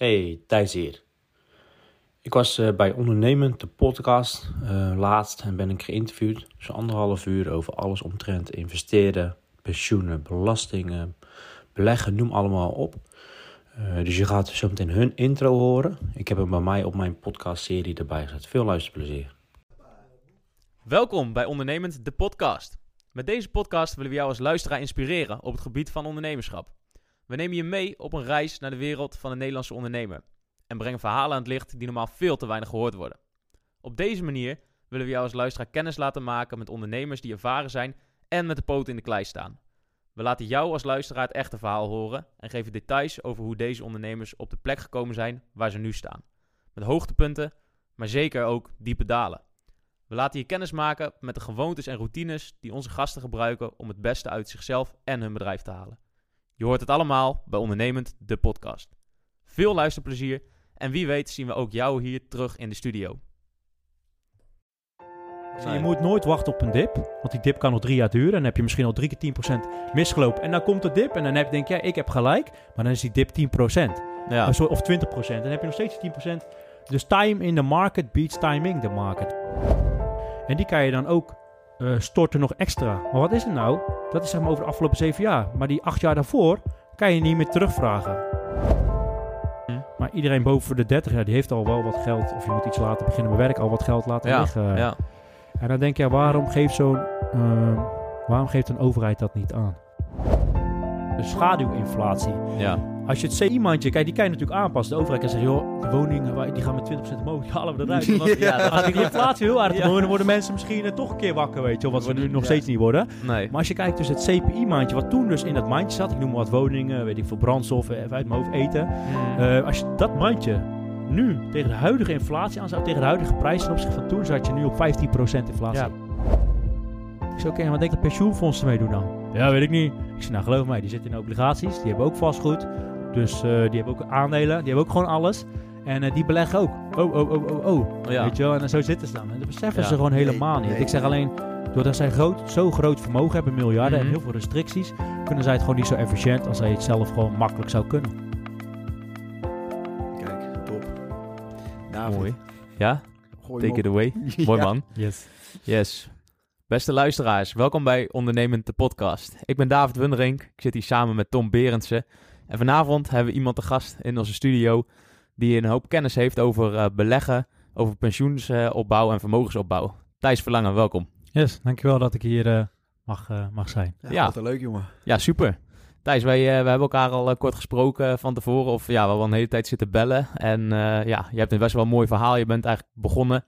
Hey, Thijs hier. Ik was eh, bij Ondernemend, de podcast, eh, laatst en ben ik geïnterviewd. Zo'n anderhalf uur over alles omtrent investeren, pensioenen, belastingen, beleggen, noem allemaal op. Eh, dus je gaat zo meteen hun intro horen. Ik heb hem bij mij op mijn podcastserie erbij gezet. Veel luisterplezier. Welkom bij Ondernemend, de podcast. Met deze podcast willen we jou als luisteraar inspireren op het gebied van ondernemerschap. We nemen je mee op een reis naar de wereld van de Nederlandse ondernemer en brengen verhalen aan het licht die normaal veel te weinig gehoord worden. Op deze manier willen we jou als luisteraar kennis laten maken met ondernemers die ervaren zijn en met de poten in de klei staan. We laten jou als luisteraar het echte verhaal horen en geven details over hoe deze ondernemers op de plek gekomen zijn waar ze nu staan. Met hoogtepunten, maar zeker ook diepe dalen. We laten je kennis maken met de gewoontes en routines die onze gasten gebruiken om het beste uit zichzelf en hun bedrijf te halen. Je hoort het allemaal bij Ondernemend, de podcast. Veel luisterplezier en wie weet zien we ook jou hier terug in de studio. Je moet nooit wachten op een dip, want die dip kan nog drie jaar duren. En dan heb je misschien al drie keer 10% misgelopen. En dan komt de dip en dan heb, denk je, ja, ik heb gelijk. Maar dan is die dip 10%. Ja, Of zo- Of 20%. Dan heb je nog steeds 10%. Dus time in the market beats timing the market. En die kan je dan ook eh, storten nog extra. Maar wat is het nou? Dat is zeg maar over de afgelopen zeven jaar. Maar die acht jaar daarvoor kan je niet meer terugvragen. Hm. Maar iedereen boven de 30 jaar, die heeft al wel wat geld. Of je moet iets laten beginnen met werk, al wat geld laten ja, liggen. ja. En dan denk je, waarom geeft zo'n, ehm, waarom geeft een overheid dat niet aan? De schaduwinflatie. ja. Als je het CI-mandje, kijk, die kan je natuurlijk aanpassen. De overheid kan zeggen, joh, de woningen die gaan met 20% omhoog, die halen we eruit. Want Ja, als die inflatie heel aardig Ja. dan worden mensen misschien eh, toch een keer wakker, weet je wel, wat we nu nog Ja. steeds niet worden. Nee. Maar als je kijkt dus het CPI-mandje, wat toen dus in dat mandje zat, ik noem maar wat woningen, weet ik veel, brandstoffen, even uit mijn hoofd eten. Mm. Eh, als je dat mandje nu tegen de huidige inflatie aanzet, tegen de huidige prijs ten opzichte van toen, zat je nu op 15% inflatie. Ja. Ik zei, oké, maar wat denkt de pensioenfondsen mee doen dan? Ja, weet ik niet. Ik zei, nou geloof mij, die zitten in obligaties, die hebben ook vastgoed. Dus eh, die hebben ook aandelen, die hebben ook gewoon alles. En eh, die beleggen ook. Oh, oh, oh, oh, oh. Ja. Weet je wel, en zo zitten ze dan. En dat beseffen Ja. ze gewoon helemaal Nee, niet. nee. Ik zeg alleen, doordat zij groot, zo groot vermogen hebben, miljarden Mhm. en heel veel restricties, kunnen zij het gewoon niet zo efficiënt als zij het zelf gewoon makkelijk zou kunnen. Kijk, top. David, Mooi. Ja, gooi take it away. Ja. Mooi man. Yes. Yes. Beste luisteraars, welkom bij Ondernemend de podcast. Ik ben David Wunderink. Ik zit hier samen met Tom Berendsen. En vanavond hebben we iemand te gast in onze studio die een hoop kennis heeft over eh, beleggen, over pensioensopbouw en vermogensopbouw. Thijs Verlangen, welkom. Yes, dankjewel dat ik hier eh, mag, eh, mag zijn. Ja, Ja. Wat een leuk, jongen. Ja, super. Thijs, wij, eh, wij hebben elkaar al eh, kort gesproken van tevoren. Of ja, we hebben al een hele tijd zitten bellen. En eh, ja, je hebt een best wel een mooi verhaal. Je bent eigenlijk begonnen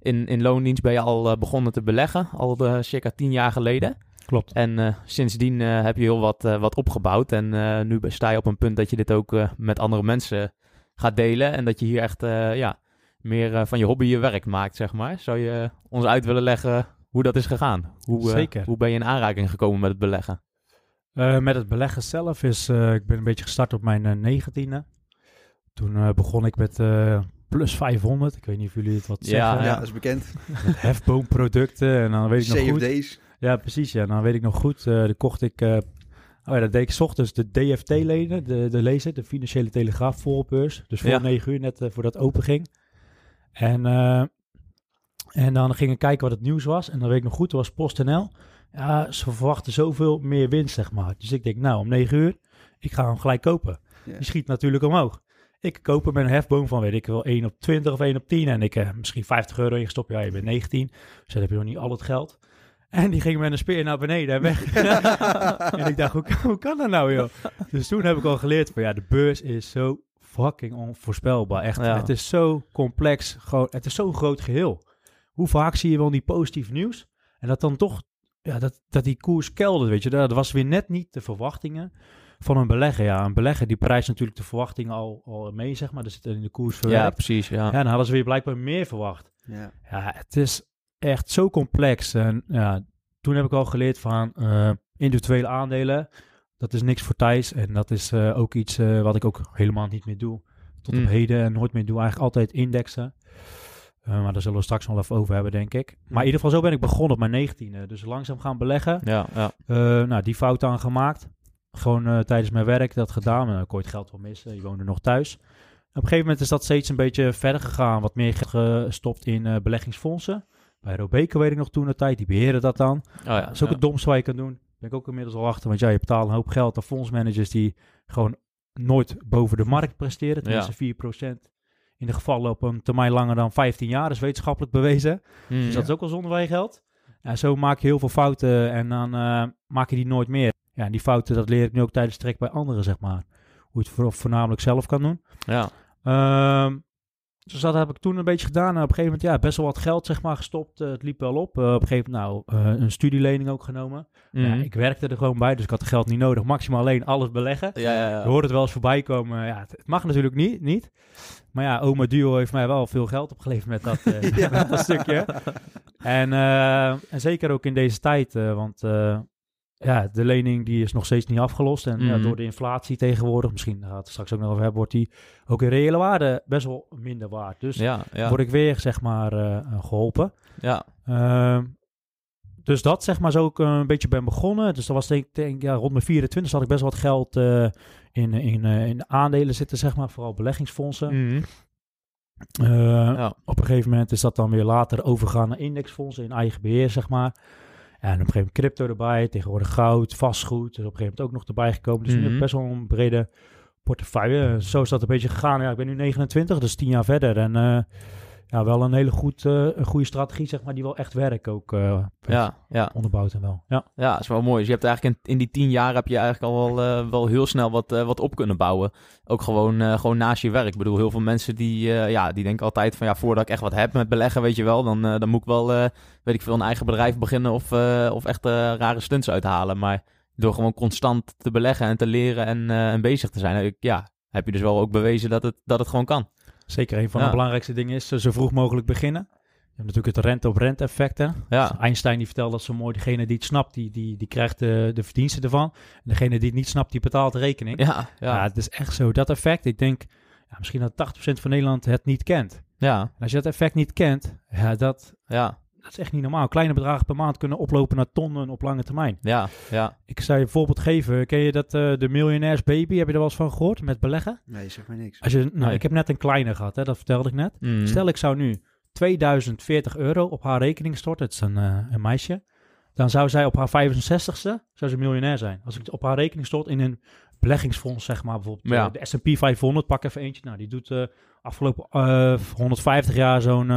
in, in loondienst. Ben je al eh, begonnen te beleggen. Al eh, circa tien jaar geleden. Klopt. En eh, sindsdien eh, heb je heel wat, eh, wat opgebouwd. En eh, nu sta je op een punt dat je dit ook eh, met andere mensen gaat delen. En dat je hier echt eh, ja, meer eh, van je hobby je werk maakt, zeg maar. Zou je ons uit willen leggen hoe dat is gegaan? Hoe, Zeker. Hoe ben je in aanraking gekomen met het beleggen? Eh, met het beleggen zelf is, eh, ik ben een beetje gestart op mijn negentiende. Toen eh, begon ik met eh, plus 500. Ik weet niet of jullie het wat Ja, zeggen. Ja, ja. dat is bekend. Met hefboomproducten. En dan weet ik nog goed. Ja, precies. Ja, dan weet ik nog goed. eh dan kocht ik. eh, oh ja, dat deed ik 's ochtends de DFT-leden, de, de lezer, de Financiële Telegraaf voorbeurs. Dus voor Ja. 9 uur, net eh, voordat het open ging. En, en dan ging ik kijken wat het nieuws was. En dan weet ik nog goed, er was PostNL. Ja, ze verwachten zoveel meer winst, zeg maar. Dus ik denk, nou, om 9 uur, ik ga hem gelijk kopen. Die schiet natuurlijk omhoog. Ik koop hem met een hefboom van, weet ik wel, 1 op 20 of 1 op 10. En ik eh, misschien 50 euro ingestopt. Ja, je bent 19, dus dan heb je nog niet al het geld. En die ging met een speer naar beneden en weg. en ik dacht, hoe, kan- hoe kan dat nou, joh? Dus toen heb ik al geleerd van, ja, de beurs is zo fucking onvoorspelbaar. Echt, Ja. het is zo complex. Gewoon, het is zo'n groot geheel. Hoe vaak zie je wel die positief nieuws? En dat dan toch, ja, dat, dat die koers keldert, weet je. Dat was weer net niet de verwachtingen van een belegger. Ja, een belegger die prijst natuurlijk de verwachtingen al, al mee, zeg maar. Zit in de koers Ja, precies. Ja. Ja, dan hadden ze weer blijkbaar meer verwacht. Ja. Ja, het is echt zo complex. En ja, toen heb ik al geleerd van eh, individuele aandelen. Dat is niks voor Thijs. En dat is eh, ook iets eh, wat ik ook helemaal niet meer doe. Tot Mm. op heden en nooit meer doe. Eigenlijk altijd indexen. Maar daar zullen we straks nog even over hebben, denk ik. Maar in ieder geval, zo ben ik begonnen op mijn 19e. Dus langzaam gaan beleggen. Ja, ja. Nou, die fout aan gemaakt. Gewoon tijdens mijn werk dat gedaan. Uh, ik ooit geld wel missen. Je woonde nog thuis. Op een gegeven moment is dat steeds een beetje verder gegaan. Wat meer gestopt in beleggingsfondsen. Bij Robeco weet ik nog toen de tijd. Die beheren dat dan. Oh ja, Dat is ook ja. het domste wat je kan doen. Ben ik ook inmiddels al achter. Want ja, je betaalt een hoop geld aan fondsmanagers die gewoon nooit boven de markt presteren. Tenminste 4%. In de gevallen op een termijn langer dan 15 jaar is wetenschappelijk bewezen. Mm. Dus dat is ook al zonder wij geld. En zo maak je heel veel fouten en dan eh, maak je die nooit meer. Ja, en die fouten, dat leer ik nu ook tijdens trek bij anderen, zeg maar. Hoe je het voor, voornamelijk zelf kan doen. Ja. Ehm, dus dat heb ik toen een beetje gedaan. En op een gegeven moment, ja, best wel wat geld, zeg maar, gestopt. Eh, het liep wel op. Eh, op een gegeven moment, nou, eh, een studielening ook genomen. Ja, Mhm. ik werkte er gewoon bij, dus ik had het geld niet nodig. Maximaal alleen alles beleggen. ja, ja, Je ja. hoort het wel eens voorbij komen. Ja, het, het mag natuurlijk niet, niet. Maar ja, oma Duo heeft mij wel veel geld opgeleverd met dat, met dat stukje. En, en zeker ook in deze tijd, want ja, de lening die is nog steeds niet afgelost. En ja, Mhm. door de inflatie tegenwoordig, misschien gaan we het straks ook nog over hebben, wordt die ook in reële waarde best wel minder waard. Dus Ja, ja. word ik weer, zeg maar, eh, eh, geholpen. ja. Ehm, dus dat zeg maar zo ik eh, een beetje ben begonnen. Dus dat was denk ik denk, ja, rond mijn 24 had ik best wel wat geld in, in, in aandelen zitten, zeg maar. Vooral beleggingsfondsen. Mhm. Ja. Op een gegeven moment is dat dan weer later overgegaan naar indexfondsen in eigen beheer, zeg maar. En op een gegeven moment crypto erbij, tegenwoordig goud, vastgoed. Dus op een gegeven moment ook nog erbij gekomen. Dus nu heb ik Mhm. best wel een brede portefeuille. Zo is dat een beetje gegaan. Ja, ik ben nu 29, dus 10 jaar verder. En eh, ja, wel een hele goed, eh, een goede strategie, zeg maar, die wel echt werkt ook. eh, Ja, ja. onderbouwd en wel. Ja, Ja, dat is wel mooi. Dus je hebt eigenlijk in, in die tien jaar heb je eigenlijk al wel, eh, wel heel snel wat, wat op kunnen bouwen. Ook gewoon, gewoon naast je werk. Ik bedoel, heel veel mensen die, ja, die denken altijd van ja, voordat ik echt wat heb met beleggen, weet je wel, dan, dan moet ik wel, weet ik veel, een eigen bedrijf beginnen of, of echt rare stunts uithalen. Maar door gewoon constant te beleggen en te leren en, en bezig te zijn, ja, heb je dus wel ook bewezen dat het, dat het gewoon kan. Zeker. Een van Ja. de belangrijkste dingen is eh, zo vroeg mogelijk beginnen. Je hebt natuurlijk het rente-op-rente effect. Hè? Ja, Einstein die vertelt dat zo mooi, degene die het snapt, die, die, die krijgt de, de verdiensten ervan. En degene die het niet snapt, die betaalt de rekening. ja, Ja, ja, het is echt zo. Dat effect, ik denk ja, misschien dat 80% van Nederland het niet kent. ja, En als je dat effect niet kent, ja, dat, ja, dat is echt niet normaal. Kleine bedragen per maand kunnen oplopen naar tonnen op lange termijn. ja, ja. Ik zou je een voorbeeld geven. Ken je dat eh, de Millionaires Baby? Heb je er wel eens van gehoord met beleggen? Nee, zeg maar niks. Als je, nou, Nee. ik heb net een kleine gehad, hè, dat vertelde ik net. Mhm. Stel, ik zou nu 2040 euro op haar rekening storten. Het is een, eh, een meisje. Dan zou zij op haar 65ste zou ze miljonair zijn. Als ik het op haar rekening stort in een beleggingsfonds, zeg maar. Bijvoorbeeld Ja. eh, de S&P 500, pak even eentje. Nou, die doet eh afgelopen eh, 150 jaar zo'n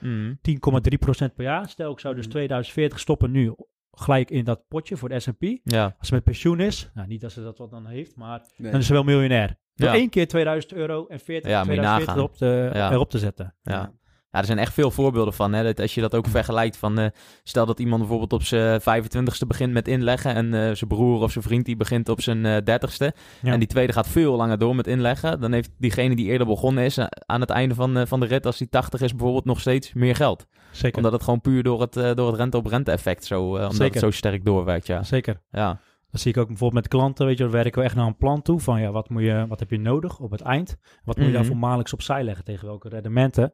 eh, Mhm. 10,3% per jaar. Stel, ik zou dus 2040 stoppen nu gelijk in dat potje voor de S&P. Ja, Als ze met pensioen is, nou niet dat ze dat wat dan heeft, maar Nee. dan is ze wel miljonair. Door Ja. één keer 2000 euro en 40, Ja, moet je 2040 nagaan. op te, Ja. erop te zetten. Ja. Ja, er zijn echt veel voorbeelden van. Hè? Dat als je dat ook vergelijkt van... eh, stel dat iemand bijvoorbeeld op zijn 25ste begint met inleggen... en eh, zijn broer of zijn vriend die begint op zijn eh 30ste... Ja. en die tweede gaat veel langer door met inleggen... dan heeft diegene die eerder begonnen is... aan het einde van, van de rit, als die 80 is bijvoorbeeld... nog steeds meer geld. Zeker. Omdat het gewoon puur door het, door het rente-op-rente effect zo... omdat Zeker. het zo sterk doorwerkt, ja. Zeker. Ja, Dat zie ik ook bijvoorbeeld met klanten, weet je, dan werken we echt naar een plan toe van ja, wat, moet je, wat heb je nodig op het eind? Wat moet je Mhm. daarvoor maandelijks opzij leggen tegen welke rendementen?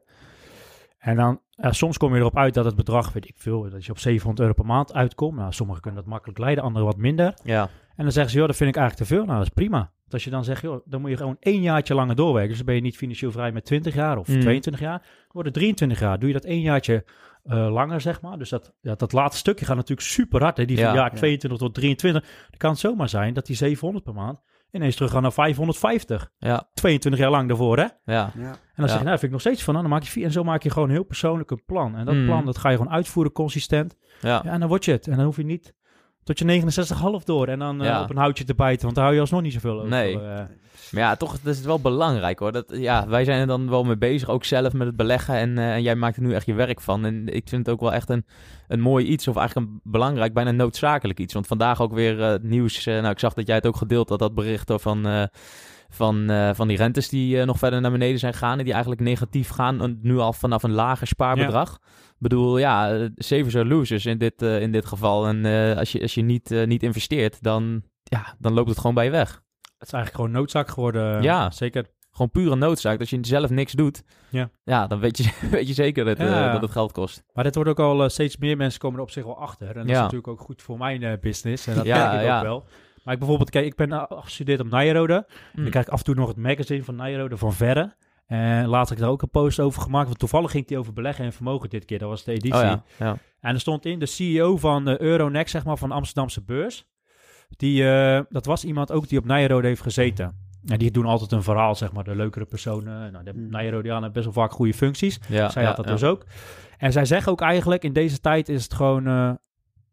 En dan, ja, soms kom je erop uit dat het bedrag, weet ik veel, dat je op 700 euro per maand uitkomt. Nou, sommigen kunnen dat makkelijk leiden, anderen wat minder. ja, En dan zeggen ze, joh, dat vind ik eigenlijk te veel. Nou, dat is prima. Want als je dan zegt, joh, dan moet je gewoon één jaartje langer doorwerken. Dus dan ben je niet financieel vrij met 20 jaar of Mhm. 22 jaar. Dan wordt het 23 jaar. Doe je dat één jaartje eh, langer, zeg maar. Dus dat, ja, dat laatste stukje gaat natuurlijk super hard. Hè? Die van Ja, jaar ja. 22 tot 23. Dan kan het zomaar zijn dat die 700 per maand ineens terug gaan naar 550. ja, 22 jaar lang daarvoor, hè? En ja, Ja. dan Ja. zeg je, nou, vind ik nog steeds van. nou, Dan maak je vier. En zo maak je gewoon heel persoonlijk een plan. En dat Mhm. plan, dat ga je gewoon uitvoeren consistent. ja. Ja, en dan word je het. En dan hoef je niet tot je 69,5 door en dan eh, Ja. op een houtje te bijten. Want daar hou je alsnog niet zoveel over. Nee. eh. Maar ja, toch is het wel belangrijk hoor. Dat, ja, wij zijn er dan wel mee bezig, ook zelf met het beleggen. En, eh, en jij maakt er nu echt je werk van. En ik vind het ook wel echt een, een mooi iets, of eigenlijk een belangrijk, bijna noodzakelijk iets. Want vandaag ook weer het nieuws. nou, ik zag dat jij het ook gedeeld had, dat bericht van, van, van die rentes die nog verder naar beneden zijn gegaan. En die eigenlijk negatief gaan, nu al vanaf een lager spaarbedrag. Bedoel, ja, savers are losers in dit, eh, in dit geval. En eh, als je, als je niet, eh, niet investeert, dan, ja, dan loopt het gewoon bij je weg. Het is eigenlijk gewoon noodzaak geworden. Ja. zeker. Gewoon pure noodzaak. Als je zelf niks doet, Ja. ja, dan weet je, weet je zeker dat, Ja. dat het geld kost. Maar dit wordt ook al steeds meer mensen komen er op zich wel achter. En dat is Ja. natuurlijk ook goed voor mijn business. En dat Ja, merk ik ja. ook wel. Maar ik bijvoorbeeld, kijk, ik ben afgestudeerd op Nijrode. Mm. Dan krijg ik af en toe nog het magazine van Nijrode van Verre. En later heb ik daar ook een post over gemaakt. Want toevallig ging die over beleggen en vermogen dit keer. Dat was de editie. Oh ja, ja. En er stond in de CEO van de Euronext, zeg maar, van de Amsterdamse beurs. Die, eh, dat was iemand ook die op Nijrode heeft gezeten. En die doen altijd een verhaal, zeg maar, de leukere personen. Nou, de Hmm. Nijrodianen best wel vaak goede functies. ja zij ja, had dat ja. dus ook. En zij zeggen ook eigenlijk, in deze tijd is het gewoon... eh,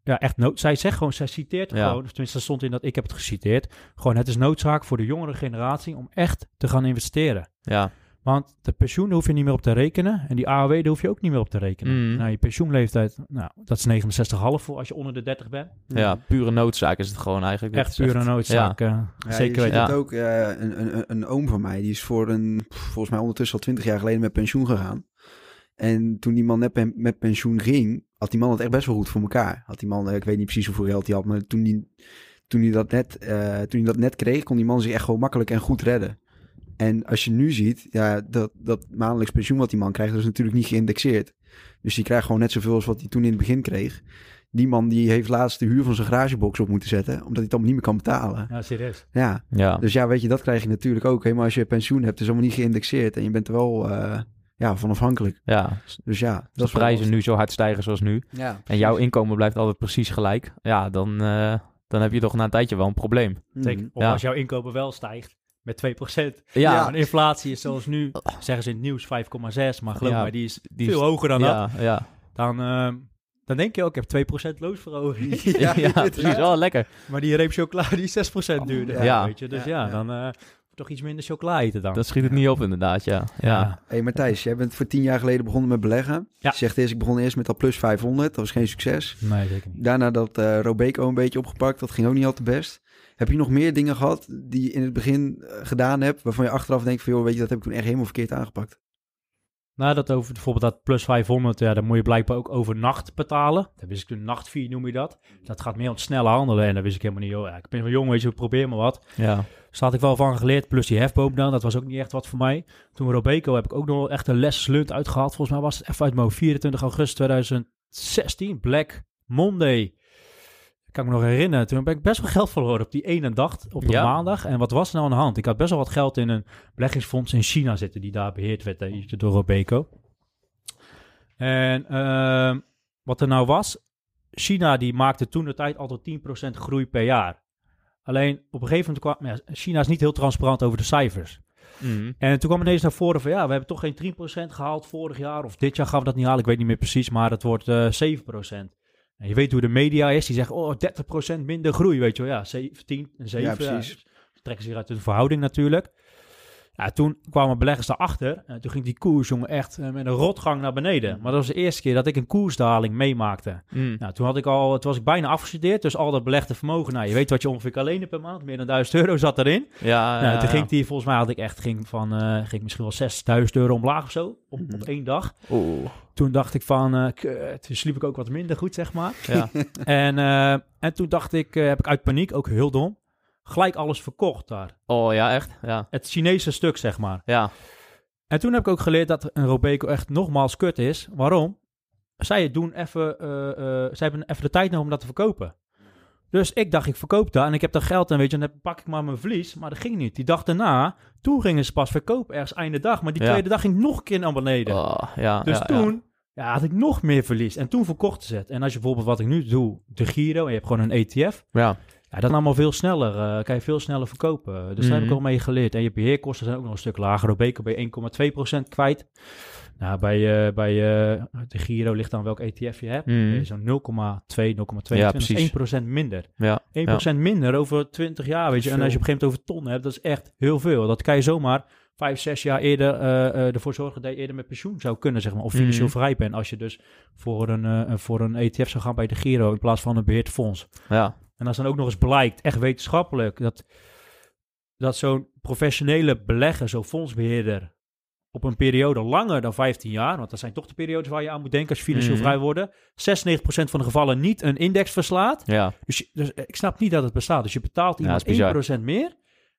ja, echt nood. Zij zegt gewoon, zij citeert Ja. gewoon, of tenminste, stond in dat ik heb het geciteerd. Gewoon, het is noodzaak voor de jongere generatie om echt te gaan investeren. Ja, Want de pensioen hoef je niet meer op te rekenen. En die AOW, daar hoef je ook niet meer op te rekenen. Mm. Nou, je pensioenleeftijd, nou, dat is 69,5 voor als je onder de 30 bent. ja, pure noodzaak is het gewoon eigenlijk. Echt pure noodzaak. Ja, zeker je weten. Ja. ook. eh, een, een, een oom van mij, die is voor een, volgens mij ondertussen al twintig jaar geleden met pensioen gegaan. En toen die man net pen- met pensioen ging, had die man het echt best wel goed voor elkaar. Had die man, eh, ik weet niet precies hoeveel geld hij had, maar toen die, toen hij dat net, eh, toen hij dat net kreeg, kon die man zich echt gewoon makkelijk en goed redden. En als je nu ziet, ja, dat, dat maandelijks pensioen wat die man krijgt, dat is natuurlijk niet geïndexeerd. Dus die krijgt gewoon net zoveel als wat hij toen in het begin kreeg. Die man die heeft laatst de huur van zijn garagebox op moeten zetten, omdat hij het allemaal niet meer kan betalen. Ja, serieus. Ja, Ja, dus ja, weet je, dat krijg je natuurlijk ook. Helemaal als je pensioen hebt, is allemaal niet geïndexeerd. En je bent er wel eh, ja, van afhankelijk. ja. Dus ja, Als dat de prijzen nu zo hard stijgen zoals nu. Ja, En jouw inkomen blijft altijd precies gelijk. Ja, dan, eh, dan heb je toch na een tijdje wel een probleem. Zeker. Mhm. Of Ja. als jouw inkomen wel stijgt met 2%. Ja, Ja. En inflatie is zoals nu, zeggen ze in het nieuws 5,6. Maar geloof Ja, mij, die is die veel is- hoger dan dat. ja, ja. Dan, ehm, dan denk je ook, ik heb 2% loonsverhoging. Ja, inderdaad. precies. Wel lekker. maar die reep chocola die is 6% duurder. Ja. Weet je? Dus ja, Ja, ja. dan eh, toch iets minder chocola eten dan. Dat schiet het niet op inderdaad, ja. Ja, hey, Matthijs, jij bent voor tien jaar geleden begonnen met beleggen. Ja. Je zegt eerst, ik begon eerst met al plus 500. Dat was geen succes. Nee, zeker niet. Daarna dat eh Robeco een beetje opgepakt. Dat ging ook niet al te best. Heb je nog meer dingen gehad die je in het begin eh, gedaan hebt... waarvan je achteraf denkt van... joh, weet je, dat heb ik toen echt helemaal verkeerd aangepakt. Nou, dat over bijvoorbeeld dat plus 500, ja, dan moet je blijkbaar ook overnacht betalen. Dat wist ik toen, nachtfee noem je dat. Dat gaat meer om het snelle handelen en dat wist ik helemaal niet. Joh. Ja, ik ben wel jong, weet je, probeer maar wat. ja. Dus daar had ik wel van geleerd. Plus die hefboom dan, dat was ook niet echt wat voor mij. Toen Robeco heb ik ook nog echt een les slunt uitgehaald. Volgens mij was het even uit mijn hoofd, 24 augustus 2016, Black Monday. Kan ik me nog herinneren. Toen ben ik best wel geld verloren op die ene dag, op de Ja. maandag. En wat was er nou aan de hand? Ik had best wel wat geld in een beleggingsfonds in China zitten, die daar beheerd werd eh, door Robeco. En ehm, wat er nou was, China die maakte toen de tijd altijd 10% groei per jaar. Alleen op een gegeven moment kwam, ja, China is niet heel transparant over de cijfers. Mhm. En toen kwam ineens naar voren van ja, we hebben toch geen 3% gehaald vorig jaar. Of dit jaar gaan we dat niet halen, ik weet niet meer precies, maar het wordt eh 7%. En je weet hoe de media is, die zeggen oh 30% minder groei, weet je wel. Ja, 17 en 7. Ja, precies. dus trekken ze weer uit de verhouding natuurlijk. Ja, toen kwamen beleggers daarachter. En toen ging die koers, jongen, echt eh, met een rotgang naar beneden. Maar dat was de eerste keer dat ik een koersdaling meemaakte. Mm. Nou, toen had ik al, toen was ik bijna afgestudeerd. Dus al dat belegde vermogen, nou, je weet wat je ongeveer kan lenen per maand. Meer dan 1000 euro zat erin. Ja, nou, ja, toen ging die, volgens mij had ik echt, ging van, eh, ging misschien wel 6000 euro omlaag of zo. Op, Mhm. op één dag. Oeh, Toen dacht ik van, eh kut, toen sliep ik ook wat minder goed, zeg maar. ja. en, eh, en toen dacht ik, eh, heb ik uit paniek, ook heel dom, gelijk alles verkocht daar. Oh ja, echt? Ja. Het Chinese stuk, zeg maar. Ja. En toen heb ik ook geleerd dat een Robeco echt nogmaals kut is. Waarom? Zij doen even, eh, zij hebben even de tijd nodig om dat te verkopen. Dus ik dacht, ik verkoop dat en ik heb dat geld en weet je, dan pak ik maar mijn verlies. Maar dat ging niet. Die dag daarna, toen gingen ze pas verkopen, ergens einde dag. Maar die Ja. tweede dag ging nog een keer naar beneden. Oh, ja. dus ja. toen ja. had ik nog meer verlies. En toen verkochten ze het. En als je bijvoorbeeld wat ik nu doe, de Giro, en je hebt gewoon een ETF. Ja. Ja, dan allemaal veel sneller. eh, kan je veel sneller verkopen. Dus daar heb ik Mhm. al mee geleerd. En je beheerkosten zijn ook nog een stuk lager. Robeco ben je 1,2% kwijt. Nou, bij, eh, bij eh, de Giro ligt dan welk ETF je hebt. Mhm. Je Zo'n 0,2, 0,2. Ja, dat is precies. 1% minder. Ja. 1% minder over 20 jaar, weet je. En als je op een gegeven moment over ton hebt, dat is echt heel veel. Dat kan je zomaar 5, 6 jaar eerder ervoor zorgen dat je eerder met pensioen zou kunnen, zeg maar. Of financieel Mhm. vrij bent als je dus voor een, voor een ETF zou gaan bij de Giro in plaats van een beheerd fonds. Ja. En als dan ook nog eens blijkt, echt wetenschappelijk, dat, dat zo'n professionele belegger, zo'n fondsbeheerder, op een periode langer dan 15 jaar, want dat zijn toch de periodes waar je aan moet denken als je financieel Mhm. vrij wordt, 96% van de gevallen niet een index verslaat. Ja. Dus, je- dus ik snap niet dat het bestaat. Dus je betaalt iemand dat is bizar. 1% meer,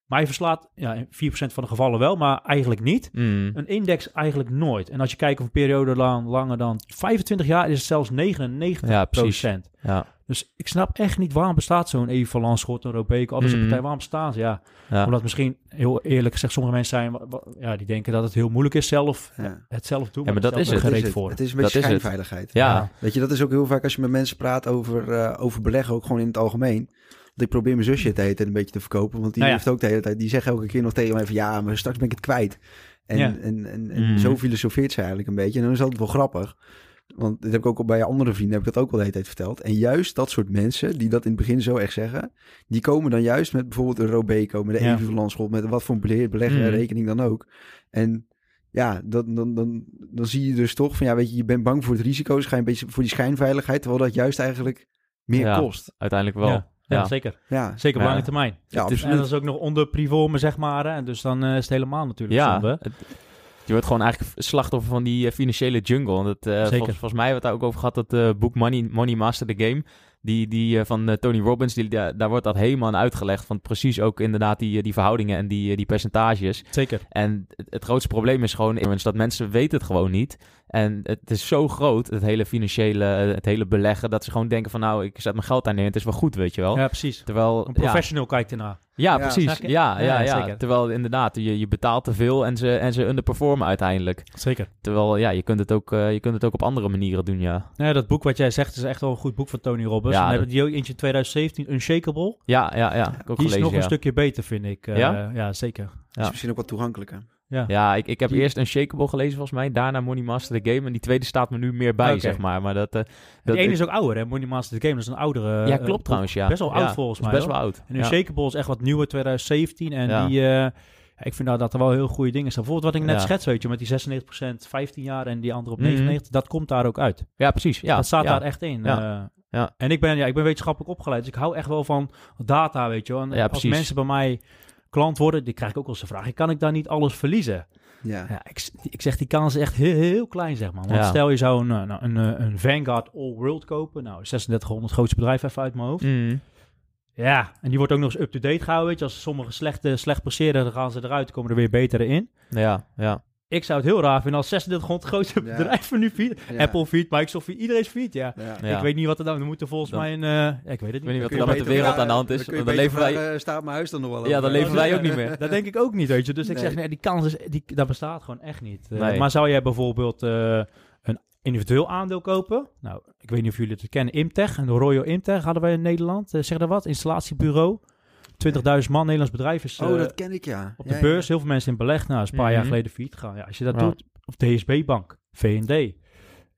maar je verslaat ja, in 4% van de gevallen wel, maar eigenlijk niet. Mm. Een index eigenlijk nooit. En als je kijkt op een periode lang, langer dan 25 jaar, is het zelfs 99%. Ja, precies. Ja. Dus ik snap echt niet waarom bestaat zo'n Eva Landschot, een Robeco, al deze Mm. partij, waarom staan ze? Ja, Ja. omdat misschien, heel eerlijk gezegd, sommige mensen zijn, ja, die denken dat het heel moeilijk is zelf Ja. het zelf doen. Ja, maar dat is er het. Is gereed het. voor. Het is een Dat beetje is het. schijnveiligheid. Ja. Weet je, dat is ook heel vaak als je met mensen praat over, eh, over beleggen, ook gewoon in het algemeen. Want ik probeer mijn zusje het hele tijd een beetje te verkopen. Want die Nou ja. heeft ook de hele tijd, die zegt elke keer nog tegen mij van ja, maar straks ben ik het kwijt. En, Ja. en, en, en Mm. zo filosofeert ze eigenlijk een beetje. En dan is dat wel grappig. Want dit heb ik ook al bij andere vrienden, heb ik dat ook wel de hele tijd verteld. En juist dat soort mensen, die dat in het begin zo echt zeggen, die komen dan juist met bijvoorbeeld een Robeco, met een Ja. Evi van Landschot, met wat voor een belegger Mm. rekening dan ook. En ja, dan, dan, dan, dan zie je dus toch van ja, weet je, je bent bang voor het risico, dus ga je een beetje voor die schijnveiligheid, terwijl dat juist eigenlijk meer Ja. kost. Uiteindelijk wel. Ja, ja, Ja. zeker. Ja, Zeker op Ja. lange termijn. ja het is- En dat is ook nog onder privormen, zeg maar. Hè? En dus dan eh, is het helemaal natuurlijk Ja, zonde. het- je wordt gewoon eigenlijk slachtoffer van die eh, financiële jungle. En dat, eh, Zeker. volgens, volgens mij hebben we het daar ook over gehad, dat eh, boek Money, Money Master the Game. Die, die van Tony Robbins, die, daar, daar wordt dat helemaal in uitgelegd. Van precies ook inderdaad die, die verhoudingen en die, die percentages. Zeker. En het, het grootste probleem is gewoon dat mensen weten het gewoon niet. En het is zo groot, het hele financiële, het hele beleggen, dat ze gewoon denken van nou, ik zet mijn geld daar neer, het is wel goed, weet je wel. Ja, precies. Terwijl, Een ja, professional kijkt ernaar. ja, Ja. precies. Ja, ja, Ja, ja, zeker. Terwijl inderdaad, je, je betaalt te veel en ze, en ze underperformen uiteindelijk. Zeker. Terwijl, ja, je kunt het ook, eh, je kunt het ook op andere manieren doen, ja. Ja, dat boek wat jij zegt is echt wel een goed boek van Tony Robbins. Ja, en dan dat- hebben die ook eentje in 2017, Unshakable. Ja, ja, ja. Ik ook die is nog ja. een stukje beter, vind ik. Eh, Ja? ja? zeker. Dat is misschien ook wat toegankelijker. Ja. Ja, ik, ik heb Die- eerst Unshakable gelezen volgens mij, daarna Money Master the Game. En die tweede staat me nu meer bij, zeg maar. Maar dat, En dat die ene is ook ouder, hè? Money Master the Game, dat is een oudere... Ja, eh, klopt trouwens, ja. Best wel Ja, oud volgens mij, best hoor. wel oud. En. Unshakable is echt wat nieuwer, 2017. En die... eh, ik vind nou dat er wel heel goede dingen zijn. Bijvoorbeeld wat ik net schets, weet je, met die 96% 15 jaar en die andere op Mhm. 99, dat komt daar ook uit. Ja, precies. Ja, dat staat daar echt in. Ja. Ja. En ik ben, ja, ik ben wetenschappelijk opgeleid, dus ik hou echt wel van data, weet je wel. En Ja, als precies. mensen bij mij klant worden, die krijg ik ook wel eens de vraag, kan ik daar niet alles verliezen? Ja. Ja, ik, ik zeg, die kans is echt heel, heel klein, zeg maar. Want Ja. stel je zou een, eh, nou, een, eh, een Vanguard All World kopen, nou, 3600 grootste bedrijf even uit mijn hoofd. Mm. Ja, en die wordt ook nog eens up-to-date gehouden, weet je. Als sommige slechte, slecht presteren, dan gaan ze eruit, komen er weer betere in. Ja, ja. Ik zou het heel raar vinden als 3600 grootste Ja. bedrijven nu feed. Ja. Apple feed, Microsoft feed, iedereen feed, ja. Ja. Ja. Ik weet niet wat er dan, er moeten volgens Dan- mij een, eh, ja, ik weet het Ik weet niet. niet wat er dan met de wereld aan de hand is. dan beter leven wij... vragen, staat mijn huis dan nog wel Ja, dan leven wij ook niet meer. Dat denk ik ook niet, weet je. Dus ik zeg, nee, die kans is, die, dat bestaat gewoon echt niet. Eh, Nee. Maar zou jij bijvoorbeeld eh, een individueel aandeel kopen? Nou, ik weet niet of jullie het kennen. Imtech, en de Royal Imtech hadden wij in Nederland. Eh, zeg dat wat? Installatiebureau. 20.000 man, Nederlands bedrijf is Oh, eh, dat ken ik, ja. op de ja. beurs. Heel veel mensen in beleg. Nou, is een paar jaar Mhm. geleden failliet gegaan. Ja, als je dat Ja. doet, of DSB Bank, V&D,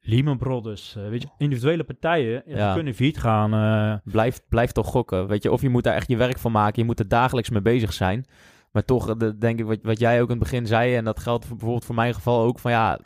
Lehman Brothers, eh, weet je, individuele partijen ja, kunnen failliet gaan. eh, Blijf, blijf toch gokken. Weet je, of je moet daar echt je werk van maken. Je moet er dagelijks mee bezig zijn. Maar toch, eh, de- denk ik, wat, wat jij ook in het begin zei, en dat geldt voor- bijvoorbeeld voor mijn geval ook, van ja,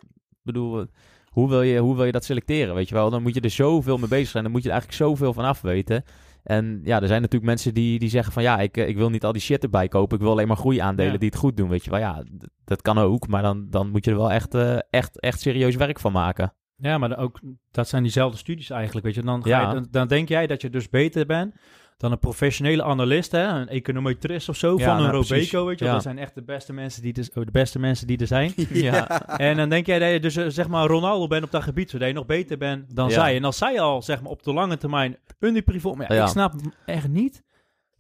bedoel, eh, hoe wil, je, hoe wil je dat selecteren, weet je wel? Dan moet je er zoveel mee bezig zijn, dan moet je er eigenlijk zoveel van af weten. En ja, er zijn natuurlijk mensen die, die zeggen van ja, ik, eh, ik wil niet al die shit erbij kopen, ik wil alleen maar groeiaandelen Ja. die het goed doen, weet je wel? Ja, dat kan ook, maar dan, dan moet je er wel echt, eh, echt, echt serieus werk van maken. Ja, maar ook, dat zijn diezelfde studies eigenlijk, weet je. Dan, ga Ja. je, dan, dan denk jij dat je dus beter bent dan een professionele analist, hè, een econometrist of zo, Ja, van een nou. Robeco, weet je. Ja. Dat zijn echt de beste mensen die, dus, oh, de beste mensen die er zijn. Ja, en dan denk jij dat je dus eh, zeg maar Ronaldo bent op dat gebied, zodat je nog beter bent dan zij. En als zij al zeg maar op de lange termijn ja, Ja. ik snap echt niet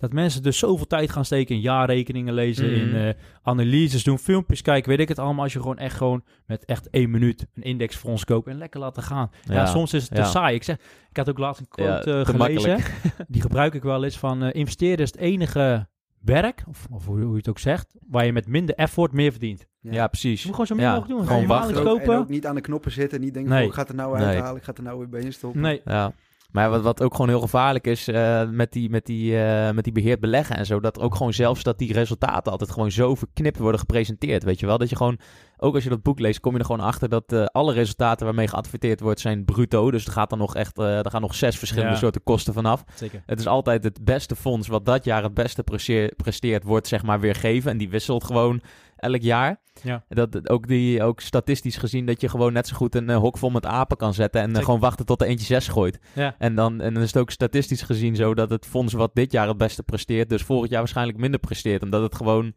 dat mensen dus zoveel tijd gaan steken in jaarrekeningen lezen, Mhm. in eh, analyses doen, filmpjes kijken, weet ik het allemaal. Als je gewoon echt gewoon met echt één minuut een indexfonds koopt en lekker laten gaan. Ja, Ja. soms is het te Ja. saai. Ik, zeg, ik had ook laatst een quote Ja, eh, gelezen. Die gebruik ik wel eens van eh, investeren is het enige werk, of, of hoe, je het ook zegt, waar je met minder effort meer verdient. ja, precies. Je moet gewoon zo min Ja, mogelijk doen. gewoon wachten. En ook, niet aan de knoppen zitten. Niet denken, Nee. van, ik ga het er nou Nee. uithalen. Ik ga het er nou weer bij stoppen. Nee. Ja. Maar wat, wat ook gewoon heel gevaarlijk is eh, met, die, met, die, eh, met die beheerd beleggen en zo, dat ook gewoon zelfs dat die resultaten altijd gewoon zo verknipt worden gepresenteerd. Weet je wel? Dat je gewoon, ook als je dat boek leest, kom je er gewoon achter dat eh, alle resultaten waarmee geadverteerd wordt zijn bruto. Dus er gaat dan nog echt, er gaan nog zes verschillende Ja. soorten kosten vanaf. Zeker. Het is altijd het beste fonds wat dat jaar het beste presteer- presteert, wordt zeg maar weer gegeven. En die wisselt gewoon elk jaar. Ja. Dat, ook, die, ook statistisch gezien dat je gewoon net zo goed een eh, hok vol met apen kan zetten. En eh, gewoon wachten tot er eentje zes gooit. Ja. En dan, en dan is het ook statistisch gezien zo dat het fonds wat dit jaar het beste presteert, dus volgend jaar waarschijnlijk minder presteert. Omdat het gewoon,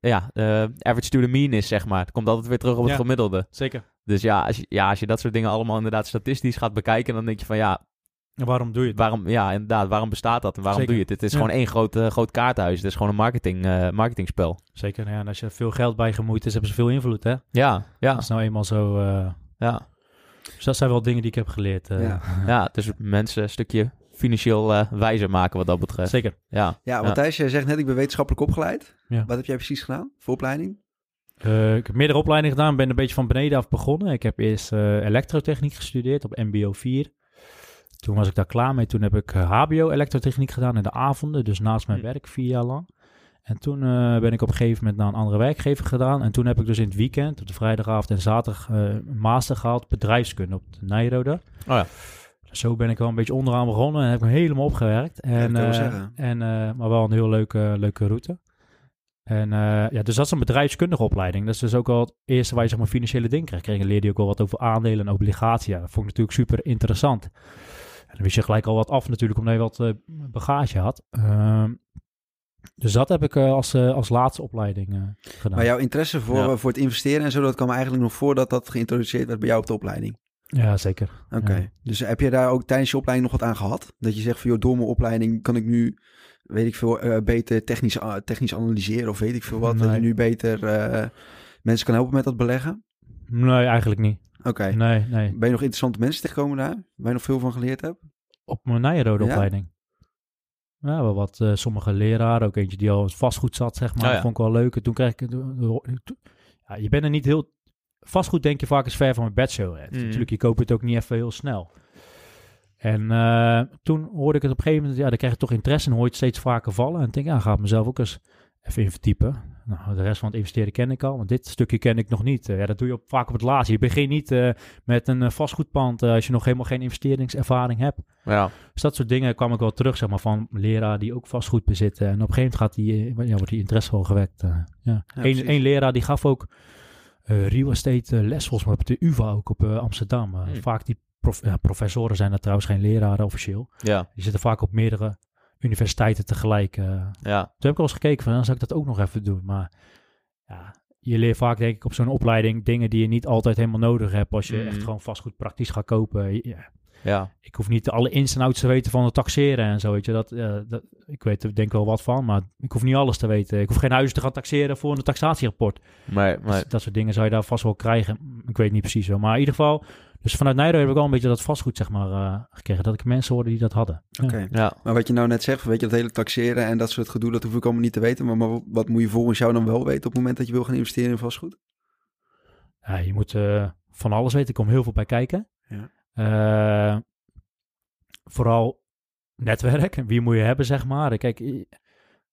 ja, eh, average to the mean is, zeg maar. Het komt altijd weer terug op het Ja. gemiddelde. Zeker. Dus ja als, je, ja, als je dat soort dingen allemaal inderdaad statistisch gaat bekijken, dan denk je van ja, En waarom doe je het? Waarom, ja, inderdaad, waarom bestaat dat en waarom Zeker. doe je het? Het is Ja. gewoon één groot, eh, groot kaartenhuis. Het is gewoon een marketing, eh, marketingspel. Zeker, ja, en als je er veel geld bij gemoeid is, hebben ze veel invloed, hè? Ja, ja, Dat is nou eenmaal zo... eh, ja. dus dat zijn wel dingen die ik heb geleerd. eh. Ja. ja. Dus mensen een stukje financieel eh, wijzer maken wat dat betreft. Zeker. Ja, Ja, Matthijs, jij zegt net, ik ben wetenschappelijk opgeleid. Ja. Wat heb jij precies gedaan voor opleiding? Eh, ik heb meerdere opleidingen gedaan, ben een beetje van beneden af begonnen. Ik heb eerst eh, elektrotechniek gestudeerd op MBO 4. Toen was ik daar klaar mee. Toen heb ik eh, HBO elektrotechniek gedaan in de avonden, dus naast mijn Hm. werk vier jaar lang. En toen eh, ben ik op een gegeven moment naar een andere werkgever gedaan. En toen heb ik dus in het weekend, op de vrijdagavond en zaterdag, eh, een master gehaald bedrijfskunde op de Nijrode. Oh ja. Zo ben ik wel een beetje onderaan begonnen en heb ik me helemaal opgewerkt. En, eh, en, eh, maar wel een heel leuke, leuke route. En eh, ja, dus dat is een bedrijfskundige opleiding. Dat is dus ook al het eerste waar je zeg maar, financiële dingen krijgt. Kreeg, leerde je ook al wat over aandelen en obligatie. Ja, dat vond ik natuurlijk super interessant. En dan wist je gelijk al wat af natuurlijk, omdat je wat eh, bagage had. Ehm, dus dat heb ik eh, als, eh, als laatste opleiding gedaan. Maar jouw interesse voor, Ja. voor het investeren en zo, dat kwam eigenlijk nog voordat dat geïntroduceerd werd bij jou op de opleiding. Ja, zeker. Oké. Ja. Dus heb je daar ook tijdens je opleiding nog wat aan gehad? Dat je zegt van, joh, door mijn opleiding kan ik nu, weet ik veel, beter technisch, technisch analyseren of weet ik veel wat. Dat je nu beter mensen kan helpen met dat beleggen? Nee, eigenlijk niet. Oké. Nee, nee. Ben je nog interessante mensen tegengekomen daar? Waar je nog veel van geleerd hebt? Op mijn Nijrode Ja? opleiding. Ja, wel wat. eh, sommige leraren, ook eentje die al vastgoed zat, zeg maar. Oh ja. Dat vond ik wel leuk. En toen kreeg ik... Ja, je bent er niet heel... Vastgoed denk je vaak is ver van mijn bedshow. Mhm. Natuurlijk, je koopt het ook niet even heel snel. En eh, toen hoorde ik het op een gegeven moment... Ja, dan krijg je toch interesse en hoor je het steeds vaker vallen. En ik denk, ja, ga ik mezelf ook eens even in verdiepen. Nou, de rest van het investeren ken ik al, maar dit stukje ken ik nog niet. Eh, ja, dat doe je op, vaak op het laatste. Je begint niet eh, met een eh, vastgoedpand als je nog helemaal geen investeringservaring hebt. Ja, Dus dat soort dingen kwam ik wel terug, zeg maar, van leraar die ook vastgoed bezitten. En op een gegeven moment gaat die, ja, wordt die interesse wel gewekt. ja. Ja, Eén één leraar die gaf ook real estate les, volgens mij op de UvA ook op Amsterdam. Hmm. Vaak die prof- professoren zijn er trouwens geen leraren officieel. ja, Die zitten vaak op meerdere universiteiten tegelijk. eh. ja. Toen heb ik al eens gekeken van, dan zou ik dat ook nog even doen. Maar ja, je leert vaak denk ik op zo'n opleiding dingen die je niet altijd helemaal nodig hebt als je Mhm. echt gewoon vastgoed praktisch gaat kopen. Ja, ja. ik hoef niet alle ins en outs te weten van het taxeren en zo, weet je. Dat, eh, dat, ik weet er denk wel wat van, maar ik hoef niet alles te weten. Ik hoef geen huizen te gaan taxeren voor een taxatierapport. Maar, Dus maar dat soort dingen zou je daar vast wel krijgen. Ik weet niet precies zo. Maar in ieder geval, dus vanuit Nijrode heb ik al een beetje dat vastgoed, zeg maar, eh, gekregen. Dat ik mensen hoorde die dat hadden. Ja. Oké. ja. Maar wat je nou net zegt, weet je, dat hele taxeren en dat soort gedoe, dat hoef ik allemaal niet te weten. Maar, maar wat moet je volgens jou dan wel weten op het moment dat je wil gaan investeren in vastgoed? Ja, je moet eh, van alles weten. Ik kom heel veel bij kijken. Ja. Eh, vooral netwerk. En wie moet je hebben, zeg maar. Kijk,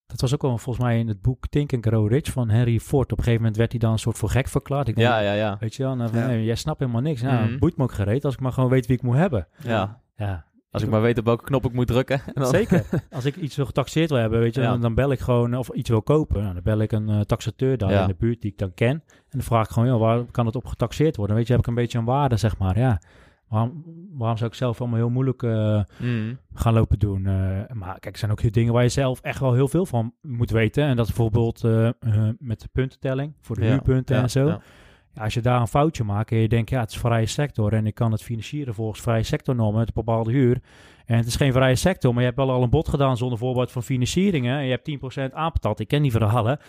dat was ook al volgens mij in het boek Think and Grow Rich van Henry Ford. Op een gegeven moment werd hij dan een soort voor gek verklaard. Ik denk, Ja, ja, ja. Weet je wel, dan van, Ja. nee, jij snapt helemaal niks. Ja, Mhm. boeit me ook gereed als ik maar gewoon weet wie ik moet hebben. ja. Ja, Als ik maar weet op welke knop ik moet drukken. en dan- zeker. Als ik iets wil getaxeerd wil hebben, weet je, Ja. dan, dan bel ik gewoon, of iets wil kopen, nou, dan bel ik een eh, taxateur daar Ja. in de buurt die ik dan ken. En dan vraag ik gewoon, ja, waar kan het op getaxeerd worden? Weet je, heb ik een beetje een waarde, zeg maar. Ja, waarom, waarom zou ik zelf allemaal heel moeilijk eh, Mhm. gaan lopen doen? Eh, maar kijk, er zijn ook dingen waar je zelf echt wel heel veel van moet weten. En dat is bijvoorbeeld eh, met de puntentelling voor de Ja, huurpunten ja, en zo. ja. Ja, als je daar een foutje maakt en je denkt, ja, het is vrije sector en ik kan het financieren volgens vrije sectornormen een bepaalde huur. En het is geen vrije sector, maar je hebt wel al een bod gedaan zonder voorbeeld van financieringen. En je hebt 10% aanbetaald. Ik ken die verhalen.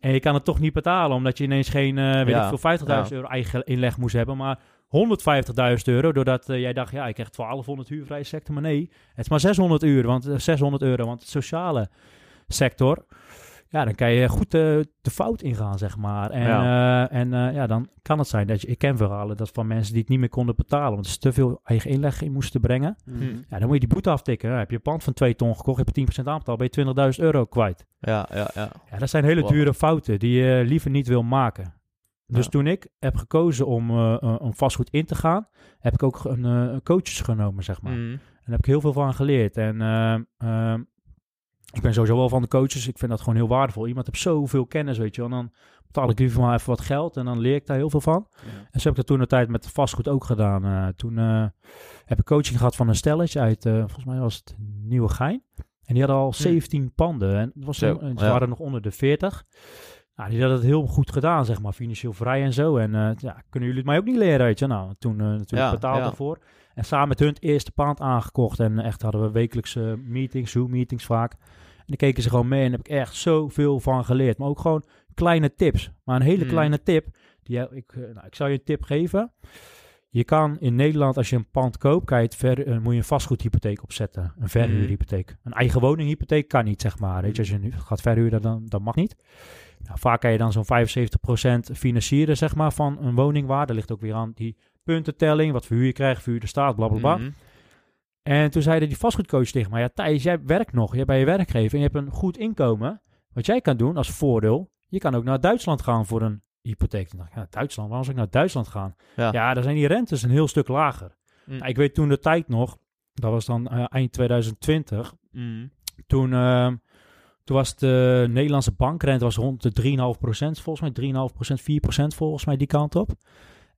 En je kan het toch niet betalen, omdat je ineens geen, weet ik veel, 50.000 ja. euro eigen inleg moest hebben, maar 150.000 euro. Doordat eh, jij dacht, ja, ik krijg 1200 uur vrije sector. Maar nee, het is maar 600 uur, want, eh, 600 euro, want het sociale sector... Ja, dan kan je goed eh, de fout ingaan, zeg maar. En, Ja. eh, en eh, ja, dan kan het zijn dat je... Ik ken verhalen dat van mensen die het niet meer konden betalen... want ze te veel eigen inleg in moesten brengen. Mhm. Ja, dan moet je die boete aftikken. Dan heb je een pand van 2 ton gekocht, heb je 10% aanbetaald... ben je 20.000 euro kwijt. Ja, ja, ja. Ja, dat zijn hele Wow. dure fouten die je liever niet wil maken. Dus Ja. toen ik heb gekozen om, eh, eh, om vastgoed in te gaan... heb ik ook een, eh, een coaches genomen, zeg maar. Mhm. En daar heb ik heel veel van geleerd. En ehm, ehm, ik ben sowieso wel van de coaches. Ik vind dat gewoon heel waardevol. Iemand heeft zoveel kennis, weet je wel. En dan betaal ik liever maar even wat geld en dan leer ik daar heel veel van. En zo heb ik dat toen de tijd met vastgoed ook gedaan. Eh, toen eh, heb ik coaching gehad van een stelletje uit, eh, volgens mij was het Nieuwegein. En die hadden al 17 panden. En het was Zo, toen- en ze ja. waren nog onder de 40. Nou, die had het heel goed gedaan, zeg maar, financieel vrij en zo. En eh, ja, kunnen jullie het mij ook niet leren, weet je? Nou, toen eh, natuurlijk Ja, betaald ja. daarvoor. En samen met hun het eerste pand aangekocht. En echt hadden we wekelijkse meetings, Zoom-meetings vaak. En dan keken ze gewoon mee en heb ik echt zoveel van geleerd. Maar ook gewoon kleine tips. Maar een hele Mm. kleine tip. Die, ik, eh, nou, ik zou je een tip geven. Je kan in Nederland, als je een pand koopt, kan je het ver, eh, moet je een vastgoedhypotheek opzetten. Een verhuurhypotheek. Een eigen woninghypotheek kan niet, zeg maar. Weet je, als je nu gaat verhuren, dan, dan mag niet. Nou, vaak kan je dan zo'n 75% financieren, zeg maar, van een woningwaarde. ligt ook weer aan die puntentelling, wat voor huur je krijgt, voor de staat, bla bla bla. Mhm. En toen zeiden die vastgoedcoach tegen mij, ja Thijs, jij werkt nog, jij bent je werkgever en je hebt een goed inkomen. Wat jij kan doen als voordeel, je kan ook naar Duitsland gaan voor een hypotheek. Toen dacht ik, ja, Duitsland, waarom zou ik naar Duitsland gaan? Ja. Ja, daar zijn die rentes een heel stuk lager. Mm. Nou, ik weet toen de tijd nog, dat was dan eh, eind 2020, Mhm. toen, ehm, toen was de Nederlandse bankrente was rond de 3,5% volgens mij. 3,5%, 4% volgens mij die kant op.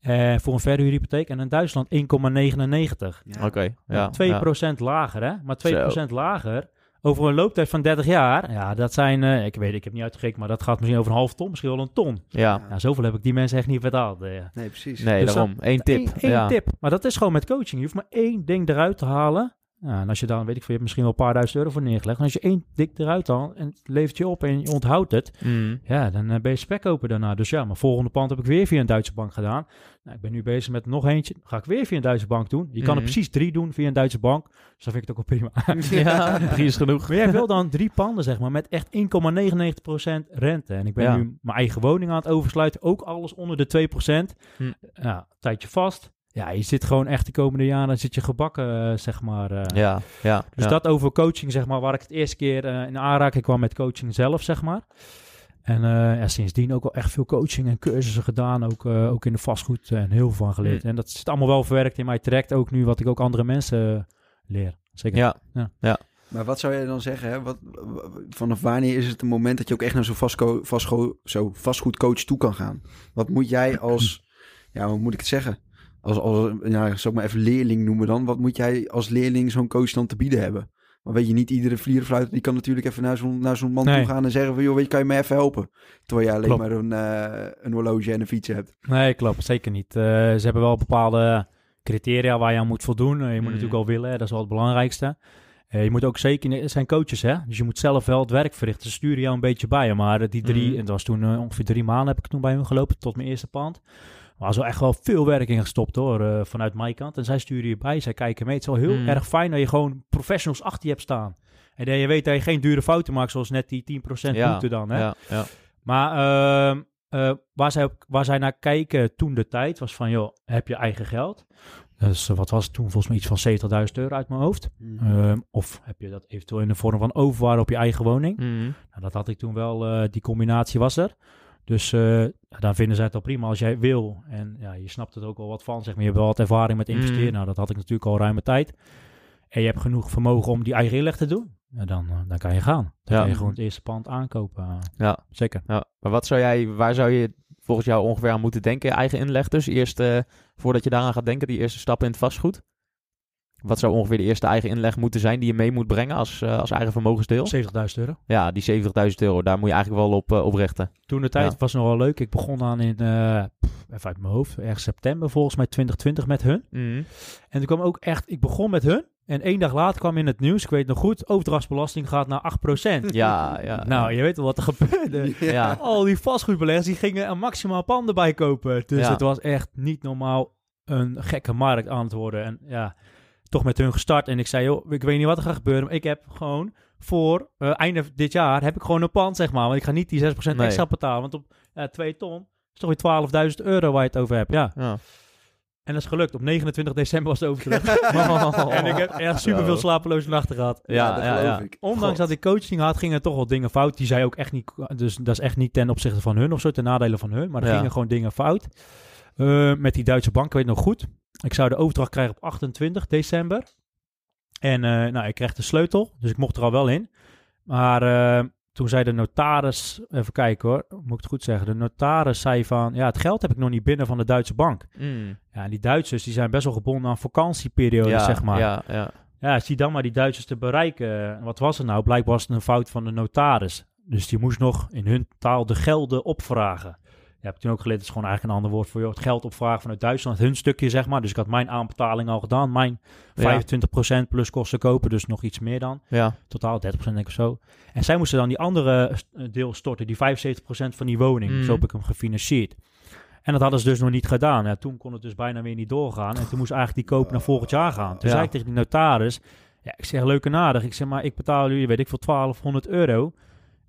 Eh, voor een verhuurhypotheek. En in Duitsland 1,99. Ja. Oké, ja. 2% lager, hè? Maar 2% lager over een looptijd van 30 jaar. Ja, dat zijn, eh, ik weet, ik heb niet uitgerekend, maar dat gaat misschien over een half ton, misschien wel een ton. Ja. ja. Zoveel heb ik die mensen echt niet betaald. eh. Nee, precies. Nee, Dus daarom. Eén tip. Eén, één ja. tip. Maar dat is gewoon met coaching. Je hoeft maar één ding eruit te halen. En als je dan, weet ik veel, je hebt misschien wel een paar duizend euro voor neergelegd. En als je één dik eruit haalt en het levert je op en je onthoudt het. Mhm. Ja, dan eh, ben je spek open daarna. Dus ja, mijn volgende pand heb ik weer via een Duitse bank gedaan. Nou, ik ben nu bezig met nog eentje. Ga ik weer via een Duitse bank doen. Je kan er Mhm. precies drie doen via een Duitse bank. Dus dan vind ik het ook wel prima. Ja, drie is genoeg. Maar jij wil dan drie panden, zeg maar, met echt 1,99% rente. En ik ben Ja. nu mijn eigen woning aan het oversluiten. Ook alles onder de 2%. Hm. Ja, een tijdje vast. Ja, je zit gewoon echt de komende jaren, zit je gebakken, eh, zeg maar. eh. Ja, ja. Dus ja. dat over coaching, zeg maar, waar ik het eerste keer eh, in aanraking kwam met coaching zelf, zeg maar. En eh, ja, sindsdien ook wel echt veel coaching en cursussen gedaan, ook, eh, ook in de vastgoed en heel veel van geleerd. Hm. En dat zit allemaal wel verwerkt in mijn traject, ook nu wat ik ook andere mensen leer. Zeker. Ja, Maar wat zou jij dan zeggen? Hè? Wat, vanaf wanneer is het een moment dat je ook echt naar zo'n vastco- vastgo- zo vastgoedcoach toe kan gaan? Wat moet jij als, ja, hoe moet ik het zeggen? Als, als ja, zal ik maar even leerling noemen dan. Wat moet jij als leerling zo'n coach dan te bieden hebben? Maar weet je, niet iedere vlierenfluiter die kan natuurlijk even naar zo'n, naar zo'n man Nee. toe gaan en zeggen van, joh, weet je, kan je me even helpen? Terwijl jij alleen Klopt. maar een, eh, een horloge en een fiets hebt. Nee, klopt. Zeker niet. Eh, ze hebben wel bepaalde criteria waar je aan moet voldoen. Eh, je moet Mm. natuurlijk wel willen, dat is wel het belangrijkste. Je moet ook zeker, het zijn coaches hè, dus je moet zelf wel het werk verrichten. Ze sturen jou een beetje bij, maar die drie, Mhm. en dat was toen ongeveer drie maanden heb ik toen bij hun gelopen, tot mijn eerste pand. Maar er is wel echt wel veel werk in gestopt hoor, eh, vanuit mijn kant. En zij sturen je bij, zij kijken mee. Het is wel heel Mhm. erg fijn dat je gewoon professionals achter je hebt staan. En dat je weet dat je geen dure fouten maakt, zoals net die 10% ja. boete dan. Hè? Ja, ja. Maar ehm, eh, waar, zij, op- waar zij naar kijken toen de tijd was van, joh, heb je eigen geld? Dus wat was het toen? Volgens mij iets van 70.000 euro uit mijn hoofd. Ehm, of heb je dat eventueel in de vorm van overwaarde op je eigen woning? Mhm. Nou, dat had ik toen wel, eh, die combinatie was er. Dus eh, dan vinden zij het al prima als jij wil. En ja, je snapt er ook al wat van. Zeg maar. Je hebt wel wat ervaring met investeren. Mm. Nou, dat had ik natuurlijk al ruime tijd. En je hebt genoeg vermogen om die eigen inleg te doen. Ja, dan, eh, dan kan je gaan. Dan Ja. kan je gewoon het eerste pand aankopen. Ja. Zeker. Ja, maar wat zou jij, waar zou je volgens jou ongeveer aan moeten denken? Eigen inleg dus. Eerst, voordat je daaraan gaat denken, die eerste stappen in het vastgoed. Wat zou ongeveer de eerste eigen inleg moeten zijn die je mee moet brengen als, eh, als eigen vermogensdeel? 70.000 euro. Ja, die 70.000 euro, daar moet je eigenlijk wel op, op richten. Toen de tijd Ja. was nog wel leuk. Ik begon aan in, eh, pff, even uit mijn hoofd, ergens september volgens mij 2020 met hun. Mhm. En toen kwam ook echt, ik begon met hun. En één dag later kwam in het nieuws, ik weet nog goed, overdrachtsbelasting gaat naar 8%. Ja, ja. nou, je weet wel wat er gebeurde. Ja. Al die vastgoedbeleggers die gingen een maximaal panden bijkopen. Dus Ja. het was echt niet normaal een gekke markt aan het worden. En ja, toch met hun gestart. En ik zei, joh, ik weet niet wat er gaat gebeuren. Maar ik heb gewoon voor eh, einde dit jaar heb ik gewoon een pand, zeg maar. Want ik ga niet die 6% Nee. extra betalen. Want op eh 2 ton is toch weer 12.000 euro waar je het over hebt. Ja. Ja. En dat is gelukt. Op 29 december was het overdracht. en ik heb echt super veel slapeloze nachten gehad. Ja, dat ja, geloof ja. ik. Ondanks God. dat ik coaching had, gingen er toch wel dingen fout. Die zei ook echt niet. Dus dat is echt niet ten opzichte van hun of zo, ten nadele van hun. Maar er Ja. gingen gewoon dingen fout. Eh, met die Duitse bank, ik weet nog goed. Ik zou de overdracht krijgen op 28 december. En eh, nou, ik kreeg de sleutel, dus ik mocht er al wel in. Maar eh, toen zei de notaris, even kijken hoor, moet ik het goed zeggen. De notaris zei van, ja, het geld heb ik nog niet binnen van de Duitse bank. Mm. Ja, en die Duitsers die zijn best wel gebonden aan vakantieperiodes, ja, zeg maar. Ja, ja. Ja, zie dan maar die Duitsers te bereiken. En Wat was er nou? Blijkbaar was het een fout van de notaris. Dus die moest nog in hun taal de gelden opvragen. Je hebt toen ook geleerd, het is gewoon eigenlijk een ander woord voor joh, het geld opvragen vanuit Duitsland, hun stukje zeg maar. Dus ik had mijn aanbetaling al gedaan, mijn 25% plus kosten kopen, dus nog iets meer dan. Ja. Totaal 30% denk ik of zo. En zij moesten dan die andere eh, deel storten, die 75% van die woning. Mm. Zo heb ik hem gefinancierd. En dat hadden ze dus nog niet gedaan. Ja, toen kon het dus bijna weer niet doorgaan. En toen moest eigenlijk die koop naar volgend jaar gaan. Toen Ja. zei ik tegen die notaris, ja, ik zeg leuke nadig. Ik zeg maar, ik betaal jullie, weet ik veel, 1200 euro.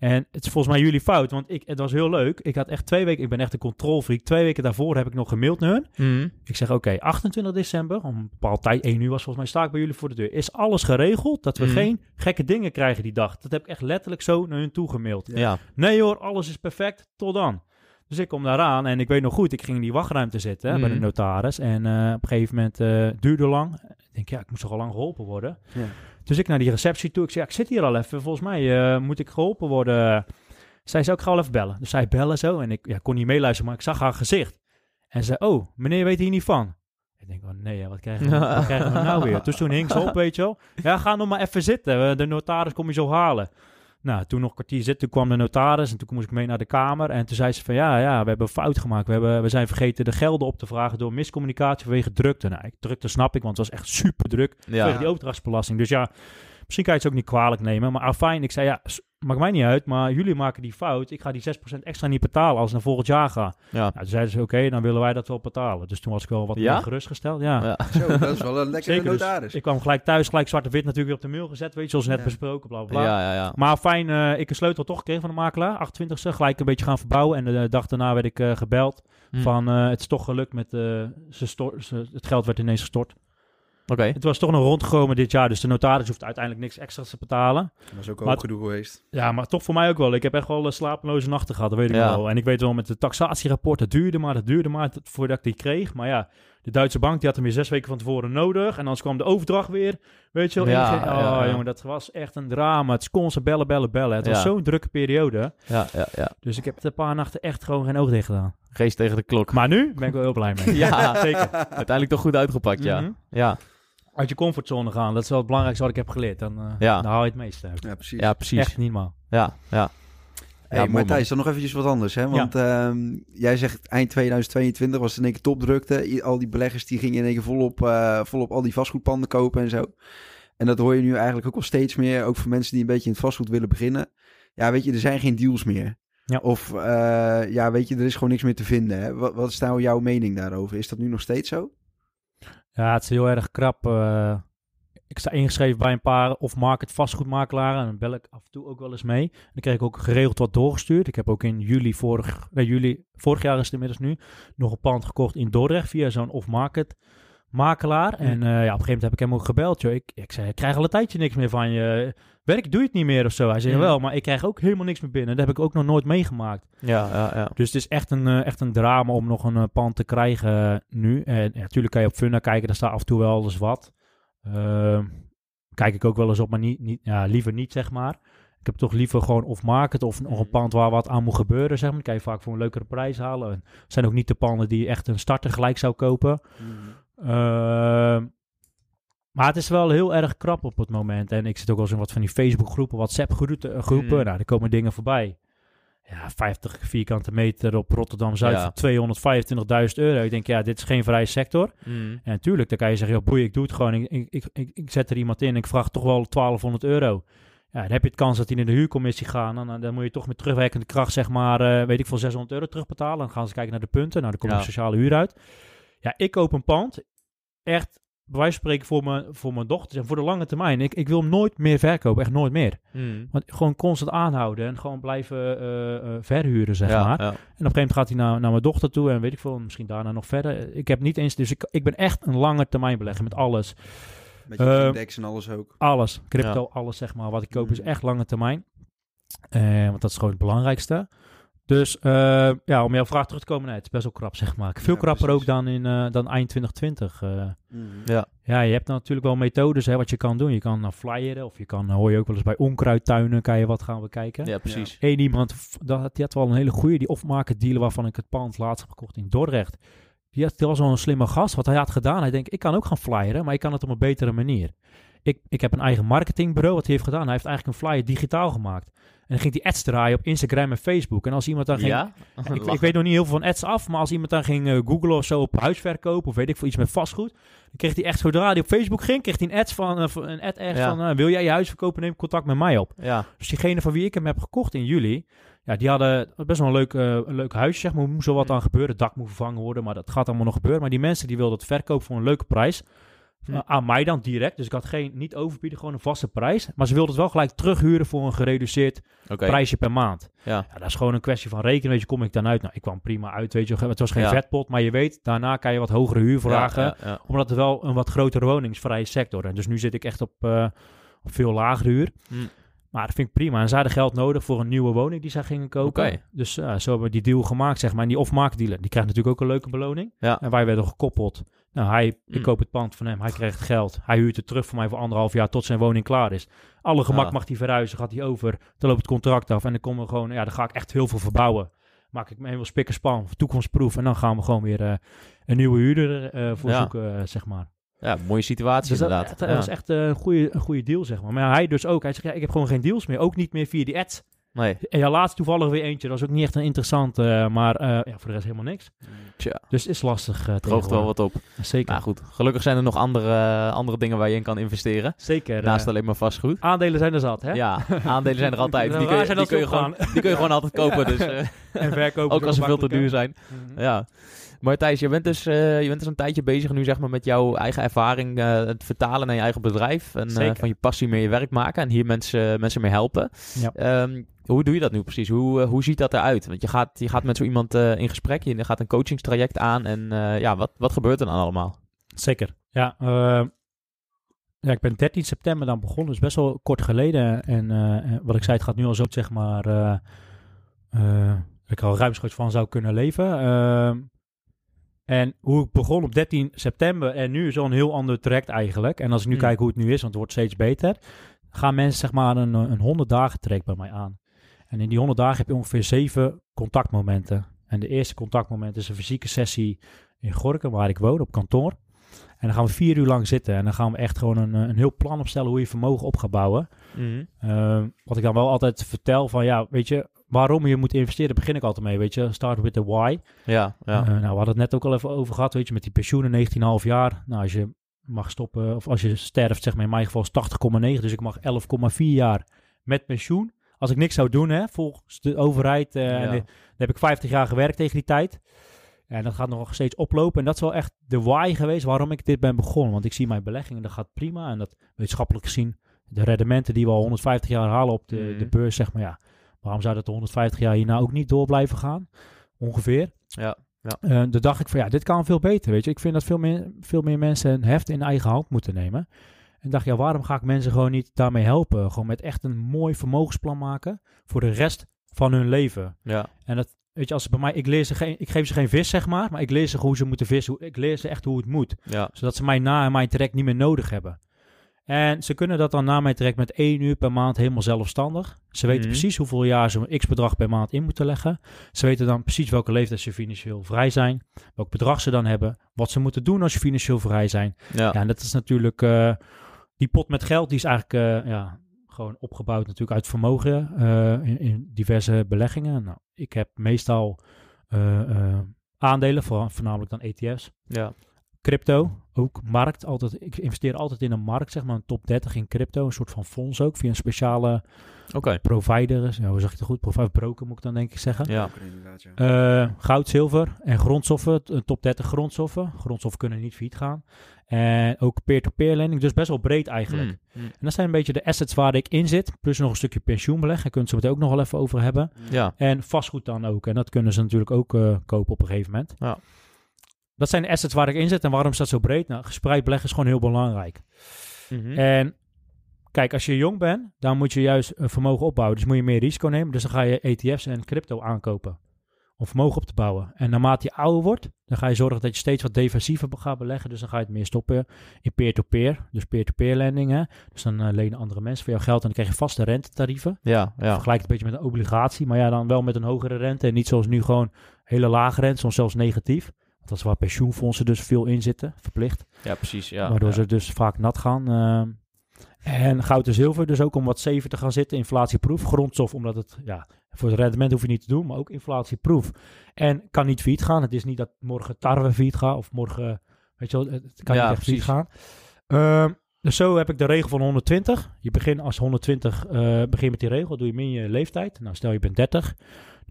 En het is volgens mij jullie fout, want ik, het was heel leuk. Ik had echt twee weken, ik ben echt een controlfreak. Twee weken daarvoor heb ik nog gemaild naar hun. Mhm. Ik zeg, oké, 28 december, om een bepaald tijd, 1 uur was volgens mij, sta ik bij jullie voor de deur. Is alles geregeld dat we Mhm. geen gekke dingen krijgen die dag? Dat heb ik echt letterlijk zo naar hun toe gemaild. Ja. Nee hoor, alles is perfect, tot dan. Dus ik kom daaraan en ik weet nog goed, ik ging in die wachtruimte zitten bij de Mhm. notaris. En eh, op een gegeven moment eh duurde lang. Ik denk, ja, ik moest toch al lang geholpen worden. Ja. Dus ik naar die receptie toe. Ik zei, ja, ik zit hier al even. Volgens mij eh, moet ik geholpen worden. Zij zei, ik ga even bellen. Dus zij bellen zo. En ik ja, kon niet meeluisteren, maar ik zag haar gezicht. En ze zei, oh, meneer weet hier niet van. Ik denk, oh nee, wat, krijgen we, wat krijgen we nou weer? Dus toen hing ze op, weet je wel. Ja, ga nog maar even zitten. Eh, De notaris kom je zo halen. Nou, toen nog een kwartier zitten, toen kwam de notaris. En toen moest ik mee naar de kamer. En toen zei ze van, ja, ja, we hebben een fout gemaakt. We, hebben, we zijn vergeten de gelden op te vragen door miscommunicatie vanwege drukte. Nou, drukte snap ik, want het was echt super druk. Vanwege Ja. die overdrachtsbelasting. Dus ja, misschien kan je het ook niet kwalijk nemen. Maar afijn, ik zei ja, maakt mij niet uit. Maar jullie maken die fout. Ik ga die 6% extra niet betalen als ik naar volgend jaar ga. Ja. Nou, toen zeiden ze, oké, dan willen wij dat wel betalen. Dus toen was ik wel wat Ja? meer gerustgesteld. Ja. Ja. Zo, dat is wel een lekkere Zeker, dus notaris. ik kwam gelijk thuis, gelijk zwart op wit natuurlijk weer op de mail gezet. Weet je, zoals net Ja. besproken, bla bla. Ja, ja, ja. Maar fijn, eh, ik een sleutel toch gekregen van de makelaar, 28e. Gelijk een beetje gaan verbouwen. En de dag daarna werd ik eh, gebeld Hm. van, eh, het is toch gelukt met, ze- het geld werd ineens gestort. Oké. Het was toch nog rondgekomen dit jaar, dus de notaris hoeft uiteindelijk niks extra's te betalen. Dat was ook Maar- al gedoe geweest. Ja, maar toch voor mij ook wel. Ik heb echt wel eh, slapeloze nachten gehad, dat weet ik Ja. wel. En ik weet wel met het taxatierapport, dat duurde maar, dat duurde maar voordat ik die kreeg. Maar ja, de Duitse bank die had hem weer zes weken van tevoren nodig. En anders kwam de overdracht weer, weet je wel. Ja, oh ja, jongen, dat was echt een drama. Het is constant bellen, bellen, bellen. Het was zo'n drukke periode. Ja, ja, ja. Dus ik heb een paar nachten echt gewoon geen oog dicht gedaan. Geest tegen de klok. Maar nu ben ik wel heel blij mee. Ja, zeker. Uiteindelijk toch goed uitgepakt, ja. Mhm. Ja, Uit je comfortzone gaan, dat is wel het belangrijkste wat ik heb geleerd. Dan, eh, Ja. dan haal je het meeste uit. Ja, precies. ja precies. Echt niet normaal. Ja, ja. Hey, Ja, maar Thijs, dan nog eventjes wat anders. Hè? Want ehm, jij zegt eind 2022 was het in één keer topdrukte. I- Al die beleggers die gingen in één keer volop, eh, volop al die vastgoedpanden kopen en zo. En dat hoor je nu eigenlijk ook wel steeds meer. Ook voor mensen die een beetje in het vastgoed willen beginnen. Ja, weet je, er zijn geen deals meer. Ja. Of eh, ja, weet je, er is gewoon niks meer te vinden. Hè? Wat, wat is nou jouw mening daarover? Is dat nu nog steeds zo? Ja, het is heel erg krap. eh. ik sta ingeschreven bij een paar off-market vastgoedmakelaren. En dan bel ik af en toe ook wel eens mee. Dan kreeg ik ook geregeld wat doorgestuurd. Ik heb ook in juli vorig, nee, juli, vorig jaar is het inmiddels nu, nog een pand gekocht in Dordrecht via zo'n off-market makelaar. En eh, ja, op een gegeven moment heb ik hem ook gebeld. Joh. Ik, ik zei, ik krijg al een tijdje niks meer van je. Werk, doe je het niet meer of zo? Hij zei, Mhm. wel, maar ik krijg ook helemaal niks meer binnen. Dat heb ik ook nog nooit meegemaakt. Ja, ja, ja. Dus het is echt een, eh, echt een drama om nog een eh, pand te krijgen nu. En natuurlijk kan je op Funda kijken, daar staat af en toe wel eens wat. Ehm, kijk ik ook wel eens op, maar niet, niet, ja, liever niet, zeg maar. Ik heb toch liever gewoon of market of nog een pand waar wat aan moet gebeuren, zeg maar. Dan kan je vaak voor een leukere prijs halen. En het zijn ook niet de panden die echt een starter gelijk zou kopen. Ehm, maar het is wel heel erg krap op het moment. En ik zit ook wel eens in wat van die Facebook-groepen, WhatsApp-groepen. eh, groepen. Mm. Nou, er komen dingen voorbij. Ja, 50 vierkante meter op Rotterdam-Zuid Ja. voor 225.000 euro. Ik denk, ja, dit is geen vrije sector. Mm. En natuurlijk, dan kan je zeggen, ja, boei, ik doe het gewoon. Ik, ik, ik, ik, zet er iemand in en ik vraag toch wel 1200 euro. Ja, dan heb je het kans dat die in de huurcommissie gaan. Dan, dan moet je toch met terugwerkende kracht, zeg maar, eh, weet ik veel, 600 euro terugbetalen. Dan gaan ze kijken naar de punten. Nou, dan komt Ja. de sociale huur uit. Ja, ik koop een pand. Echt, bij wijze van spreken, voor mijn, voor mijn dochters en voor de lange termijn. Ik, ik wil hem nooit meer verkopen, echt nooit meer. Mm. Want gewoon constant aanhouden en gewoon blijven eh, eh, verhuren, zeg ja, maar. ja. En op een gegeven moment gaat hij naar, naar mijn dochter toe en weet ik veel, misschien daarna nog verder. Ik heb niet eens, dus ik, ik ben echt een lange termijn belegger met alles. Met je Eh, index en alles ook. Alles, crypto, alles zeg maar. Wat ik koop is Mm. echt lange termijn. Eh, want dat is gewoon het belangrijkste. Dus eh, ja, om jouw vraag terug te komen, nee, het is best wel krap zeg maar. Veel Ja, krapper precies. ook dan, in, eh, dan eind 2020. eh. Ja. Ja, je hebt natuurlijk wel methodes hè, wat je kan doen. Je kan uh, flyeren of je kan, hoor je ook wel eens bij onkruidtuinen, kan je wat gaan bekijken. ja, precies. Eén iemand, dat, die had wel een hele goede, die off-market dealer waarvan ik het pand laatst heb gekocht in Dordrecht. Die, had, die was wel een slimme gast. Wat hij had gedaan, hij denkt, ik kan ook gaan flyeren, maar ik kan het op een betere manier. Ik, ik heb een eigen marketingbureau, wat hij heeft gedaan. Hij heeft eigenlijk een flyer digitaal gemaakt. Dan ging hij ads draaien op Instagram en Facebook. En als iemand dan ging... Ja? Ik, ik weet nog niet heel veel van ads af, maar als iemand dan ging eh, googlen of zo op huisverkoop of weet ik veel iets met vastgoed, dan kreeg hij echt zodra hij op Facebook ging, kreeg hij een ad van eh, een ad ergens Ja. van eh, wil jij je huis verkopen, neem contact met mij op. Ja. Dus diegene van wie ik hem heb gekocht in juli, ja, die hadden best wel een leuk, een leuk huisje, zeg maar. Er moest wel wat aan gebeuren, het dak moet vervangen worden, maar dat gaat allemaal nog gebeuren. Maar die mensen die wilden het verkopen voor een leuke prijs. Hm. Eh, aan mij dan direct, dus ik had geen, niet overbieden, gewoon een vaste prijs. Maar ze wilden het wel gelijk terughuren voor een gereduceerd prijsje per maand. Ja. Ja, dat is gewoon een kwestie van rekenen. Weet je, kom ik dan uit? Nou, ik kwam prima uit, weet je. Het was geen Ja. vetpot, maar je weet, daarna kan je wat hogere huur vragen. Omdat het wel een wat grotere woningsvrije sector. En dus nu zit ik echt op, eh, op veel lagere huur. Hm. Maar dat vind ik prima. En ze hadden geld nodig voor een nieuwe woning die zij gingen kopen. Dus zo hebben we die deal gemaakt, zeg maar. En die off-market dealer, die krijgt natuurlijk ook een leuke beloning. En wij werden gekoppeld. Nou, hij, ik Hm. koop het pand van hem, hij krijgt geld. Hij huurt het terug voor mij voor anderhalf jaar tot zijn woning klaar is. Alle gemak Ah. mag hij verhuizen, gaat hij over. Dan loopt het contract af en dan komen we gewoon, ja, dan ga ik echt heel veel verbouwen. Maak ik me helemaal spik en span, toekomstproef. En dan gaan we gewoon weer eh, een nieuwe huurder eh voor Ja. zoeken, zeg maar. Ja, mooie situatie Dus dat, inderdaad. dat Ja. was echt een goede, een goede deal, zeg maar. Maar hij dus ook. Hij zegt, ja, ik heb gewoon geen deals meer. Ook niet meer via die ads. Nee. En ja, laatst toevallig weer eentje. Dat was ook niet echt een interessant, eh, maar eh, ja, voor de rest helemaal niks. Tja, Dus is lastig uh, droogt wel wat op. Zeker. Nou goed, gelukkig zijn er nog andere, andere dingen waar je in kan investeren. Zeker. Naast alleen maar vastgoed. aandelen zijn er zat, hè? Ja, aandelen zijn er altijd. Die kun je, die kun gewoon, die kun je gewoon altijd kopen. Dus, En verkopen. ook als ze veel te duur zijn. Mhm. Ja. Maar Thijs, je bent, dus, eh, je bent dus een tijdje bezig nu zeg maar, met jouw eigen ervaring, eh, het vertalen naar je eigen bedrijf. En eh, van je passie meer je werk maken en hier mensen, mensen mee helpen. Ja. Ehm, hoe doe je dat nu precies? Hoe, hoe ziet dat eruit? Want je gaat, je gaat met zo iemand in gesprek, je gaat een coachingstraject aan. En ja, wat, wat gebeurt er dan allemaal? Zeker. Ja, ja, ik ben 13 september dan begonnen, dus best wel kort geleden. En wat ik zei, het gaat nu al zo, zeg maar, dat ik al ruimschoots van zou kunnen leven. En hoe ik begon op 13 september en nu is al een heel ander traject eigenlijk. En als ik nu Hmm. kijk hoe het nu is, want het wordt steeds beter, gaan mensen zeg maar een, een 100 dagen traject bij mij aan. En in die 100 dagen heb je ongeveer zeven contactmomenten. En de eerste contactmoment is een fysieke sessie in Gorkum, waar ik woon, op kantoor. En dan gaan we vier uur lang zitten en dan gaan we echt gewoon een, een heel plan opstellen hoe je vermogen op gaat bouwen. Ehm, wat ik dan wel altijd vertel van ja, weet je, waarom je moet investeren, begin ik altijd mee, weet je. Start with the why. Ja, ja. Eh, nou, we hadden het net ook al even over gehad, weet je, met die pensioenen, 19,5 jaar. Nou, als je mag stoppen, of als je sterft, zeg maar in mijn geval is 80,9, dus ik mag 11,4 jaar met pensioen. Als ik niks zou doen, hè, volgens de overheid, en de- dan heb ik 50 jaar gewerkt tegen die tijd. En dat gaat nog steeds oplopen. En dat is wel echt de why geweest waarom ik dit ben begonnen. Want ik zie mijn beleggingen, dat gaat prima. En dat wetenschappelijk gezien, de rendementen die we al 150 jaar halen op de, Mhm. de beurs, zeg maar ja. Waarom zou dat de 150 jaar hierna ook niet door blijven gaan? Ongeveer. Ja, ja. Eh, toen dacht ik van ja, dit kan veel beter, weet je. Ik vind dat veel meer, veel meer mensen een heft in eigen hand moeten nemen. En dacht, ja, waarom ga ik mensen gewoon niet daarmee helpen? Gewoon met echt een mooi vermogensplan maken voor de rest van hun leven. ja. En dat, weet je, als bij mij, ik, leer ze geen, ik geef ze geen vis, zeg maar, maar ik leer ze hoe ze moeten vissen. Hoe- Ik leer ze echt hoe het moet, ja. zodat ze mij na mijn trek niet meer nodig hebben. En ze kunnen dat dan na mijn trek met één uur per maand helemaal zelfstandig. Ze weten Mhm. precies hoeveel jaar ze een x-bedrag per maand in moeten leggen. Ze weten dan precies welke leeftijd ze financieel vrij zijn. Welk bedrag ze dan hebben. Wat ze moeten doen als ze financieel vrij zijn. ja. Ja, en dat is natuurlijk... eh, die pot met geld, die is eigenlijk eh, ja, gewoon opgebouwd natuurlijk uit vermogen eh, in, in diverse beleggingen. Nou, ik heb meestal aandelen, vooral, voornamelijk dan ETF's. ja. Crypto, ook markt. Altijd, ik investeer altijd in een markt, zeg maar een top 30 in crypto. Een soort van fonds ook, via een speciale Oké. provider. Ja, hoe zeg ik het goed? Provider broker moet ik dan denk ik zeggen. Ja. inderdaad, ja. Eh, goud, zilver en grondstoffen. top 30 grondstoffen. Grondstoffen kunnen niet failliet gaan. En ook peer-to-peer lending. Dus best wel breed eigenlijk. Mm, mm. En dat zijn een beetje de assets waar ik in zit. Plus nog een stukje pensioenbeleg. Daar kunnen ze het ook nog wel even over hebben. Ja. En vastgoed dan ook. En dat kunnen ze natuurlijk ook eh, kopen op een gegeven moment. Ja. Dat zijn de assets waar ik in zit. En waarom is dat zo breed? Nou, gespreid beleggen is gewoon heel belangrijk. Mhm. En kijk, als je jong bent, dan moet je juist een vermogen opbouwen. Dus moet je meer risico nemen. Dus dan ga je ETF's en crypto aankopen. Om vermogen op te bouwen. En naarmate je ouder wordt, dan ga je zorgen dat je steeds wat defensiever gaat beleggen. Dus dan ga je het meer stoppen in peer-to-peer. Dus peer-to-peer lending. Hè? Dus dan eh, lenen andere mensen voor jou geld en dan krijg je vaste rentetarieven. Ja, ja. Vergelijk het een beetje met een obligatie, maar ja, dan wel met een hogere rente. En niet zoals nu gewoon hele lage rente, soms zelfs negatief. Dat is waar pensioenfondsen dus veel in zitten, verplicht. Ja, precies. Ja. waardoor ja. ze dus vaak nat gaan. ehm. En goud en zilver dus ook om wat zeven te gaan zitten, inflatieproef. Grondstof, omdat het, ja, voor het rendement hoef je niet te doen, maar ook inflatieproef. En kan niet failliet gaan. Het is niet dat morgen tarwe failliet gaat of morgen, weet je wel, het kan Ja, niet echt failliet gaan. Ehm, dus zo heb ik de regel van 120. Je begint als 120, eh begin met die regel, doe je min je leeftijd. Nou, stel je bent 30.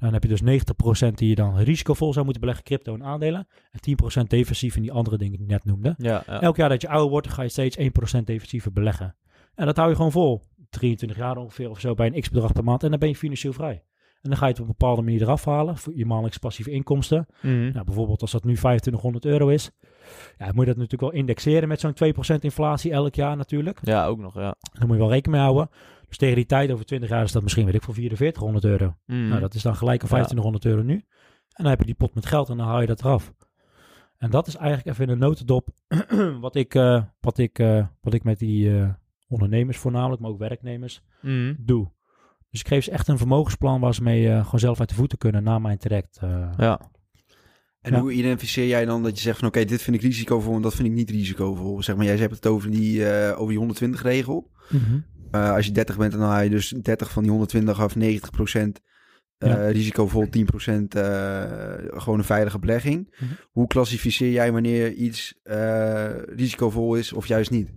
Dan heb je dus 90% die je dan risicovol zou moeten beleggen, crypto en aandelen. En 10% defensief in die andere dingen die ik net noemde. Ja, ja. Elk jaar dat je ouder wordt, ga je steeds 1% defensiever beleggen. En dat hou je gewoon vol. 23 jaar ongeveer of zo bij een x-bedrag per maand. En dan ben je financieel vrij. En dan ga je het op een bepaalde manier eraf halen voor je maandelijks passieve inkomsten. Mhm. Nou, bijvoorbeeld als dat nu 2500 euro is. Ja, moet je dat natuurlijk wel indexeren met zo'n 2% inflatie elk jaar natuurlijk. ja, ook nog, ja. Daar moet je wel rekening mee houden. Dus tegen die tijd, over 20 jaar, is dat misschien, weet ik, voor 4400 euro. Mhm. Nou, dat is dan gelijk een Ja. 2500 euro nu. En dan heb je die pot met geld en dan haal je dat eraf. En dat is eigenlijk even in een notendop wat ik, eh, wat ik, eh, wat ik met die eh, ondernemers voornamelijk, maar ook werknemers, Mhm. doe. Dus ik geef ze echt een vermogensplan waar ze mee eh, gewoon zelf uit de voeten kunnen na mijn traject. eh. Ja. En Ja. hoe identificeer jij dan dat je zegt van oké, dit vind ik risicovol en dat vind ik niet risicovol? Zeg maar, jij hebt het over die, eh, over die 120 regel. Eh, als je 30 bent, dan haal je dus 30 van die 120 af, 90% eh Ja. risicovol, 10% eh, gewoon een veilige belegging. Mhm. Hoe klassificeer jij wanneer iets eh, risicovol is of juist niet?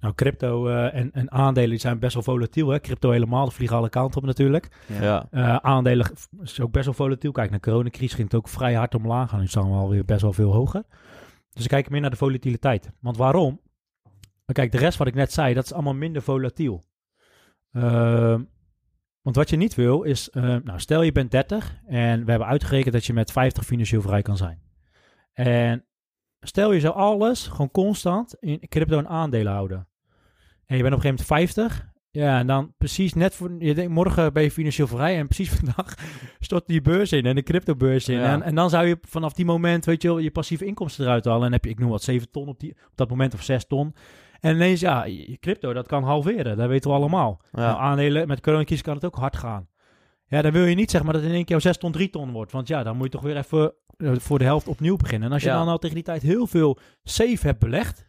Nou, crypto eh, en, en aandelen zijn best wel volatiel. Hè? Crypto helemaal, dat vliegen alle kanten op natuurlijk. Ja. Eh, aandelen is ook best wel volatiel. Kijk, naar de coronacrisis ging het ook vrij hard omlaag. En nu staan we alweer best wel veel hoger. Dus ik kijk meer naar de volatiliteit. Want waarom? Maar kijk, de rest wat ik net zei, dat is allemaal minder volatiel. Ehm, want wat je niet wil is, eh, nou stel je bent 30 en we hebben uitgerekend dat je met 50 financieel vrij kan zijn. En stel je zou alles gewoon constant in crypto en aandelen houden. En je bent op een gegeven moment 50 ja, en dan precies net voor... Je denkt, morgen ben je financieel vrij en precies vandaag stort die beurs in en de cryptobeurs in. Ja. En, en dan zou je vanaf die moment, weet je wel, je passieve inkomsten eruit halen. En heb je, ik noem wat, 7 ton op, die, op dat moment of 6 ton. En ineens, ja, je crypto, dat kan halveren. Dat weten we allemaal. Nou, aandelen, met coronacrisis kan het ook hard gaan. Ja, dan wil je niet zeg maar dat in één keer jouw 6 ton 3 ton wordt. Want ja, dan moet je toch weer even eh, voor de helft opnieuw beginnen. En als je Ja. dan al tegen die tijd heel veel safe hebt belegd,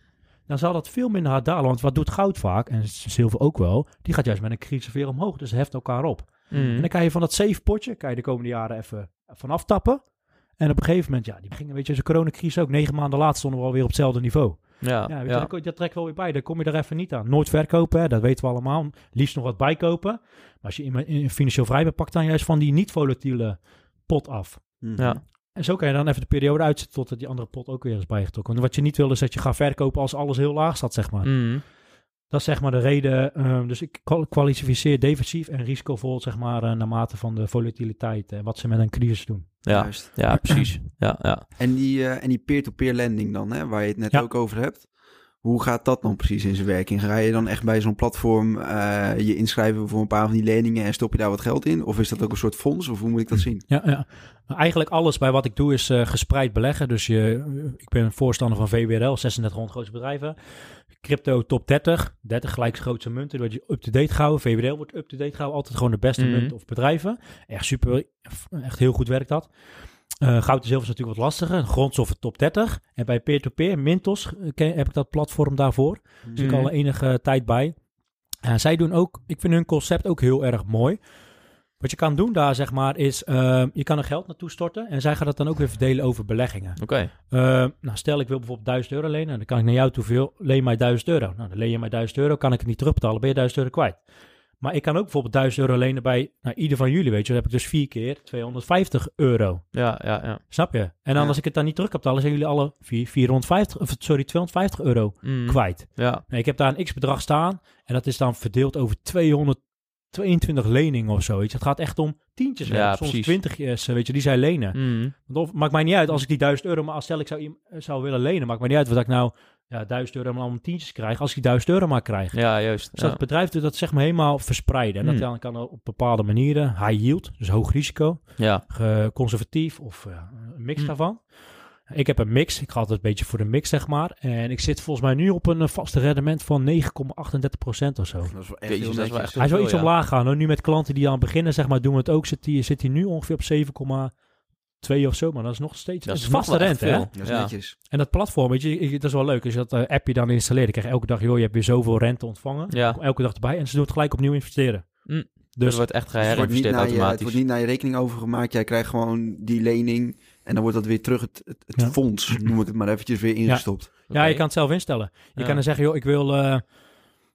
dan zal dat veel minder hard dalen. Want wat doet goud vaak, en zilver ook wel, die gaat juist met een crisis weer omhoog. Dus heft elkaar op. Mhm. En dan kan je van dat safe potje, kan je de komende jaren even vanaf tappen. En op een gegeven moment, ja, die gingen, weet je, de coronacrisis ook. Negen maanden later stonden we alweer op hetzelfde niveau. Ja. Ja, weet ja. Je, dat, trekt wel weer bij. Daar kom je er even niet aan. Nooit verkopen, hè, dat weten we allemaal. Liefst nog wat bijkopen. Maar als je in, in financieel vrij bent, pak dan juist van die niet-volatiele pot af. Mhm. Ja. En zo kan je dan even de periode uitzetten totdat die andere pot ook weer is bijgetrokken. Want wat je niet wil is dat je gaat verkopen als alles heel laag staat, zeg maar. Mhm. Dat is zeg maar de reden. ehm, dus ik kwal- kwalificeer defensief en risicovol, zeg maar, eh, naarmate van de volatiliteit en wat ze met een crisis doen. Ja. Juist. ja, precies. Ja, ja. En die, eh, en die peer-to-peer lending dan, hè, waar je het net Ja. ook over hebt. Hoe gaat dat dan precies in zijn werking? Ga je dan echt bij zo'n platform eh, je inschrijven voor een paar van die leningen en stop je daar wat geld in? Of is dat ook een soort fonds? Of hoe moet ik dat zien? Ja, ja. Maar eigenlijk alles bij wat ik doe is eh, gespreid beleggen. Dus je, ik ben een voorstander van VWRL, 3600 grootste bedrijven. Crypto top 30, 30 gelijk grootste munten. Word je up-to-date gehouden. VWRL wordt up-to-date gehouden. Altijd gewoon de beste Mhm. munt of bedrijven. Echt super, echt heel goed werkt dat. Eh, goud en zilver is natuurlijk wat lastiger. Grondstoffen top 30. En bij peer-to-peer, Mintos, eh, ken- heb ik dat platform daarvoor. Dus ik Mhm. al enige tijd bij. En zij doen ook, ik vind hun concept ook heel erg mooi. Wat je kan doen daar, zeg maar, is eh, je kan er geld naartoe storten en zij gaat het dan ook weer verdelen over beleggingen. Oké. Eh, nou, stel ik wil bijvoorbeeld 1000 euro lenen, dan kan ik naar jou toe veel, leen mij 1000 euro. Nou, dan leen je mij 1000 euro, kan ik het niet terugbetalen, ben je 1000 euro kwijt. Maar ik kan ook bijvoorbeeld 1000 euro lenen bij nou, ieder van jullie, weet je. Dan heb ik dus vier keer 250 euro. Ja, ja, ja. Snap je? En dan Ja. als ik het dan niet terug kan betalen, zijn jullie alle vier, 450, of sorry, 250 euro Mhm. kwijt. Ja. Nee, ik heb daar een x-bedrag staan en dat is dan verdeeld over 222 leningen of zo. Weet je. Het gaat echt om tientjes, Ja, soms precies. twintigjes, weet je, die zij lenen. Want of, maakt mij niet uit als ik die 1000 euro, maar als stel ik zou, zou willen lenen, maakt mij niet uit wat ik nou ja, 1000 euro maar allemaal tientjes krijg, als ik die 1000 euro maar krijg. Ja, juist. Dus Ja. dat bedrijf doet dat zeg maar helemaal verspreiden. En dat Hmm. dan kan op bepaalde manieren, high yield, dus hoog risico, Ja. conservatief of een mix Hmm. daarvan. Ik heb een mix. Ik ga altijd een beetje voor de mix, zeg maar. En ik zit volgens mij nu op een eh, vaste rendement van 9,38% of zo. Dat is wel echt Jezus, heel dat is wel netjes. echt- Hij veel, iets ja. omlaag gaan. Hoor. Nu met klanten die aan beginnen, zeg maar, doen we het ook. Zit hij zit hij nu ongeveer op 2 of zo, maar dat is nog steeds Dat is vaste echt rente. Hè? Dat is Ja. netjes. En dat platform, weet je, dat is wel leuk. Als je dat eh, appje dan installeert, dan krijg je elke dag, joh, je hebt weer zoveel rente ontvangen. Ja. Elke dag erbij. En ze doen het gelijk opnieuw investeren. Mm. Dus er wordt echt Het wordt, niet geherinvesteerd naar je, het automatisch. wordt niet naar je rekening overgemaakt. Jij krijgt gewoon die lening en dan wordt dat weer terug het, het, het Ja. fonds, noem ik het maar eventjes, weer ingestopt. ja, je kan het zelf instellen. Je Ja. kan dan zeggen, joh, ik wil eh,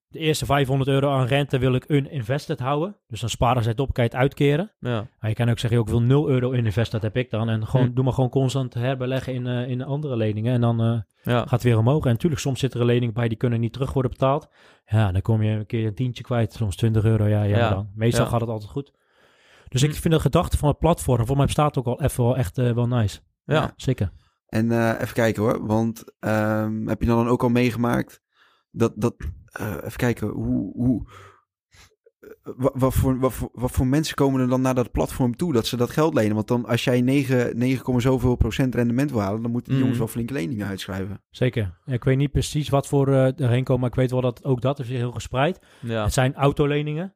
de eerste 500 euro aan rente wil ik uninvested houden. Dus dan sparen ze het op, kan je het uitkeren. Ja. Maar je kan ook zeggen, joh, ik wil 0 euro uninvested, dat heb ik dan. En gewoon, Hm. doe maar gewoon constant herbeleggen in, eh, in andere leningen. En dan eh, Ja. gaat het weer omhoog. En natuurlijk, soms zitten er leningen bij die kunnen niet terug worden betaald. Ja, dan kom je een keer een tientje kwijt, soms 20 euro. Ja, ja, Ja. dan. Meestal Ja. gaat het altijd goed. Dus ik vind de gedachte van het platform, voor mij bestaat ook al even wel echt eh, wel nice. Ja. Zeker. En eh, even kijken hoor, want ehm, heb je dan ook al meegemaakt dat, dat eh, even kijken, hoe, hoe wa- wat, voor, wat, voor, wat voor mensen komen er dan naar dat platform toe dat ze dat geld lenen? Want dan als jij 9, 9, zoveel procent rendement wil halen, dan moeten die Mm. jongens wel flinke leningen uitschrijven. Zeker. Ik weet niet precies wat voor eh erheen komen, maar ik weet wel dat ook dat is heel gespreid. Ja. Het zijn autoleningen,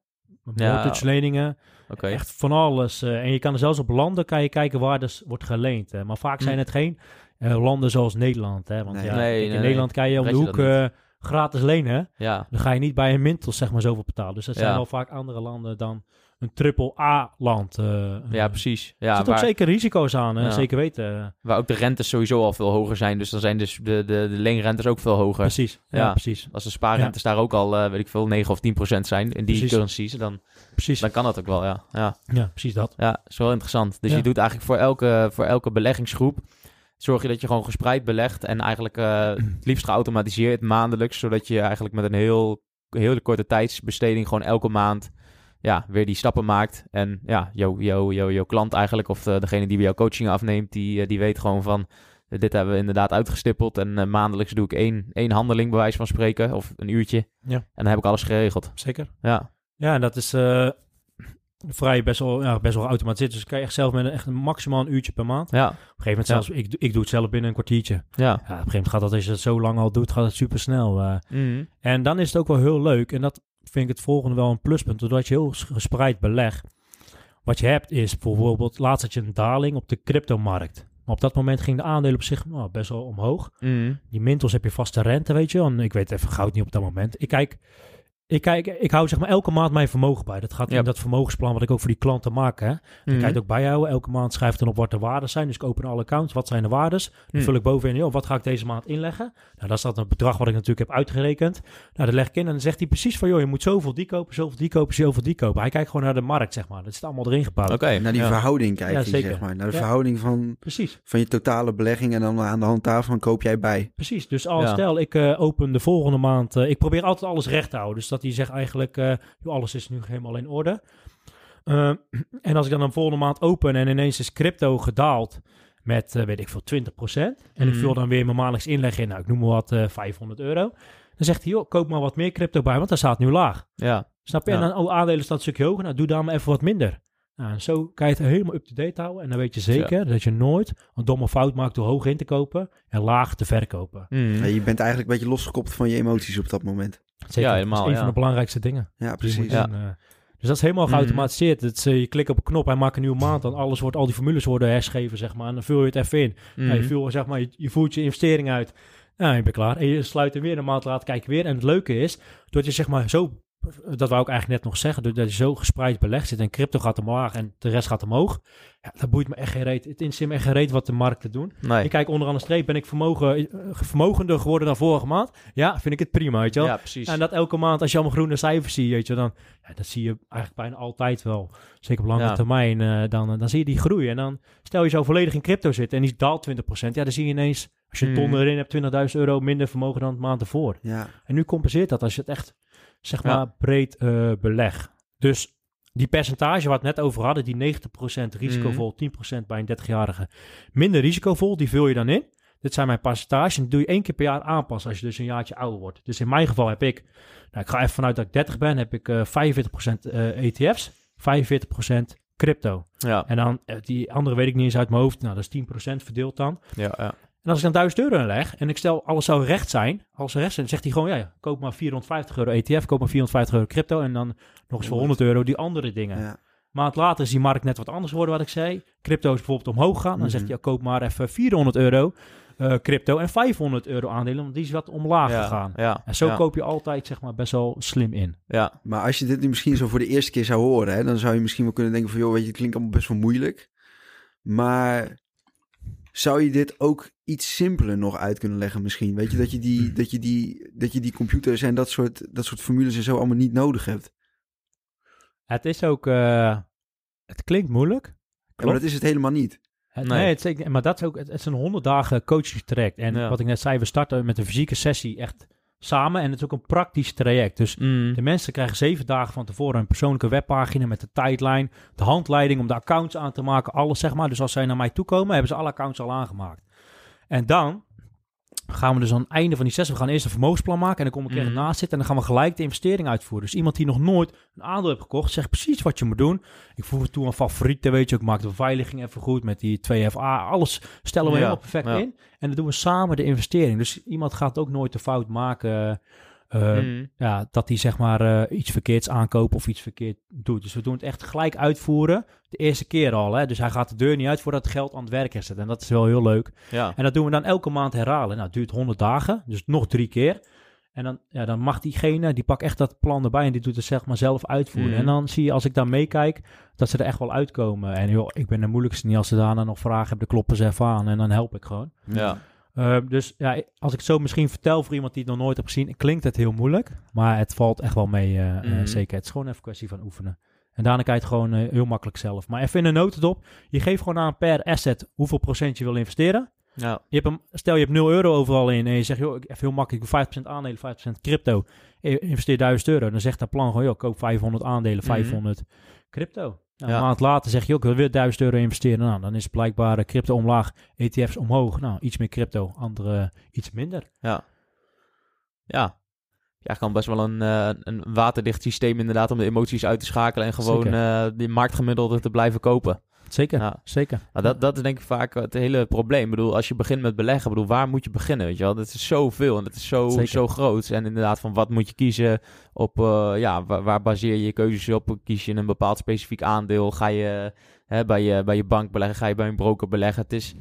Ja. mortgage leningen, Oké. echt van alles. eh, en je kan er zelfs op landen kan je kijken waar dus wordt geleend. hè. Maar vaak zijn Hm. het geen eh, landen zoals Nederland. Hè? Want Nee. ja, Nee, kijk, nee, in nee. Nederland kan je om de hoek eh, gratis lenen. Ja. Dan ga je niet bij een Mintos zeg maar zoveel betalen. Dus dat zijn Ja. wel vaak andere landen dan een triple A-land. eh. ja, Eh, precies. Er Ja, zitten ook zeker risico's aan? Ja. zeker weten. waar ook de rentes sowieso al veel hoger zijn. Dus dan zijn dus de, de, de leenrentes ook veel hoger. Precies, ja, Ja. precies. Als de spaarrentes daar ook al, eh, weet ik veel, 9 of 10 procent zijn in die Precies. currencies, dan, precies. dan kan dat ook wel, ja. Ja, Ja, precies dat. ja is wel interessant. Dus je doet eigenlijk voor elke, voor elke beleggingsgroep, zorg je dat je gewoon gespreid belegt en eigenlijk eh, het liefst geautomatiseerd maandelijks, zodat je eigenlijk met een heel, heel korte tijdsbesteding gewoon elke maand ja, weer die stappen maakt. En ja, jouw jou, jou, jou klant eigenlijk, of eh, degene die bij jouw coaching afneemt, die, eh, die weet gewoon van, eh, dit hebben we inderdaad uitgestippeld. En maandelijks doe ik één, één handeling, bij wijze van spreken, of een uurtje. Ja. En dan heb ik alles geregeld. Zeker. Ja, Ja, en dat is vrij best wel, ja, best wel geautomatiseerd. Dus kan je echt zelf met een, echt maximaal een uurtje per maand. Op ja, een gegeven moment Ja. zelfs, ik, doe- ik doe het zelf binnen een kwartiertje. ja. Ja, op een gegeven moment gaat dat, als je het zo lang al doet, gaat het super snel. Mhm. En dan is het ook wel heel leuk. En dat vind ik het volgende wel een pluspunt. Doordat je heel gespreid belegt. Wat je hebt is bijvoorbeeld, laatst had je een daling op de cryptomarkt. Maar op dat moment ging de aandelen op zich nou, best wel omhoog. Mhm. Die Mintos heb je vaste rente, weet je. wel. En ik weet even goud niet op dat moment. Ik kijk, ik kijk, ik hou zeg maar elke maand mijn vermogen bij. Dat gaat in dat vermogensplan wat ik ook voor die klanten maak. Hè. Ik Mhm. kan je het ook bijhouden. Elke maand schrijf ik dan op wat de waarden zijn. Dus ik open alle accounts. Wat zijn de waardes? Dan Mhm. vul ik bovenin, joh, wat ga ik deze maand inleggen? Nou, dat is dat een bedrag wat ik natuurlijk heb uitgerekend. Nou, dat leg ik in en dan zegt hij precies van, joh, je moet zoveel die kopen, zoveel die kopen, zoveel die kopen. Hij kijkt gewoon naar de markt, zeg maar. Dat zit allemaal erin gebouwd. Oké, Naar die ja. verhouding kijk Ja, je, zeker. zeg maar. Naar de Ja. verhouding van, Precies, van je totale belegging en dan aan de hand daarvan koop jij bij. precies. Dus als Ja. stel, ik eh, open de volgende maand, eh, ik probeer altijd alles recht te houden. Dus dat hij zegt eigenlijk, eh, alles is nu helemaal in orde. Eh, en als ik dan een volgende maand open en ineens is crypto gedaald met, eh, weet ik veel, 20%. En ik Mhm. vul dan weer mijn maandelijks inleg in, nou, ik noem maar wat, eh 500 euro. Dan zegt hij, joh, koop maar wat meer crypto bij, want daar staat nu laag. Ja, Snap je? Ja. En dan, oh, aandelen staat een stukje hoger, nou, doe daar maar even wat minder. Nou, en zo kan je het helemaal up-to-date houden. En dan weet je zeker dat je nooit een domme fout maakt door hoog in te kopen en laag te verkopen. Mhm. Ja, je bent eigenlijk een beetje losgekoppeld van je emoties op dat moment. Zeker, Ja, dat helemaal, is een ja. van de belangrijkste dingen. Ja, precies. moet Ja. doen, eh. dus dat is helemaal Mhm. geautomatiseerd. Het is, eh, je klikt op een knop, hij maakt een nieuwe maand. Dan alles wordt, al die formules worden herschreven, zeg maar. En dan vul je het even in. Mhm. Ja, je, vul, zeg maar, je, je voert je investering uit. Nou, je bent klaar. En je sluit hem weer een maand later, kijk weer. En het leuke is, dat je zeg maar zo... Dat wou ik eigenlijk net nog zeggen. Doordat je zo gespreid belegd zit en crypto gaat omlaag en de rest gaat omhoog. Ja, dat boeit me echt geen reet. Het interesseert me echt geen reet wat de markten doen. Nee. Ik kijk onderaan de streep, ben ik vermogen, eh, vermogender geworden dan vorige maand? Ja, vind ik het prima, weet je wel. Ja, precies. En dat elke maand, als je allemaal groene cijfers ziet, weet je, dan ja, dat zie je eigenlijk bijna altijd wel. Zeker op lange Ja. termijn, eh, dan, eh, dan zie je die groeien. En dan stel je zo volledig in crypto zitten en die daalt 20%. Ja, dan zie je ineens, als je een ton Mhm. erin hebt, 20.000 euro minder vermogen dan het maand ervoor. Ja, En nu compenseert dat als je het echt, zeg Ja. maar, breed eh beleg. Dus die percentage waar we het net over hadden, die 90% risicovol, Mhm. 10% bij een 30-jarige, minder risicovol, die vul je dan in. Dit zijn mijn percentages en die doe je één keer per jaar aanpassen als je dus een jaartje ouder wordt. Dus in mijn geval heb ik, nou ik ga even vanuit dat ik 30 ben, heb ik eh 45% eh, ETF's, 45% crypto. Ja, En dan eh, die andere weet ik niet eens uit mijn hoofd, nou dat is 10% verdeeld dan. ja, ja. En als ik dan 1000 euro inleg en ik stel alles zou recht zijn, als ze recht zijn, zegt hij gewoon, ja, ja, koop maar 450 euro ETF, koop maar 450 euro crypto en dan nog eens voor 100 euro die andere dingen. ja. maand later is die markt net wat anders geworden, wat ik zei. Crypto is bijvoorbeeld omhoog gaan. Dan zegt Mhm. hij, ja, koop maar even 400 euro eh, crypto en 500 euro aandelen, want die is wat omlaag ja, gegaan. Ja, En zo ja, koop je altijd zeg maar best wel slim in. Ja, Maar als je dit nu misschien zo voor de eerste keer zou horen, hè, dan zou je misschien wel kunnen denken van, joh, weet je, het klinkt allemaal best wel moeilijk. Maar zou je dit ook iets simpeler nog uit kunnen leggen misschien? Weet je, dat je die, dat je die, dat je die computers en dat soort, dat soort formules en zo allemaal niet nodig hebt. Het is ook, eh, het klinkt moeilijk. Ja, maar dat is het helemaal niet. Nee. nee, het is, maar dat is ook, het, is een 100 dagen coachingstraject. En Ja. wat ik net zei, we starten met een fysieke sessie echt samen. En het is ook een praktisch traject. Dus Mm. de mensen krijgen zeven dagen van tevoren een persoonlijke webpagina met de tijdlijn, de handleiding om de accounts aan te maken, alles zeg maar. Dus als zij naar mij toe komen, hebben ze alle accounts al aangemaakt. En dan gaan we dus aan het einde van die sessie, we gaan eerst een vermogensplan maken en dan kom ik er naast zitten en dan gaan we gelijk de investering uitvoeren. Dus iemand die nog nooit een aandeel heeft gekocht, zegt precies wat je moet doen. Ik voeg het toe aan favorieten, weet je, ik maak de beveiliging even goed met die 2FA, alles stellen we Ja, helemaal perfect ja. in. En dan doen we samen de investering. Dus iemand gaat ook nooit de fout maken eh, Mm. ja, dat hij zeg maar eh, iets verkeerds aankoopt of iets verkeerd doet. Dus we doen het echt gelijk uitvoeren. De eerste keer al. Hè? Dus hij gaat de deur niet uit voordat het geld aan het werk is. En dat is wel heel leuk. Ja. En dat doen we dan elke maand herhalen. Nou, het duurt 100 dagen, dus nog drie keer. En dan, ja, dan mag diegene, die pakt echt dat plan erbij en die doet het zeg maar zelf uitvoeren. Mhm. En dan zie je, als ik daar meekijk, dat ze er echt wel uitkomen. En joh, ik ben de moeilijkste niet. Als ze daarna nog vragen hebben, dan kloppen ze even aan en dan help ik gewoon. Ja. Uh, dus ja, als ik het zo misschien vertel voor iemand die het nog nooit heeft gezien, klinkt het heel moeilijk. Maar het valt echt wel mee, uh, Mhm. uh, zeker. Het is gewoon even kwestie van oefenen. En daarna kan je het gewoon uh, heel makkelijk zelf. Maar even in een notendop. Je geeft gewoon aan per asset hoeveel procent je wil investeren. Ja. Je hebt een, stel je hebt 0 euro overal in en je zegt, joh, even heel makkelijk, 5% aandelen, 5% crypto. Je investeer 1000 euro. Dan zegt dat plan gewoon, joh, koop 500 aandelen, Mhm. 500 crypto. Nou, Ja. Een maand later zeg je ook, ik wil weer 1000 euro investeren. Nou, dan is blijkbaar uh, crypto omlaag, ETF's omhoog. Nou, iets meer crypto, andere iets minder. Ja. Ja. Ja, kan best wel een, uh, een waterdicht systeem inderdaad om de emoties uit te schakelen en gewoon uh, die marktgemiddelde te blijven kopen. Zeker, ja. zeker. Nou, dat, dat is denk ik vaak het hele probleem. Ik bedoel, als je begint met beleggen, bedoel, waar moet je beginnen? Weet je wel? Dat is zoveel en het is zo, zo groot. En inderdaad, van wat moet je kiezen op, uh, ja, waar, waar, baseer je je keuzes op? Kies je een bepaald specifiek aandeel? Ga je hè, bij, je bij je bank beleggen? Ga je bij een broker beleggen? Het is,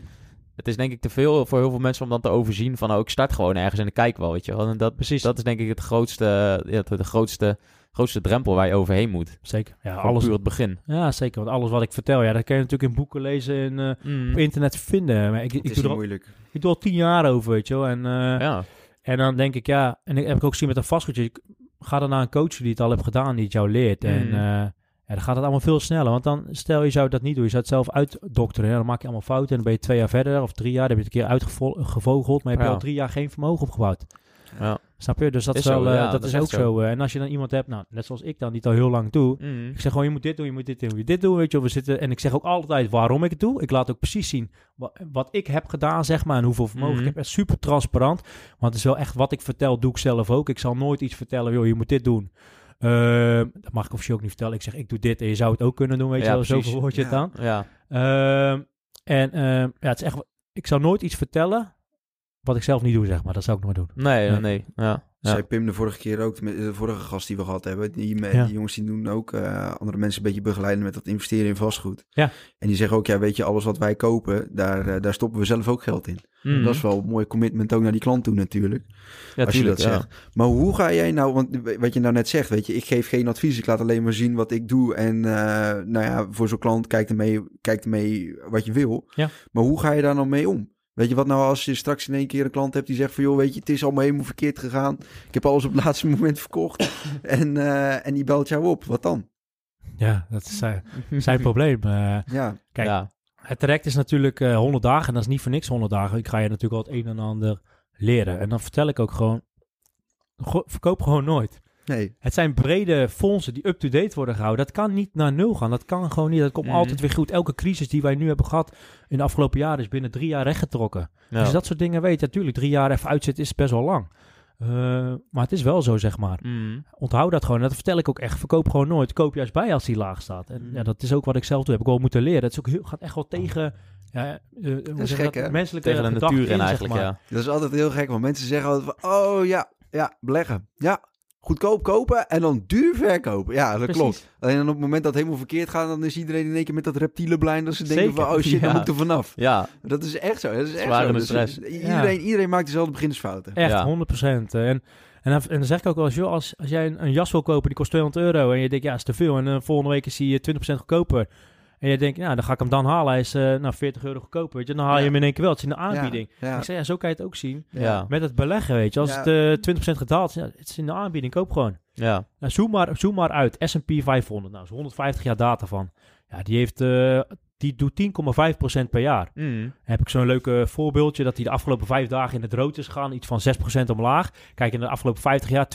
het is denk ik te veel voor heel veel mensen om dan te overzien van, oh, ik start gewoon ergens en ik kijk wel, weet je wel. En dat, Precies. dat is denk ik het grootste, ja, de grootste, grootste drempel waar je overheen moet. Zeker. Ja, alles. puur het begin. Ja, zeker. Want alles wat ik vertel, ja, dat kan je natuurlijk in boeken lezen en uh, Mm. op internet vinden. Maar ik, Het ik, is doe niet al, moeilijk. ik doe al tien jaar over, weet je wel. En, uh, Ja. en dan denk ik, ja, en ik heb ik ook gezien met een vastgoedje. ik- Ga dan naar een coach die het al heeft gedaan, die het jou leert. En Mm. uh, ja, dan gaat het allemaal veel sneller. Want dan, stel je zou dat niet doen, je zou het zelf uitdokteren. Ja, dan maak je allemaal fouten en dan ben je twee jaar verder of drie jaar. Dan heb je het een keer uitgevogeld, maar heb je Ja. al drie jaar geen vermogen opgebouwd. Ja. Snap je? Dus dat is, Is zo, wel, uh, ja, dat, dat is ook zo. zo. uh, en als je dan iemand hebt, nou, net zoals ik dan, die het al heel lang doe. Mm. Ik zeg gewoon, je moet dit doen, je moet dit doen, je moet dit doen, weet je. We zitten, en ik zeg ook altijd waarom ik het doe. Ik laat ook precies zien wat, wat ik heb gedaan, zeg maar, en hoeveel vermogen. Mhm. Ik heb echt super transparant, want het is wel echt wat ik vertel, doe ik zelf ook. Ik zal nooit iets vertellen, joh, je moet dit doen. Ehm, dat mag ik officieel ook niet vertellen. Ik zeg, ik doe dit en je zou het ook kunnen doen, weet Ja, je wel. Zo verwoord je het dan. Ja. Ehm, en ehm, ja, het is echt, ik zou nooit iets vertellen wat ik zelf niet doe, zeg maar. Dat zou ik nooit doen. Nee, nee. Ja. Ja. Zei Pim de vorige keer ook, met de vorige gast die we gehad hebben. Die, Ja. die jongens die doen ook eh, andere mensen een beetje begeleiden met dat investeren in vastgoed. Ja. En die zeggen ook, ja weet je, alles wat wij kopen, daar, eh, daar stoppen we zelf ook geld in. Mhm. Dat is wel een mooi commitment ook naar die klant toe natuurlijk. ja, als je dat ja. zegt. Maar hoe ga jij nou, want wat je nou net zegt, weet je, ik geef geen advies, ik laat alleen maar zien wat ik doe. En eh, nou ja, voor zo'n klant kijkt ermee, kijkt ermee wat je wil. Ja. Maar hoe ga je daar nou mee om? Weet je wat nou als je straks in één keer een klant hebt die zegt van joh, weet je, het is allemaal helemaal verkeerd gegaan. Ik heb alles op het laatste moment verkocht. en, eh, en die belt jou op. Wat dan? Ja, dat is zijn, zijn probleem. Eh, Ja, Kijk, ja. Het traject is natuurlijk eh 100 dagen en dat is niet voor niks 100 dagen. Ik ga je natuurlijk al het een en ander leren. En dan vertel ik ook gewoon, go- verkoop gewoon nooit. Nee. Het zijn brede fondsen die up-to-date worden gehouden. Dat kan niet naar nul gaan. Dat kan gewoon niet. Dat komt Mhm. altijd weer goed. Elke crisis die wij nu hebben gehad in de afgelopen jaren is binnen drie jaar rechtgetrokken. Ja. Je dat soort dingen weet, natuurlijk, drie jaar even uitzitten is best wel lang. Eh, maar het is wel zo, zeg maar. Mhm. Onthoud dat gewoon. En dat vertel ik ook echt. Verkoop gewoon nooit. Koop juist bij als die laag staat. En Mhm. ja, dat is ook wat ik zelf doe. Heb ik wel moeten leren. Het is ook heel, gaat echt wel tegen... Ja, eh, hoe is je gek, hè? Menselijke Tegen de natuur in zeg eigenlijk, maar. ja. Dat is altijd heel gek, want mensen zeggen altijd van, oh ja, ja, beleggen. Ja, goedkoop kopen en dan duur verkopen. Ja, dat Precies. klopt. Alleen dan op het moment dat het helemaal verkeerd gaat, dan is iedereen in één keer met dat reptiele blind. Dat ze denken Zeker. van, oh shit, dan Ja. moet ik er vanaf. Ja, Dat is echt zo. Dat is echt zo. Dus, stress. eh, iedereen, iedereen maakt dezelfde beginnersfouten. Echt, Ja. 100%. En, en, dan, en dan zeg ik ook wel eens, joh, als, als jij een, een jas wil kopen, die kost 200 euro. En je denkt, ja, is te veel. En eh, volgende week is die eh, 20% goedkoper. En je denkt, nou, dan ga ik hem dan halen. Hij is eh nou, 40 euro goedkoper. Weet je, dan haal je Ja. hem in één keer wel. Het is in de aanbieding. Ja, ja. Ik zeg, ja, zo kan je het ook zien. ja, Met het beleggen, weet je. Als Ja. het eh 20% gedaald is, ja, het is in de aanbieding. Koop gewoon. ja. Nou, zoom, maar, zoom maar uit. S&P 500. Nou, is 150 jaar data van. Ja, die heeft... eh, die doet 10,5% per jaar. Mm. Dan heb ik zo'n leuk eh, voorbeeldje dat hij de afgelopen vijf dagen in het rood is gegaan. Iets van 6% omlaag. Kijk, in de afgelopen 50 jaar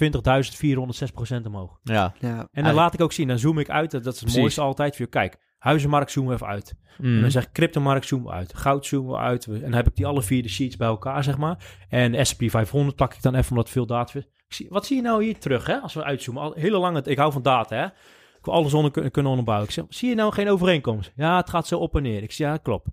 20.406% omhoog. Ja. Ja. En dan laat ik ook zien, dan zoom ik uit. Dat dat is het Precies. mooiste altijd. Voor je. Kijk, huizenmarkt zoomen we even uit. En Mm. dan zeg ik cryptomarkt zoomen we uit. Goud zoomen we uit. En dan heb ik die alle vier de sheets bij elkaar, zeg maar. En S&P 500 pak ik dan even omdat veel data... Ik zie- Wat zie je nou hier terug, hè? Als we uitzoomen. Al, hele lange... Ik hou van data, hè? Ik wil alles onder kun- kunnen onderbouwen. Ik zeg, zie je nou geen overeenkomst? Ja, het gaat zo op en neer. Ik zeg, ja, klopt.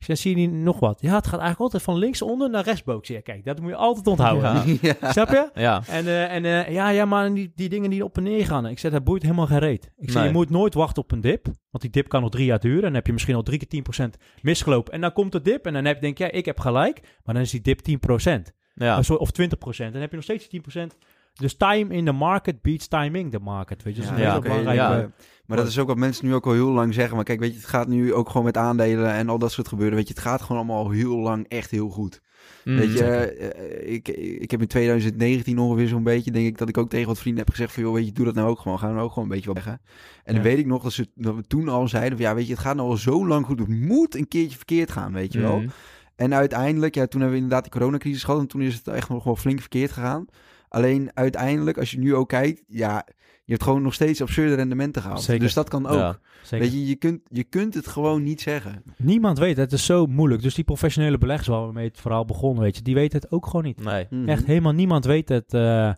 Ik zeg, zie je niet nog wat? Ja, het gaat eigenlijk altijd van linksonder naar rechtsboven. Ja, kijk, dat moet je altijd onthouden. Ja. Ja. Snap je? Ja. En, eh, en eh, ja, ja, maar die, die dingen die op en neer gaan. Ik zeg, dat boeit helemaal geen reet. Ik zeg, Nee. je moet nooit wachten op een dip. Want die dip kan nog drie jaar duren. En dan heb je misschien al drie keer 10% misgelopen. En dan komt de dip. En dan heb, denk je, ja, ik heb gelijk. Maar dan is die dip 10%. Ja. Of 20%. Dan heb je nog steeds die 10%. Dus time in the market beats timing the market. Weet je, dat is een belangrijke... ja. eh, Maar dat is ook wat mensen nu ook al heel lang zeggen. Maar kijk, weet je, het gaat nu ook gewoon met aandelen en al dat soort gebeuren. Weet je, het gaat gewoon allemaal al heel lang echt heel goed. Mm. Weet je, eh, ik, ik heb in 2019 ongeveer zo'n beetje, denk ik, dat ik ook tegen wat vrienden heb gezegd van, joh, weet je, doe dat nou ook gewoon. Ga nou ook gewoon een beetje wat leggen. En dan weet ik nog dat, ze, dat we toen al zeiden van, ja, weet je, het gaat nou al zo lang goed. Het moet een keertje verkeerd gaan, weet je wel. Mm. En uiteindelijk, ja, toen hebben we inderdaad die coronacrisis gehad. En toen is het echt nog wel flink verkeerd gegaan. Alleen uiteindelijk, als je nu ook kijkt, ja, je hebt gewoon nog steeds absurde rendementen gehaald. Zeker. Dus dat kan ook. Ja. Zeker. Weet je, je kunt, je kunt het gewoon niet zeggen. Niemand weet het. Het is zo moeilijk. Dus die professionele beleggers waar we mee het verhaal begonnen, weet je, die weten het ook gewoon niet. Nee. Mhm. Echt helemaal niemand weet het. eh,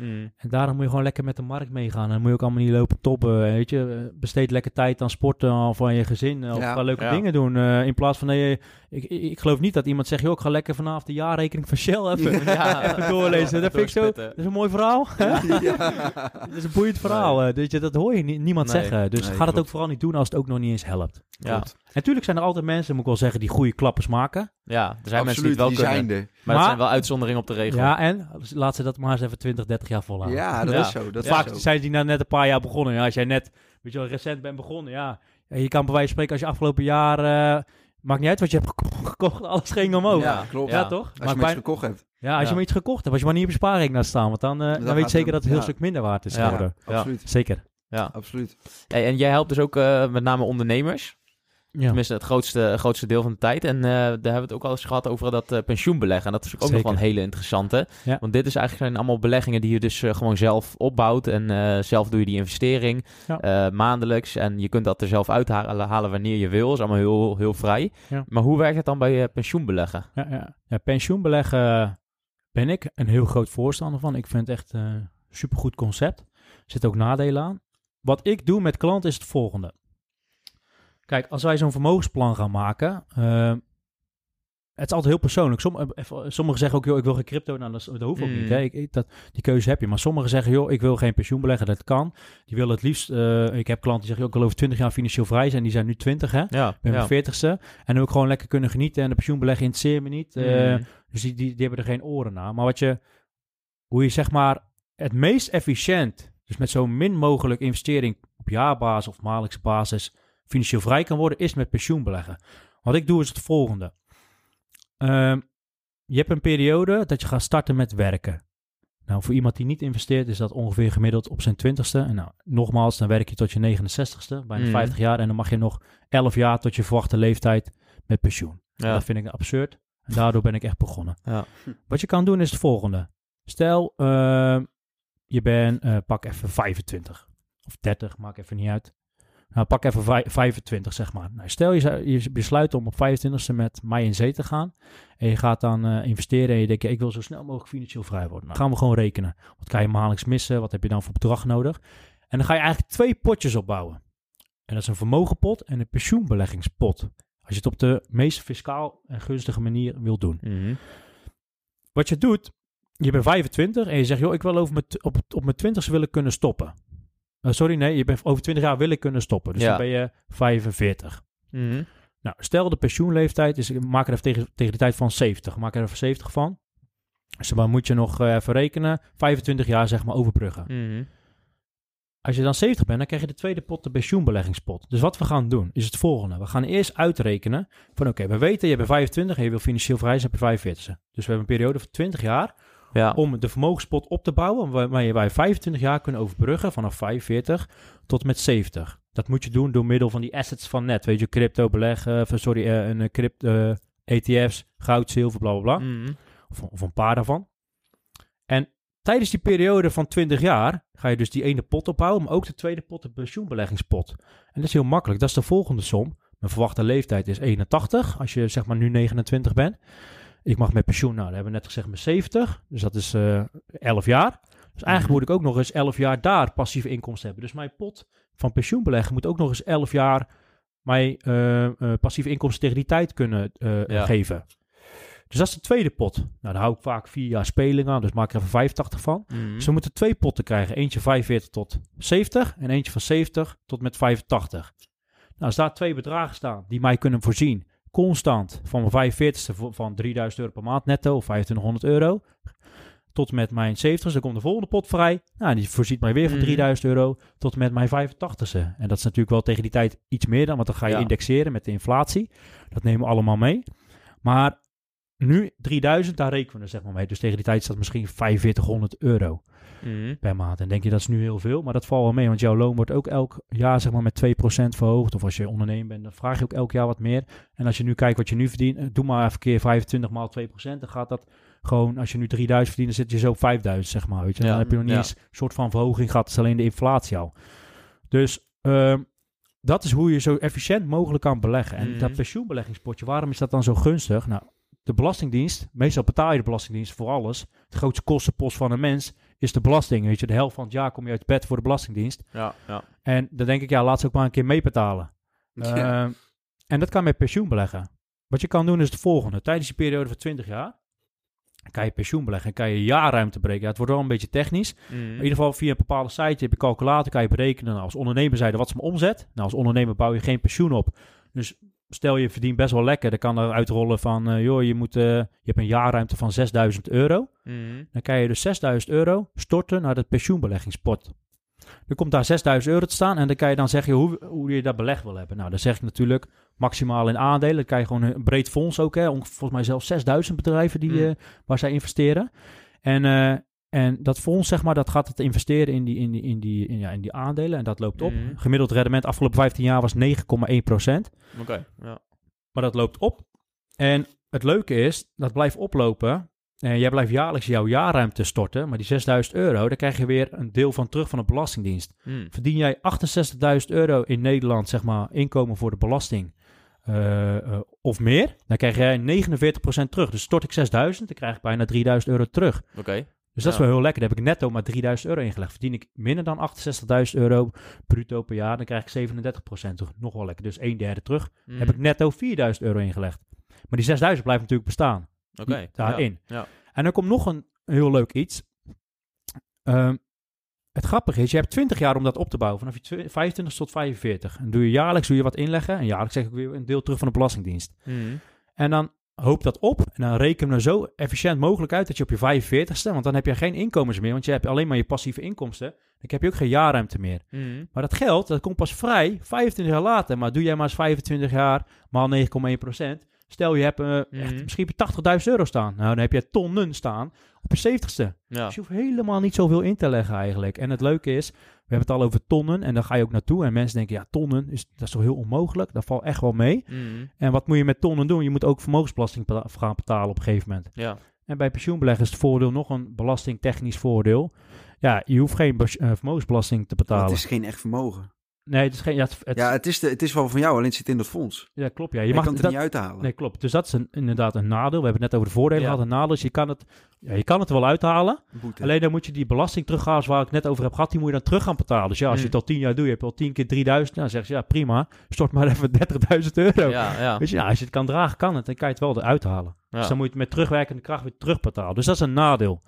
Mm. En daarom moet je gewoon lekker met de markt meegaan. En dan moet je ook allemaal niet lopen toppen. Weet je, besteed lekker tijd aan sporten of aan je gezin. Of Ja, ga leuke ja. dingen doen. eh, in plaats van, nee, ik, ik, ik geloof niet dat iemand zegt, joh, ik ga lekker vanavond de jaarrekening van Shell even, Ja. even doorlezen. Dat vind ik zo, dat is een mooi verhaal. ja. dat is een boeiend verhaal. eh, dat, je, dat hoor je niemand Nee. zeggen. Dus Nee, ga dat ook vooral niet doen als het ook nog niet eens helpt. Ja. Klopt. Natuurlijk zijn er altijd mensen, moet ik wel zeggen, die goede klappers maken. ja, er zijn mensen die het wel die kunnen. zijn er. Maar, dat zijn wel uitzonderingen op de regel. Ja, en laat ze dat maar eens even 20, 30 jaar volhouden. Ja, dat Ja. is zo. Dat Ja. is Vaak zo. zijn die nou net een paar jaar begonnen. Ja, als jij net, weet je wel, recent bent begonnen, ja. Je kan bij wijze van spreken als je afgelopen jaar, eh, maakt niet uit wat je hebt geko- gekocht, alles ging omhoog. Ja, klopt. Ja. toch? Als je Maar iets gekocht hebt. ja, als Ja. je maar iets gekocht hebt, als je maar niet op je spaarrekening laat staan, want dan, eh, dan, Dan weet je zeker het- dat het een heel stuk minder waard is Ja. geworden. Ja. Absoluut. Zeker. Ja. Absoluut. Hey, en jij helpt dus ook eh, met name ondernemers. Ja. Tenminste, het grootste, grootste deel van de tijd. En eh, daar hebben we het ook al eens gehad over dat eh, pensioenbeleggen. En dat is ook nog wel een hele interessante. Ja. Want dit is eigenlijk zijn allemaal beleggingen die je dus eh, gewoon zelf opbouwt. En zelf doe je die investering Ja. maandelijks. En je kunt dat er zelf uithalen halen wanneer je wil. is allemaal heel, heel vrij. Maar hoe werkt het dan bij pensioenbeleggen? Ja, ja. ja, pensioenbeleggen ben ik een heel groot voorstander van. Ik vind het echt een supergoed concept. Er zitten ook nadelen aan. Wat ik doe met klanten is het volgende. Kijk, als wij zo'n vermogensplan gaan maken, eh, het is altijd heel persoonlijk. Som, eh, even- sommigen zeggen ook, joh, ik wil geen crypto. Nou, dat, dat hoeft ook Mm. niet. Hè. Ik, ik- dat, die keuze heb je. Maar sommigen zeggen, joh, ik wil geen pensioen beleggen. Dat kan. Die willen het liefst, eh, ik heb klanten die zeggen, joh, ik wil over 20 jaar financieel vrij zijn. Die zijn nu 20, hè. Ik ben ja. mijn 40ste. En dan wil ik gewoon lekker kunnen genieten. En de pensioenbeleggen interesseert me niet. Eh, Mm. dus die, die, die hebben er geen oren naar. Maar wat je, hoe je zeg maar het meest efficiënt, dus met zo min mogelijk investering op jaarbasis of maandelijkse basis, financieel vrij kan worden, is met pensioenbeleggen. Wat ik doe is het volgende. Ehm, je hebt een periode dat je gaat starten met werken. Nou, voor iemand die niet investeert, is dat ongeveer gemiddeld op zijn twintigste. En nou, nogmaals, dan werk je tot je 69ste, bijna Mm. 50 jaar. En dan mag je nog 11 jaar tot je verwachte leeftijd met pensioen. Ja. Dat vind ik absurd. En daardoor ben ik echt begonnen. Ja. Wat je kan doen is het volgende. Stel, eh, je bent, eh, pak even 25 of 30, maakt even niet uit. Nou, pak even vij- 25, zeg maar. Nou, stel je, je besluit om op 25e met mij in zee te gaan. En je gaat dan eh, investeren en je denkt, ik wil zo snel mogelijk financieel vrij worden. Nou, gaan we gewoon rekenen. Wat kan je maandelijks missen? Wat heb je dan voor bedrag nodig? En dan ga je eigenlijk twee potjes opbouwen. En dat is een vermogenpot en een pensioenbeleggingspot. Als je het op de meest fiscaal en gunstige manier wil doen. Mhm. Wat je doet, je bent 25 en je zegt, joh, ik wil over mijn, op, op mijn 20ste willen kunnen stoppen. Eh, sorry, nee, je bent over 20 jaar wil ik kunnen stoppen. Dus Ja. dan ben je 45. Mhm. Nou, stel de pensioenleeftijd is, maak er even tegen, tegen de tijd van 70. Maak er even 70 van. Dus dan moet je nog eh, even rekenen. 25 jaar zeg maar overbruggen. Mhm. Als je dan 70 bent, dan krijg je de tweede pot, de pensioenbeleggingspot. Dus wat we gaan doen, is het volgende. We gaan eerst uitrekenen van oké, we weten, je bent 25 en je wil financieel vrij zijn op je 45 Dus we hebben een periode van 20 jaar Ja. om de vermogenspot op te bouwen, waarmee wij 25 jaar kunnen overbruggen vanaf 45 tot met 70. Dat moet je doen door middel van die assets van net. Weet je, crypto beleggen, of, sorry, eh, een eh, crypto, ETF's, goud, zilver, bla bla bla. Mhm. Of, of een paar daarvan. En tijdens die periode van 20 jaar ga je dus die ene pot opbouwen, maar ook de tweede pot, de pensioenbeleggingspot. En dat is heel makkelijk. Dat is de volgende som. Mijn verwachte leeftijd is 81, als je zeg maar nu 29 bent. Ik mag met pensioen, nou, dat hebben we net gezegd, met 70. Dus dat is eh 11 jaar. Dus eigenlijk Mhm. moet ik ook nog eens 11 jaar daar passieve inkomsten hebben. Dus mijn pot van pensioenbeleggen moet ook nog eens 11 jaar mij eh, eh, passieve inkomsten tegen die tijd kunnen Ja. geven. Dus dat is de tweede pot. Nou, daar hou ik vaak vier jaar speling aan, dus maak ik er even 85 van. Mhm. Dus we moeten twee potten krijgen. Eentje 45 tot 70 en eentje van 70 tot met 85. Nou, als daar twee bedragen staan die mij kunnen voorzien, constant van mijn 45ste vo- van 3000 euro per maand netto of 2500 euro, tot met mijn 70ste, dan komt de volgende pot vrij. Nou, die voorziet mij weer van Mhm. 3000 euro tot met mijn 85ste. En dat is natuurlijk wel tegen die tijd iets meer dan, want dan ga je Ja. indexeren met de inflatie. Dat nemen we allemaal mee. Maar nu 3000, daar rekenen we er zeg maar mee. Dus tegen die tijd dat misschien 4500 euro Mhm. per maand. En denk je dat is nu heel veel, maar dat valt wel mee, want jouw loon wordt ook elk jaar zeg maar met 2% verhoogd. Of als je ondernemer bent, dan vraag je ook elk jaar wat meer. En als je nu kijkt wat je nu verdient, eh, doe maar even keer 25 maal 2%, dan gaat dat gewoon, als je nu 3000 verdient, dan zit je zo op 5000 zeg maar. Weet je. Ja, dan heb je nog niet ja. eens een soort van verhoging gehad, het is alleen de inflatie al. Dus ehm, dat is hoe je zo efficiënt mogelijk kan beleggen. En Mhm. dat pensioenbeleggingspotje, waarom is dat dan zo gunstig? Nou, de Belastingdienst, meestal betaal je de Belastingdienst voor alles. De grootste kostenpost van een mens is de belasting. Weet je, de helft van het jaar kom je uit bed voor de Belastingdienst. Ja, ja. En dan denk ik, ja, laat ze ook maar een keer meebetalen. Ja. Ehm, en dat kan met pensioen beleggen. Wat je kan doen is het volgende. Tijdens die periode van 20 jaar kan je pensioen beleggen. kan je jaarruimte berekenen. Ja, het wordt wel een beetje technisch. Mhm. In ieder geval via een bepaalde site heb je calculator, kan je berekenen. Nou, als ondernemer zijde, wat is mijn omzet? Nou, als ondernemer bouw je geen pensioen op. Dus stel je verdient best wel lekker, dan kan er uitrollen van, eh, joh, je, moet, eh, je hebt een jaarruimte van 6000 euro. Mhm. Dan kan je dus 6000 euro storten naar de pensioenbeleggingspot. Er komt daar 6000 euro te staan en dan kan je dan zeggen hoe, hoe je dat belegd wil hebben. Nou, dan zeg ik natuurlijk maximaal in aandelen. Dan kan je gewoon een breed fonds ook, hè. Volgens mij zelfs 6000 bedrijven die, Mm. eh, waar zij investeren. En, en dat fonds, zeg maar, dat gaat het investeren in die, in die, in die, in, ja, in die aandelen en dat loopt op. Mhm. Gemiddeld rendement afgelopen 15 jaar was 9,1 procent. Oké, ja. Maar dat loopt op. En het leuke is, dat blijft oplopen. En jij blijft jaarlijks jouw jaarruimte storten. Maar die 6000 euro, daar krijg je weer een deel van terug van de Belastingdienst. Mhm. Verdien jij 68.000 euro in Nederland, zeg maar, inkomen voor de belasting eh, eh, of meer, dan krijg jij 49% terug. Dus stort ik 6000, dan krijg ik bijna 3000 euro terug. Oké. Dus dat is wel heel lekker. Dan heb ik netto maar 3000 euro ingelegd. Verdien ik minder dan 68.000 euro bruto per jaar, dan krijg ik 37% terug. Nog wel lekker. Dus een derde terug Mhm. heb ik netto 4000 euro ingelegd. Maar die 6000 blijft natuurlijk bestaan. Oké. daarin. Ja. En dan komt nog een heel leuk iets. Ehm, het grappige is, je hebt 20 jaar om dat op te bouwen, vanaf je tw- 25 tot 45. En doe je jaarlijks doe je wat inleggen. En jaarlijks zeg ik weer een deel terug van de Belastingdienst. Mhm. En dan hoop dat op. En dan rekenen we zo efficiënt mogelijk uit dat je op je 45ste, want dan heb je geen inkomens meer, want je hebt alleen maar je passieve inkomsten. Dan heb je ook geen jaarruimte meer. Mhm. Maar dat geld, dat komt pas vrij 25 jaar later. Maar doe jij maar eens 25 jaar maal 9,1 procent. Stel je hebt eh, echt, Mhm. misschien heb je 80.000 euro staan. Nou, dan heb je tonnen staan op je 70ste. Ja. Dus je hoeft helemaal niet zoveel in te leggen eigenlijk. En het leuke is, we hebben het al over tonnen en dan ga je ook naartoe. En mensen denken, ja, tonnen, is, dat is toch heel onmogelijk? Dat valt echt wel mee. Mhm. En wat moet je met tonnen doen? Je moet ook vermogensbelasting gaan betalen op een gegeven moment. Ja. En bij pensioenbeleggen is het voordeel nog een belastingtechnisch voordeel. Ja, je hoeft geen eh, vermogensbelasting te betalen. Het is geen echt vermogen. Nee, het is geen. Ja, het, het- Ja, het is, de, het is wel van jou, alleen het zit in dat fonds. ja, klopt. Ja, Je, je mag kan het dat, er niet uithalen. Nee, klopt. Dus dat is een, inderdaad een nadeel. We hebben het net over de voordelen Ja. gehad. Een nadeel is, je kan het, ja, je kan het wel uithalen. Boete. Alleen dan moet je die belasting terughalen, waar ik net over heb gehad, die moet je dan terug gaan betalen. Dus ja, als je Mm. het al tien jaar doet, je hebt al tien keer 3000, dan zeg je ja, prima, stort maar even 30.000 euro. Ja, ja. Weet je, ja, als je het kan dragen, kan het. Dan kan je het wel eruit halen. Ja. Dus dan moet je het met terugwerkende kracht weer terugbetalen. Dus dat is een nadeel.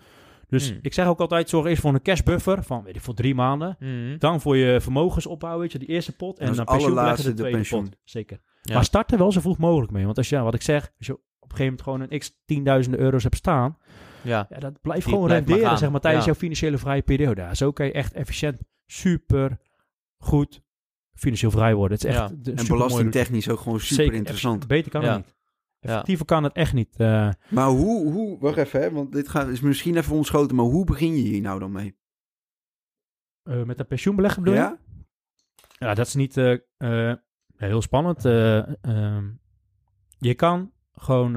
Dus Mm. ik zeg ook altijd, zorg eerst voor een cashbuffer van, weet ik, voor drie maanden. Mhm. Dan voor je vermogensopbouw, weet je, die eerste pot. En dan pensioen allerlaatste de de tweede pensioen. pot. Zeker. Ja. Maar start er wel zo vroeg mogelijk mee. Want als je, ja, wat ik zeg, als je op een gegeven moment gewoon een x tienduizenden euro's hebt staan, Ja. ja, dat blijft Die gewoon blijft renderen, zeg maar, tijdens Ja. jouw financiële vrije periode. Zo kan je echt efficiënt, super goed financieel vrij worden. Het is echt Ja. de En belastingtechnisch ook gewoon super Zeker, interessant. Beter kan Ja. het niet. Ja. Effectiever kan het echt niet. eh, Maar hoe, hoe, wacht even, hè, want dit gaat, is misschien even ontschoten, maar hoe begin je hier nou dan mee? eh, met een pensioenbeleggen bedoel je? Ja? Ja, dat is niet eh, eh, heel spannend. Eh, ehm, je kan gewoon...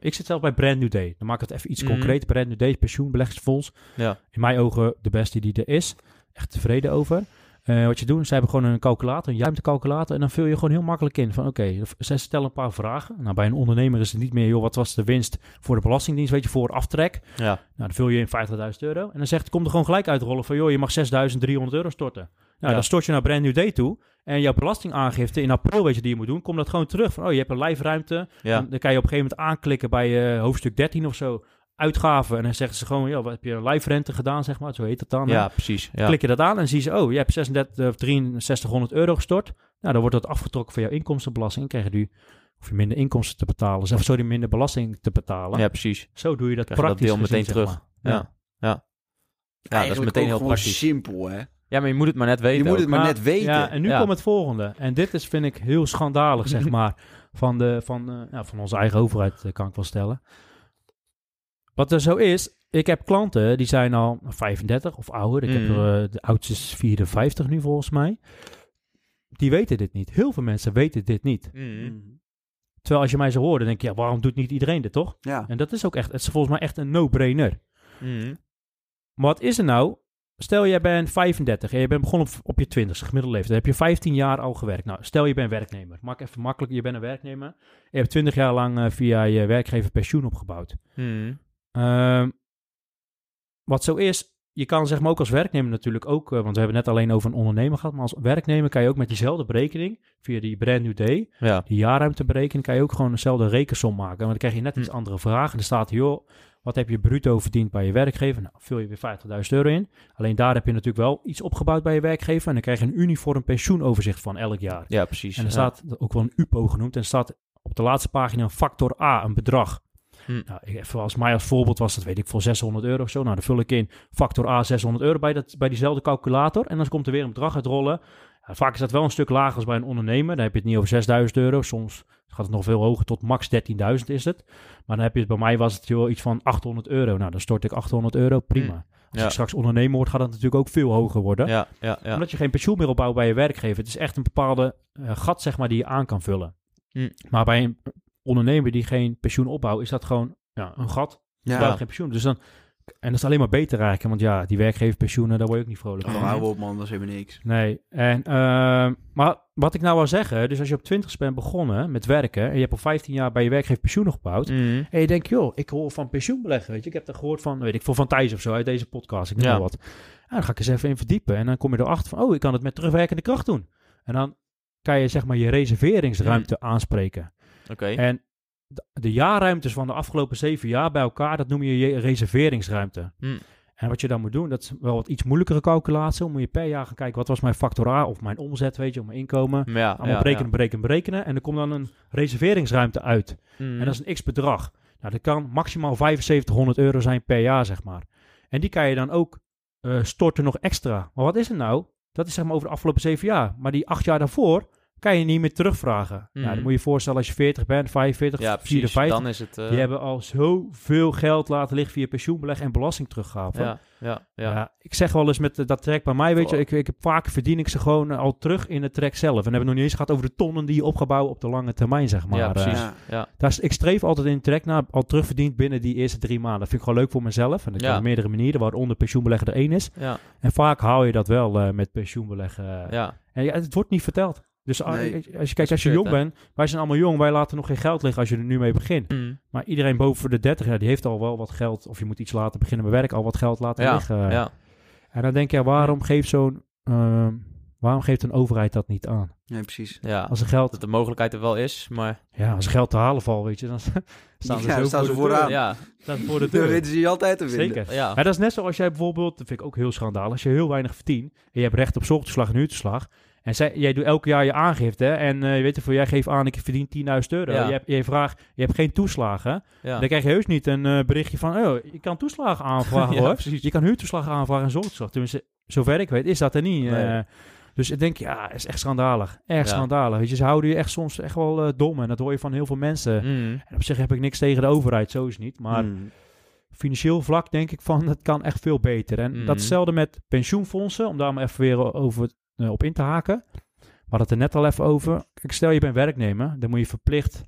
ik zit zelf bij Brand New Day. Dan maak ik het even iets Mhm. concreet. Brand New Day, pensioenbeleggersfonds. Ja. In mijn ogen de beste die er is. Echt tevreden over. Eh, wat je doet, ze hebben gewoon een calculator, een ruimtecalculator. En dan vul je gewoon heel makkelijk in van oké, ze stellen een paar vragen. Nou, bij een ondernemer is het niet meer, joh, wat was de winst voor de Belastingdienst, weet je, voor aftrek. Ja. Nou, dan vul je in 50.000 euro. En dan zegt, kom er gewoon gelijk uitrollen van, joh, je mag 6.300 euro storten. Nou, Ja. dan stort je naar Brand New Day toe. En jouw belastingaangifte in april, weet je, die je moet doen, komt dat gewoon terug. Van, oh, je hebt een lijfruimte. Ja. Dan, dan kan je op een gegeven moment aanklikken bij eh, hoofdstuk 13 of zo. Uitgaven. En dan zeggen ze gewoon, ja, wat heb je een lijfrente gedaan, zeg maar. Zo heet dat dan. hè? Ja, precies. Ja. Klik je dat aan en zie ze, oh, je hebt 36 of 6300 euro gestort. Nou, dan wordt dat afgetrokken van jouw inkomstenbelasting. En krijg je nu, of je minder inkomsten te betalen. Of sorry, minder belasting te betalen. ja, precies. Zo doe je dat Krijg je dat praktisch deel meteen gezien, zeg terug. maar. Ja. Ja. Ja, dat is meteen heel praktisch. simpel, hè? Ja, maar je moet het maar net weten. Je moet het ook. maar Maar- net weten. Ja, en nu Ja. komt het volgende. En dit is, vind ik, heel schandalig, zeg maar, van, de, van, eh, ja, van onze eigen overheid, eh, kan ik wel stellen. Wat er zo is, ik heb klanten, die zijn al 35 of ouder. Ik heb Mm. er, eh, de oudste is 54 nu, volgens mij. Die weten dit niet. Heel veel mensen weten dit niet. Mhm. Terwijl als je mij zo hoort, dan denk je, ja, waarom doet niet iedereen dit, toch? Ja. En dat is ook echt, het is volgens mij echt een no-brainer. Mhm. Maar wat is er nou? Stel, jij bent 35 en je bent begonnen op, op je 20ste, gemiddelde leeftijd. Dan heb je 15 jaar al gewerkt. Nou, stel je bent werknemer. Maak even makkelijk, je bent een werknemer. Je hebt 20 jaar lang eh, via je werkgever pensioen opgebouwd. Mhm. Ehm, wat zo is, je kan zeg maar ook als werknemer natuurlijk ook, eh, want we hebben het net alleen over een ondernemer gehad, maar als werknemer kan je ook met diezelfde berekening, via die brand new day, Ja. die jaarruimteberekening, kan je ook gewoon dezelfde rekensom maken. Want dan krijg je net iets Hm. andere vragen. En dan staat, joh, wat heb je bruto verdiend bij je werkgever? Nou, vul je weer 50.000 euro in. Alleen daar heb je natuurlijk wel iets opgebouwd bij je werkgever. En dan krijg je een uniform pensioenoverzicht van elk jaar. ja, precies. En er Ja. staat ook wel een UPO genoemd. En er staat op de laatste pagina een factor A, een bedrag. Hm. Nou, even als mij als voorbeeld was dat, weet ik, voor 600 euro of zo. Nou, dan vul ik in factor A 600 euro bij, dat, bij diezelfde calculator. En dan komt er weer een bedrag uitrollen. Ja, vaak is dat wel een stuk lager als bij een ondernemer. Dan heb je het niet over 6000 euro. Soms gaat het nog veel hoger, tot max 13.000 is het. Maar dan heb je het, bij mij was het joh, iets van 800 euro. Nou, dan stort ik 800 euro, prima. Als Ja. ik straks ondernemer word, gaat dat natuurlijk ook veel hoger worden Ja, ja, ja. omdat je geen pensioen meer opbouwt bij je werkgever. Het is echt een bepaalde eh, gat, zeg maar, die je aan kan vullen. Hm. Maar bij een ondernemer die geen pensioen opbouwt, is dat gewoon ja, een gat. Ja. Geen pensioen. Dus dan, en dat is alleen maar beter eigenlijk. Want ja, die werkgeverpensioenen, daar word je ook niet vrolijk Oh, van. hou op man, dat is helemaal niks. Nee. En, ehm, maar wat ik nou wil zeggen, dus als je op 20 bent begonnen met werken en je hebt al 15 jaar bij je werkgever pensioen opgebouwd. Mhm. En je denkt, joh, ik hoor van pensioenbeleggen, weet je. Ik heb er gehoord van, weet ik, veel van Thijs of zo, uit deze podcast. Ik noem Ja. wat. En dan ga ik eens even in verdiepen. En dan kom je erachter van, oh, ik kan het met terugwerkende kracht doen. En dan kan je, zeg maar, je reserveringsruimte aanspreken. Oké. En de, de jaarruimtes van de afgelopen zeven jaar bij elkaar, dat noem je je reserveringsruimte. Hm. En wat je dan moet doen, dat is wel wat iets moeilijkere calculatie. Dan moet je per jaar gaan kijken, wat was mijn factor A of mijn omzet, weet je, of mijn inkomen. Ja, Allemaal ja, berekenen, ja. berekenen, berekenen. En er komt dan een reserveringsruimte uit. Mhm. En dat is een x-bedrag. Nou, dat kan maximaal 7500 euro zijn per jaar, zeg maar. En die kan je dan ook eh, storten nog extra. Maar wat is het nou? Dat is zeg maar over de afgelopen zeven jaar. Maar die acht jaar daarvoor kan je niet meer terugvragen. Mhm. Ja, dan moet je je voorstellen als je 40 bent, 45, ja, precies. 54. Dan is het... eh, Die hebben al zoveel geld laten liggen via pensioenbeleg en belastingteruggave. ja, ja, ja. Ja, ik zeg wel eens met eh, dat trek bij mij, weet je, ik, ik heb vaak verdien ik ze gewoon eh, al terug in het trek zelf. En dan hebben we nog niet eens gehad over de tonnen die je opgebouwd op de lange termijn, zeg maar. Ja, precies. Ja. Ja. daar is, ik streef altijd in het trek naar al terugverdiend binnen die eerste drie maanden. Dat vind ik gewoon leuk voor mezelf. En dat Ja. kan op meerdere manieren, waaronder pensioenbeleggen er één is. Ja, En vaak haal je dat wel eh, met pensioenbeleggen. ja. En ja, het wordt niet verteld. Dus a- Nee. als je kijkt, als je jong bent, wij zijn allemaal jong, wij laten nog geen geld liggen als je er nu mee begint. Mhm. Maar iedereen boven de 30 jaar, die heeft al wel wat geld, of je moet iets laten beginnen met werk, al wat geld laten Ja, liggen. ja. En dan denk je, waarom geeft zo'n, ehm, waarom geeft een overheid dat niet aan? Nee, precies. Ja, Als er geld, dat de mogelijkheid er wel is, maar... ja, als er geld te halen valt, weet je, dan staan ze Ja, zo dan staan voor ze de deur. vooraan. Ja, Staan ze voor de Dan deur. weten ze je altijd te vinden. Zeker. ja. Maar dat is net zoals jij bijvoorbeeld, dat vind ik ook heel schandalig, als je heel weinig verdient en je hebt recht op zorgtoeslag en huurtoeslag. En zij, jij doet elke jaar je aangifte en eh, je weet ervoor, jij geeft aan, ik verdien 10.000 euro. Ja. Je, hebt, je vraagt, je hebt geen toeslagen. ja. Dan krijg je heus niet een eh, berichtje van, oh, je kan toeslagen aanvragen Ja, hoor. precies. Je kan huurtoeslag aanvragen en zorgtoeslag. Tenminste, zover ik weet is dat er niet. Nee. eh. dus ik denk, ja, is echt schandalig. Echt schandalig. Weet je, ze houden je echt soms echt wel dom. En dat hoor je van heel veel mensen. Mm. En op zich heb ik niks tegen de overheid, zo is het niet. Maar Mm. financieel vlak denk ik van, het kan echt veel beter. En dat is hetzelfde met pensioenfondsen, om daar maar even weer over, eh, op in te haken. We hadden het er net al even over. Kijk, stel je bent werknemer, dan moet je verplicht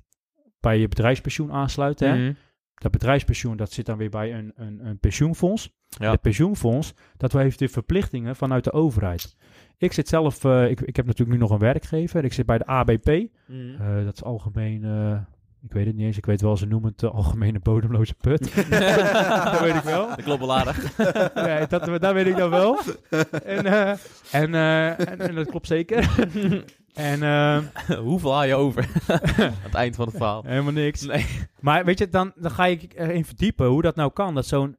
bij je bedrijfspensioen aansluiten. Hè? Mhm. Dat bedrijfspensioen, dat zit dan weer bij een, een, een pensioenfonds. Ja. Het pensioenfonds, dat heeft de verplichtingen vanuit de overheid. Ik zit zelf, eh, ik, ik heb natuurlijk nu nog een werkgever. Ik zit bij de ABP. Mhm. Eh, dat is algemeen, ik weet het niet eens. Ik weet wel, ze noemen het de algemene bodemloze put. dat weet ik wel. Dat klopt wel aardig. Nee, dat, dat weet ik dan wel. En, eh, en, eh, en, en dat klopt zeker. en eh, Hoeveel haal je over aan het eind van het verhaal? helemaal niks. Nee. Maar weet je, dan, dan ga ik erin verdiepen hoe dat nou kan. Dat zo'n,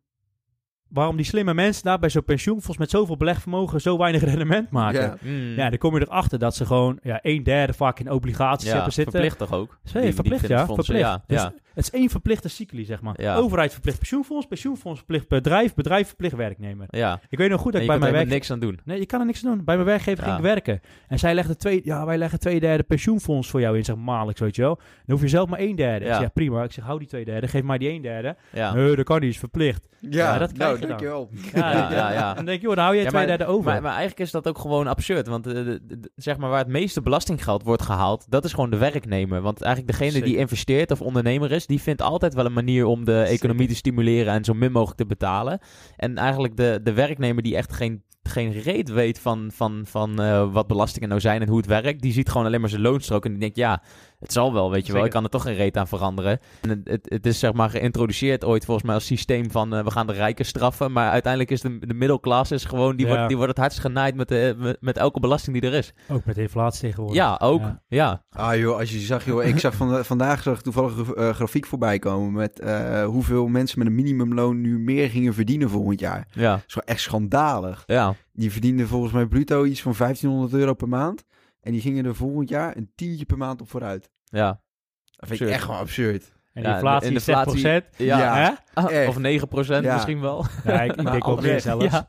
waarom die slimme mensen daar bij zo'n pensioenfonds met zoveel belegvermogen zo weinig rendement maken. Ja. Mm. Ja, dan kom je erachter dat ze gewoon ja, een derde vaak in obligaties Ja, hebben zitten. verplicht toch ook? Zee, Die- die verplicht, ja. Verplicht. Ja, Dus ja. Het is één verplichte cycli, zeg maar. Ja. Overheid verplicht pensioenfonds, pensioenfonds verplicht bedrijf, bedrijf verplicht werknemer. ja. Ik weet nog goed dat En ik bij mijn werk... niks aan doen. Nee, je kan er niks aan doen. Bij mijn werkgever Ja. ging ik werken. En zij legde twee... Ja, wij leggen twee derde pensioenfonds voor jou in, zeg maar, maandelijks, weet je wel. Dan hoef je zelf maar één derde. Ik Ja. zeg, ja, prima. Ik zeg, hou die twee derde. Geef mij die één derde. Ja. Nee, dat kan niet. Is verplicht. Ja, dat krijg nou, je dan. dankjewel. Ja, Ja, ja. En dan denk je, joh, dan hou je Ja, twee maar- derde over. Maar, maar eigenlijk is dat ook gewoon absurd. Want eh, de- de- de- zeg maar waar het meeste belastinggeld wordt gehaald, dat is gewoon de werknemer. Want eigenlijk degene die investeert of ondernemer is, die vindt altijd wel een manier om de economie te stimuleren en zo min mogelijk te betalen. En eigenlijk de, de werknemer die echt geen, geen reet weet van, van, van eh, wat belastingen nou zijn en hoe het werkt, die ziet gewoon alleen maar zijn loonstrook en die denkt, ja, het zal wel, weet je wel, ik kan er toch geen reet aan veranderen. En het, het, het is zeg maar geïntroduceerd ooit volgens mij als systeem van eh, we gaan de rijken straffen, maar uiteindelijk is de, de middelklasse is gewoon, die, Ja. wordt, die wordt het hardst genaaid met, de, met, met elke belasting die er is. Ook met inflatie tegenwoordig. Ja, ook. Ja. Ja. Ah joh, als je zag, joh, ik zag van, vandaag zag toevallig een eh, grafiek voorbij komen met eh, hoeveel mensen met een minimumloon nu meer gingen verdienen volgend jaar. Ja. Dat is gewoon echt schandalig. Ja. Die verdienden volgens mij bruto iets van 1500 euro per maand. En die gingen er volgend jaar een tientje per maand op vooruit. Ja. Dat vind ik echt gewoon absurd. En de inflatie is 6%. inflatie- Ja. Ja. Hè? Ah, of 9% Ja. misschien wel. Ja, ik, ik denk wel meer zelfs. Ja.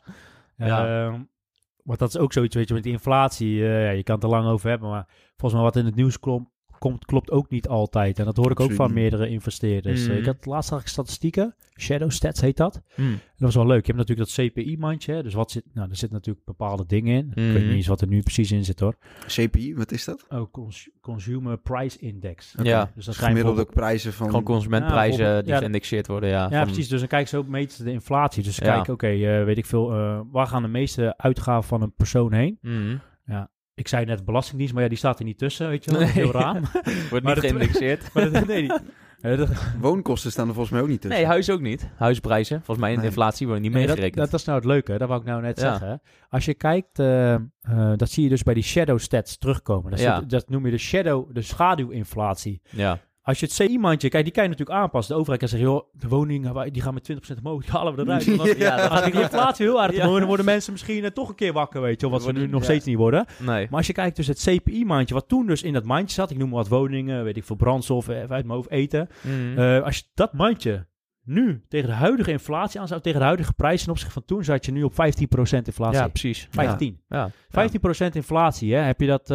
Ja. Ehm, want dat is ook zoiets, weet je, met die inflatie. eh, ja, je kan het er lang over hebben, maar volgens mij wat in het nieuws klopt, komt, klopt ook niet altijd. En dat hoor ik ook van meerdere investeerders. Eh, ik had laatst zag ik statistieken. Shadow Stats heet dat. Hm. En dat was wel leuk. Je hebt natuurlijk dat CPI-mandje. hè. Dus wat zit, nou, er zitten natuurlijk bepaalde dingen in. Ik weet Mhm. niet eens wat er nu precies in zit hoor. CPI, wat is dat? Oh, cons- Consumer Price Index. Ja. Dus dan ga je Gemiddelde prijzen van... Gewoon consumentprijzen Ja, die ja, geïndexeerd worden. Ja, Ja, van- precies. Dus dan kijken ze ook meten ze de inflatie. Dus ze Ja. kijken, oké, eh, weet ik veel, eh, waar gaan de meeste uitgaven van een persoon heen? Mhm. Ik zei net Belastingdienst, maar ja, die staat er niet tussen, weet je wel. Nee. heel raar. Wordt niet geïndexeerd. maar dat, nee, niet. Dat, Woonkosten staan er volgens mij ook niet tussen. Nee, huis ook niet. Huisprijzen. Volgens mij in de Nee. inflatie worden niet nee, dat, meegerekend. dat is nou het leuke, dat wou ik nou net Ja. zeggen. Als je kijkt, eh, eh, dat zie je dus bij die shadow stats terugkomen. Dat, Ja. zit- dat noem je de shadow, de schaduwinflatie. Ja. Als je het CI-mandje, kijk, die kan je natuurlijk aanpassen. De overheid kan zeggen, joh, de woningen die gaan met 20% omhoog, die halen we eruit. Als- Ja, dat Als die inflatie heel aardig Ja. omhoog, dan worden mensen misschien eh, toch een keer wakker, weet je wat ze nu nog steeds niet worden. Nee. Maar als je kijkt dus het CPI-mandje, wat toen dus in dat mandje zat, ik noem maar wat woningen, weet ik veel, brandstof, eh, even uit mijn hoofd eten. Mhm. Eh, als je dat mandje nu tegen de huidige inflatie aanzet, tegen de huidige prijs ten opzichte van toen, zat je nu op 15% inflatie. ja, precies. 15. Ja. 15% inflatie, hè? Heb je dat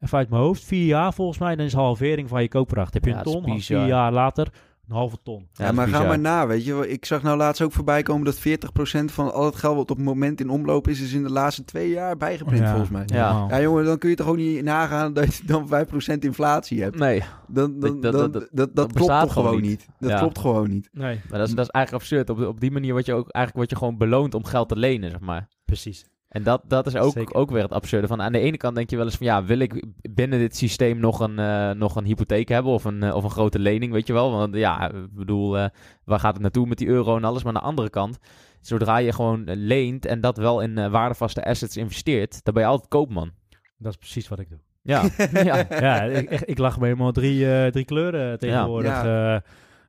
even uit mijn hoofd, vier jaar volgens mij, dan is halvering van je koopkracht. Heb je Ja, een ton, bizar. vier jaar later een halve ton. Ja, maar ga maar na, weet je. wel. Ik zag nou laatst ook voorbij komen dat 40% van al het geld wat op het moment in omloop is, is in de laatste twee jaar bijgeprint, volgens mij. Ja. Ja, jongen, dan kun je toch ook niet nagaan dat je dan 5% inflatie hebt. Nee, Dan, dan, Dat- dan, dat- dat, dat- dat, dat klopt toch gewoon gewoon niet. niet. Dat Ja. klopt gewoon niet. Nee, maar dat is, dat is eigenlijk absurd. Op, op die manier word je ook eigenlijk word je gewoon beloond om geld te lenen, zeg maar. precies. En dat, dat is ook, Zeker. ook weer het absurde. Van aan de ene kant denk je wel eens van ja, wil ik binnen dit systeem nog een, eh, nog een hypotheek hebben of een, eh, of een grote lening, weet je wel? Want ja, ik bedoel, eh, waar gaat het naartoe met die euro en alles? Maar aan de andere kant, zodra je gewoon leent en dat wel in eh, waardevaste assets investeert, dan ben je altijd koopman. Dat is precies wat ik doe. Ja, ja. ja, ik, echt, ik lag me helemaal drie, eh, drie kleuren tegenwoordig. Ja. Eh,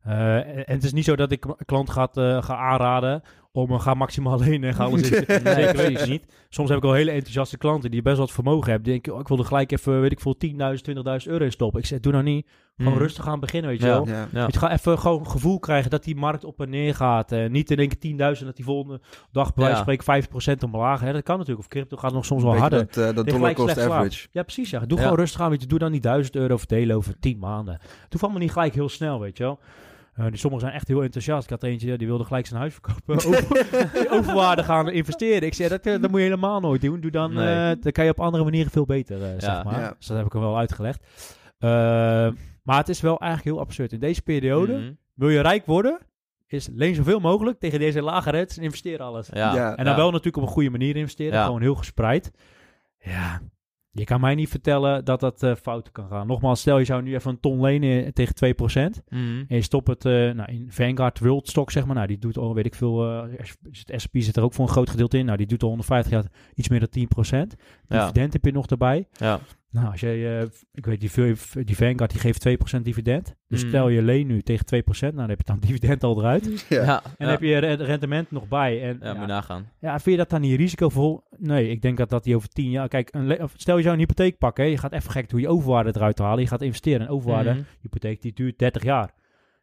eh, en het is niet zo dat ik klant gaat, eh, ga aanraden om uh, ga maximaal lenen en ga alles in. Nee, Zeker precies. weten niet. Soms heb ik wel hele enthousiaste klanten die best wel wat vermogen hebben. Die denken, oh, ik wil er gelijk even, weet ik veel, 10.000, 20.000 euro in stoppen. Ik zeg, doe nou niet. Gewoon Mhm. rustig aan beginnen, weet je Ja. wel. Ja. Ja. Weet je, ga even gewoon gevoel krijgen dat die markt op en neer gaat. Eh, niet in één keer 10.000 dat die volgende dag bij wijze van spreken 50% omlaag. Hè. Dat kan natuurlijk. Of crypto gaat nog soms wel harder. Dat, eh, dat dollar gelijk cost slaap. average. Ja, precies. Ja. Doe Ja. gewoon rustig aan. Weet je. Doe dan niet 1000 euro verdelen over 10 maanden. Doe van me niet gelijk heel snel, weet je wel. Eh, die sommigen zijn echt heel enthousiast. Ik had eentje, die wilde gelijk zijn huis verkopen. Over, overwaarde gaan investeren. Ik zei, dat, eh, dat moet je helemaal nooit doen. Doe dan, Nee. eh, dan kan je op andere manieren veel beter, eh, zeg maar. Ja. Dus dat heb ik hem wel uitgelegd. Eh, maar het is wel eigenlijk heel absurd. In deze periode, Mhm. wil je rijk worden, is leen zoveel mogelijk tegen deze lage en investeer alles. Ja. Ja. En dan Ja. wel natuurlijk op een goede manier investeren. Ja. Gewoon heel gespreid. Ja, je kan mij niet vertellen dat dat eh, fout kan gaan. Nogmaals, stel je zou nu even een ton lenen tegen 2%. Mhm. En je stopt het eh, nou, in Vanguard World Stock, zeg maar. Nou, die doet al, weet ik veel, eh, het S&P zit er ook voor een groot gedeelte in. Nou, die doet al 150 jaar iets meer dan 10%. Ja. Dividend heb je nog erbij. Ja. Nou, als jij, eh, ik weet, die, die Vanguard die geeft 2% dividend. Dus Mm. stel je leen nu tegen 2%, nou dan heb je dan dividend al eruit. Ja. Ja. En dan heb je re- rendement nog bij. En, Ja, ja, moet je nagaan. ja, vind je dat dan niet risicovol? Nee, ik denk dat dat die over 10 jaar... Kijk, een stel je zou een hypotheek pakken. hè, Je gaat even gek hoe je overwaarde eruit te halen. Je gaat investeren in overwaarde. Mhm. Hypotheek die duurt 30 jaar.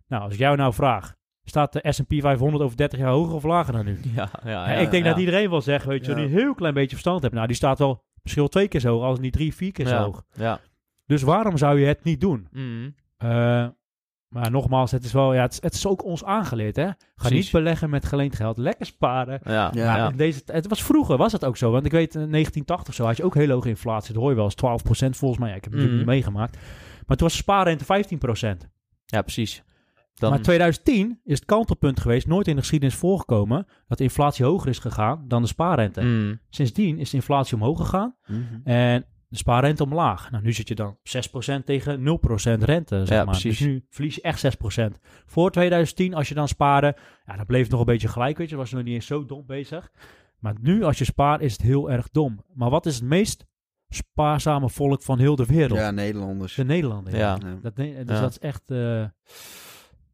Nou, als ik jou nou vraag... Staat de S&P 500 over 30 jaar hoger of lager dan nu? Ja, ja, Ja, ja, ik denk ja. dat iedereen wel zegt, weet je, Ja. die een heel klein beetje verstand hebt. Nou, die staat wel misschien wel twee keer zo hoog, als niet drie, vier keer zo Ja. hoog. Ja. Dus waarom zou je het niet doen? Mhm. Eh, maar nogmaals, het is wel, ja, het, is- het is ook ons aangeleerd, hè? Ga Precies. niet beleggen met geleend geld, lekker sparen. Ja. Ja. In deze, het was vroeger, was het ook zo. Want ik weet, in 1980 of zo had je ook hele hoge inflatie. Dat hoor je wel eens, 12% volgens mij. Ja, ik heb het natuurlijk Mhm. niet meegemaakt. Maar toen was de spaarrente 15%. Ja, precies. Dan, Maar 2010 is het kantelpunt geweest, nooit in de geschiedenis voorgekomen, dat de inflatie hoger is gegaan dan de spaarrente. Mhm. Sindsdien is de inflatie omhoog gegaan Mhm. en de spaarrente omlaag. Nou, nu zit je dan 6% tegen 0% rente, zeg Ja, maar. precies. Dus nu verlies je echt 6%. Voor 2010, als je dan spaarde, ja, dan bleef het nog een beetje gelijk, weet je. was nog niet eens zo dom bezig. Maar nu, als je spaart, is het heel erg dom. Maar wat is het meest spaarzame volk van heel de wereld? Ja, Nederlanders. De Nederlander. Ja. Ja. Dat, dus Ja. dat is echt eh,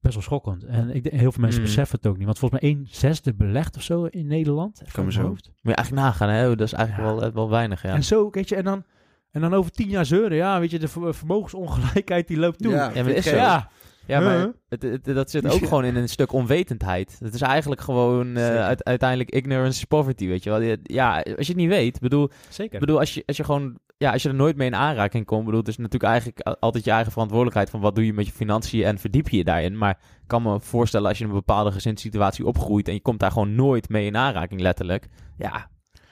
best wel schokkend. En ik denk, heel veel mensen Mm. beseffen het ook niet. Want volgens mij 1 zesde belegd of zo in Nederland. Even Kan me zo. hoofd. Moet je eigenlijk nagaan, hè? Dat is eigenlijk Ja. wel, wel weinig, ja. En zo, weet je, en dan, en dan over tien jaar zeuren. Ja, weet je, de ver- vermogensongelijkheid die loopt toe. Ja, Ja, maar ik is zo. Ja, Ja, maar Huh? het, het- dat zit ook gewoon in een stuk onwetendheid. Het is eigenlijk gewoon eh, uiteindelijk ignorance is poverty, weet je wel. Ja, als je het niet weet, bedoel, zeker. bedoel als, je, als je gewoon, ja, als je er nooit mee in aanraking komt, bedoel, het is natuurlijk eigenlijk altijd je eigen verantwoordelijkheid van wat doe je met je financiën en verdiep je je daarin. Maar ik kan me voorstellen als je in een bepaalde gezinssituatie opgroeit en je komt daar gewoon nooit mee in aanraking, letterlijk. Ja,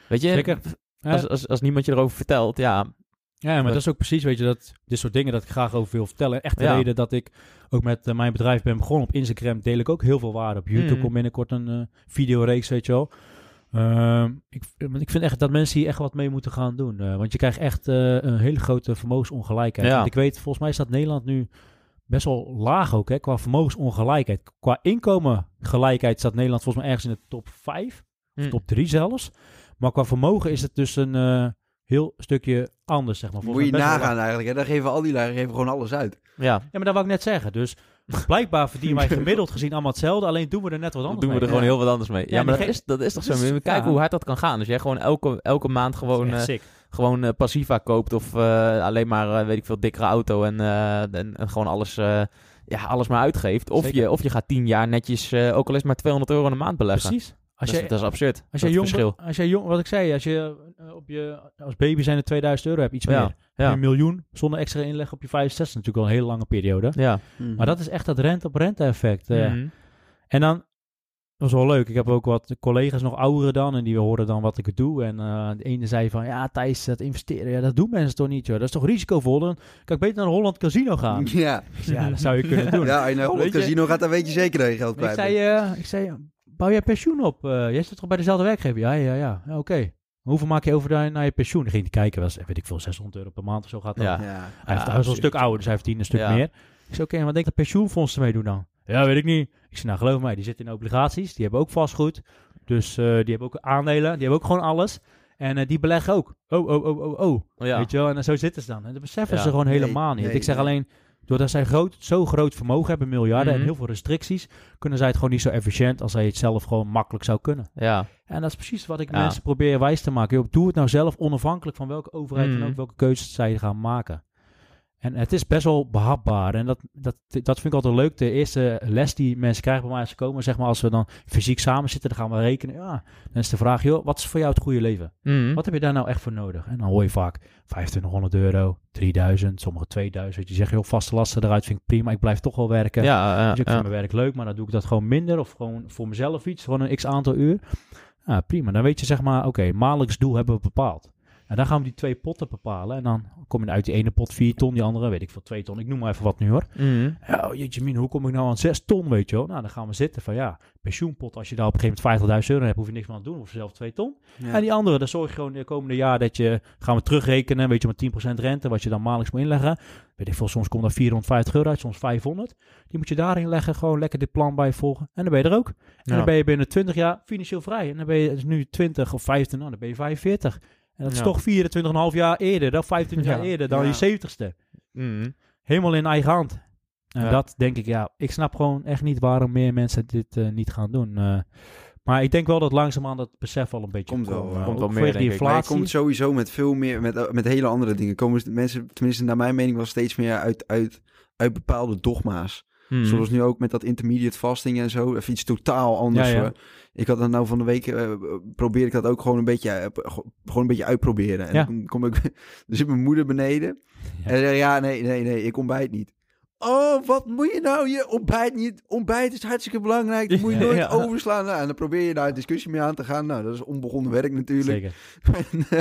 weet je, Zeker. Als, als, als niemand je erover vertelt, ja, Ja, maar dat is ook precies, weet je, dat dit soort dingen dat ik graag over wil vertellen. Echt de Ja. reden dat ik ook met eh, mijn bedrijf ben begonnen. Op Instagram deel ik ook heel veel waarde. Op YouTube Mm. komt binnenkort een eh videoreeks, weet je wel. Ehm, ik, want ik vind echt dat mensen hier echt wat mee moeten gaan doen. eh, want je krijgt echt een hele grote vermogensongelijkheid. Ja. Ik weet, volgens mij staat Nederland nu best wel laag ook, hè, qua vermogensongelijkheid. Qua inkomengelijkheid staat Nederland volgens mij ergens in de top 5 hm, top 3 zelfs. Maar qua vermogen is het dus een heel stukje anders, zeg maar. Moet je wel nagaan eigenlijk. Hè? Dan geven al die lui geven gewoon alles uit. ja, Ja, maar dat wou ik net zeggen. Dus blijkbaar verdienen wij gemiddeld gezien allemaal hetzelfde, alleen doen we er net wat anders doen we er mee. gewoon heel wat anders mee. Ja, Ja, maar dat ge- is, dat is toch zo. Moet je kijken ja. hoe hard dat kan gaan. Als jij gewoon elke, elke maand gewoon, eh, sick. gewoon eh, passiva koopt of eh, alleen maar, eh, weet ik veel, dikkere auto en, eh, en, en gewoon alles, eh, ja, alles maar uitgeeft. Of Zeker. je, of je gaat tien jaar netjes, eh, ook al is het maar 200 euro in de maand beleggen. Precies. Als dat, jij, is, dat is absurd. als dat jij jong, het verschil. als jij jong, wat ik zei, als je eh, op je als baby zijn er 2000 euro hebt, iets Ja, meer. ja. Een miljoen zonder extra inleg op je 65, natuurlijk wel een hele lange periode. Ja. Maar dat is echt dat rente op rente effect. eh. Mhm. En dan, dat was wel leuk. Ik heb ook wat collega's nog ouderen dan. En die horen dan wat ik doe. En eh, de ene zei van, ja Thijs, dat investeren, ja, dat doen mensen toch niet, joh. Dat is toch risicovol? Dan kan ik beter naar een Holland Casino gaan. Ja. Ik zei, ja, dat zou je kunnen doen. ja, als je naar Holland je- Casino gaat, dan weet je zeker dat je geld ik kwijt zei, bent. eh, ik zei, bouw jij pensioen op? Eh, jij zit toch bij dezelfde werkgever? Ja, ja, ja. ja Oké. Hoeveel maak je over daar naar je pensioen? Dan ging hij kijken, was, weet ik veel, 600 euro per maand of zo gaat dat. Ja. Ja. Hij, heeft, Ja, hij is al een stuk ouder, dus hij verdient een stuk Ja. meer. Ik zei, oké, en wat denk je dat pensioenfondsen ermee doen dan? Ja, weet ik niet. Ik zei, nou geloof mij, die zitten in obligaties, die hebben ook vastgoed. Dus eh, die hebben ook aandelen, die hebben ook gewoon alles. En eh, die beleggen ook. Oh, oh, oh, oh, oh. Ja. Weet je wel? En dan zo zitten ze dan. En dat beseffen Ja. ze gewoon Nee, helemaal niet. nee, ik zeg nee. alleen, doordat zij groot, zo groot vermogen hebben, miljarden Mhm. en heel veel restricties, kunnen zij het gewoon niet zo efficiënt als zij het zelf gewoon makkelijk zou kunnen. ja. En dat is precies wat ik Ja. mensen probeer wijs te maken. Joh, doe het nou zelf onafhankelijk van welke overheid Mhm. en ook welke keuzes zij gaan maken. En het is best wel behapbaar. En dat, dat, dat vind ik altijd leuk. De eerste les die mensen krijgen bij mij als ze komen, zeg maar als we dan fysiek samen zitten, dan gaan we rekenen. Ja, dan is de vraag, joh, wat is voor jou het goede leven? Mhm. Wat heb je daar nou echt voor nodig? En dan hoor je vaak 2500 euro, 3000, sommige 2000. Je zegt, joh, vaste lasten eruit vind ik prima. Ik blijf toch wel werken. Ja, ja, Dus ik vind mijn werk leuk, maar dan doe ik dat gewoon minder. Of gewoon voor mezelf iets, gewoon een x aantal uur. Ja, prima. Dan weet je zeg maar, oké, maandelijks doel hebben we bepaald. En dan gaan we die twee potten bepalen. En dan kom je uit die ene pot 4 ton, die andere weet ik veel 2 ton. Ik noem maar even wat nu hoor. Mhm. Ja, oh, jeetje min, hoe kom ik nou aan 6 ton, weet je wel? Nou, dan gaan we zitten van ja, pensioenpot. Als je daar op een gegeven moment 50.000 euro hebt, hoef je niks meer aan te doen. Of zelf 2 ton. Ja. En die andere, dan zorg je gewoon de komende jaar dat je, gaan we terugrekenen, weet je, met 10% rente, wat je dan maandelijks moet inleggen. Weet ik veel, soms komt daar 450 euro uit, soms 500. Die moet je daarin leggen, gewoon lekker dit plan bij volgen. En dan ben je er ook. En Ja. dan ben je binnen 20 jaar financieel vrij. En dan ben je dus nu 20 of 15, nou, dan ben je 45. En dat is Ja. toch 24,5 jaar eerder, dan 25 jaar Ja. eerder dan Ja. je 70ste. Mhm. Helemaal in eigen hand. En Ja. dat denk ik, ja, ik snap gewoon echt niet waarom meer mensen dit eh, niet gaan doen. Eh, maar ik denk wel dat langzaamaan dat besef al een beetje Komt wel, komt. wel meer, die denk ik. Maar het inflatie. komt sowieso met veel meer, met, met hele andere dingen. Komen mensen, tenminste naar mijn mening, wel steeds meer uit, uit, uit bepaalde dogma's. Mhm. Zoals nu ook met dat intermediate fasting en zo. Even iets totaal anders. Ja. Ik had dat nou van de week, eh probeer ik dat ook gewoon een beetje, eh, gewoon een beetje uitproberen. En Ja. dan kom ik, er zit mijn moeder beneden. En zei, ja, nee, nee, nee, ik ontbijt niet. Oh, wat moet je nou? Je ontbijt niet. Ontbijt is hartstikke belangrijk. Dat moet je nooit ja. overslaan. Nou, en dan probeer je daar een discussie mee aan te gaan. Nou, dat is onbegonnen werk natuurlijk. Zeker. Eh,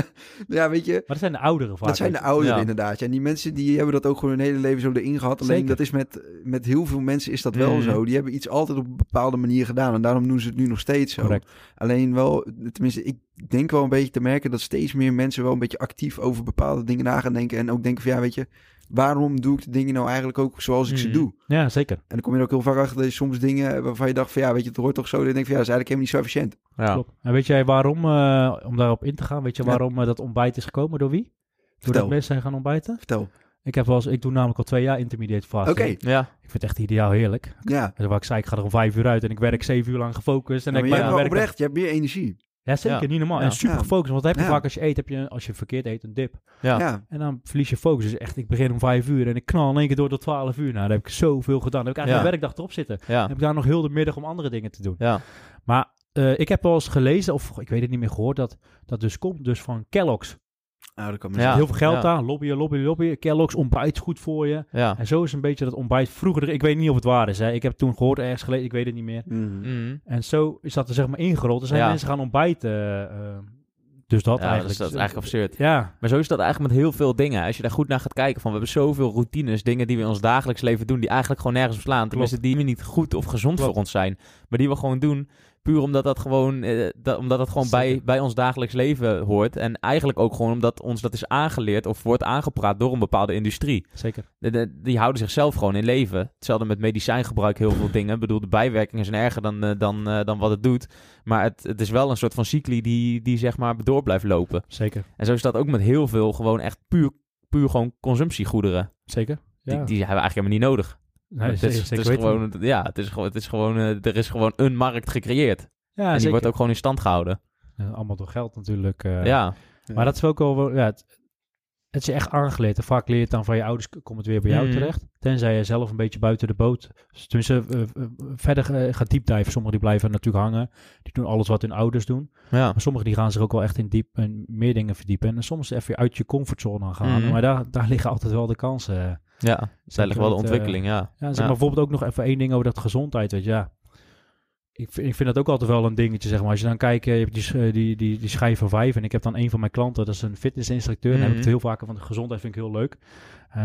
ja, weet je, Maar dat zijn de ouderen vaak. dat zijn de ouderen Ja. inderdaad. En die mensen die hebben dat ook gewoon hun hele leven zo erin gehad. Alleen Zeker. dat is met, met heel veel mensen is dat wel Mm. zo. Die hebben iets altijd op een bepaalde manier gedaan. En daarom doen ze het nu nog steeds zo. Correct. Alleen wel, tenminste, ik denk wel een beetje te merken dat steeds meer mensen wel een beetje actief over bepaalde dingen na gaan denken. En ook denken van ja, weet je, waarom doe ik de dingen nou eigenlijk ook zoals ik ze Mm. doe? Ja, zeker. En dan kom je er ook heel vaak achter dat je soms dingen waarvan je dacht van ja, weet je, het hoort toch zo. Dan denk je van ja, dat is eigenlijk helemaal niet zo efficiënt. Ja. Klopt. En weet jij waarom, eh, om daarop in te gaan, weet je Ja. waarom eh, dat ontbijt is gekomen? Door wie? Doordat Vertel. mensen zijn gaan ontbijten? Vertel. Ik, heb wel eens, ik doe namelijk al twee jaar intermediate fasting. Oké, Ja. Ik vind het echt ideaal heerlijk. ja. En wat ik zei, ik ga er om vijf uur uit en ik werk zeven uur lang gefocust. En Ja, ik maar je ben hebt oprecht, je hebt meer energie. Ja, zeker. Ja. Niet normaal. Ja. En super gefocust. Want dat heb je Ja. vaak als je eet, heb je, als je verkeerd eet, een dip. Ja. Ja. En dan verlies je focus. Dus echt, ik begin om vijf uur en ik knal in één keer door tot twaalf uur. Nou, daar heb ik zoveel gedaan. Dan heb ik eigenlijk Ja. een werkdag erop zitten. Dan heb ik daar nog heel de middag om andere dingen te doen. Ja. Maar eh, ik heb wel eens gelezen, of ik weet het niet meer gehoord, dat dat dus komt dus van Kellogg's. Nou, dat Ja. Heel veel geld ja. daar, lobbyen, lobbyen, lobbyen. Kellogg's ontbijt goed voor je. Ja. En zo is een beetje dat ontbijt vroeger, ik weet niet of het waar is. Hè. Ik heb toen gehoord ergens geleden, ik weet het niet meer. Mhm. Mhm. En zo is dat er zeg maar ingerold. Er zijn Ja. mensen gaan ontbijten. eh, dus dat Ja, eigenlijk. dus dat is eigenlijk absurd. Ja, Maar zo is dat eigenlijk met heel veel dingen. Als je daar goed naar gaat kijken, van we hebben zoveel routines, dingen die we in ons dagelijks leven doen, die eigenlijk gewoon nergens op slaan. Tenminste, die niet goed of gezond Klopt. voor ons zijn. Maar die we gewoon doen, puur omdat dat gewoon, eh, dat, omdat dat gewoon bij, Zeker. bij ons dagelijks leven hoort. En eigenlijk ook gewoon omdat ons dat is aangeleerd of wordt aangepraat door een bepaalde industrie. zeker. De- de- die houden zichzelf gewoon in leven. Hetzelfde met medicijngebruik, heel veel dingen. Ik bedoel, de bijwerkingen zijn erger dan, eh, dan, eh, dan wat het doet. Maar het, het is wel een soort van cycli die, die zeg maar door blijft lopen. Zeker. En zo is dat ook met heel veel gewoon echt puur, puur gewoon consumptiegoederen. Zeker. Ja. Die, die hebben we eigenlijk helemaal niet nodig. Nee, het is, zeker het is gewoon, ja, het is gewoon, het is gewoon, eh, er is gewoon een markt gecreëerd. Ja, en die zeker. wordt ook gewoon in stand gehouden. Ja, allemaal door geld natuurlijk. eh. ja. Maar dat is ook wel... Ja, het, het is echt aangeleerd. En vaak leer je het dan van je ouders, komt het weer bij jou Mhm. terecht. Tenzij je zelf een beetje buiten de boot... Dus tenminste, eh, verder gaat diepdiven. Sommigen die blijven natuurlijk hangen. Die doen alles wat hun ouders doen. Ja. Maar sommigen die gaan zich ook wel echt in diep en meer dingen verdiepen. En soms even uit je comfortzone gaan. Mhm. Maar daar, daar liggen altijd wel de kansen. Ja, daar Zeker ligt wel de eh, ontwikkeling, ja. Ja, zeg Ja. maar bijvoorbeeld ook nog even één ding over dat gezondheid. Weet je, ja. Ik vind, ik vind dat ook altijd wel een dingetje, zeg maar. Als je dan kijkt, eh, je hebt die, sch- die, die, die schijf van vijf. En ik heb dan een van mijn klanten, dat is een fitnessinstructeur. En dan heb ik Mhm. het heel vaak van de gezondheid, vind ik heel leuk. Eh,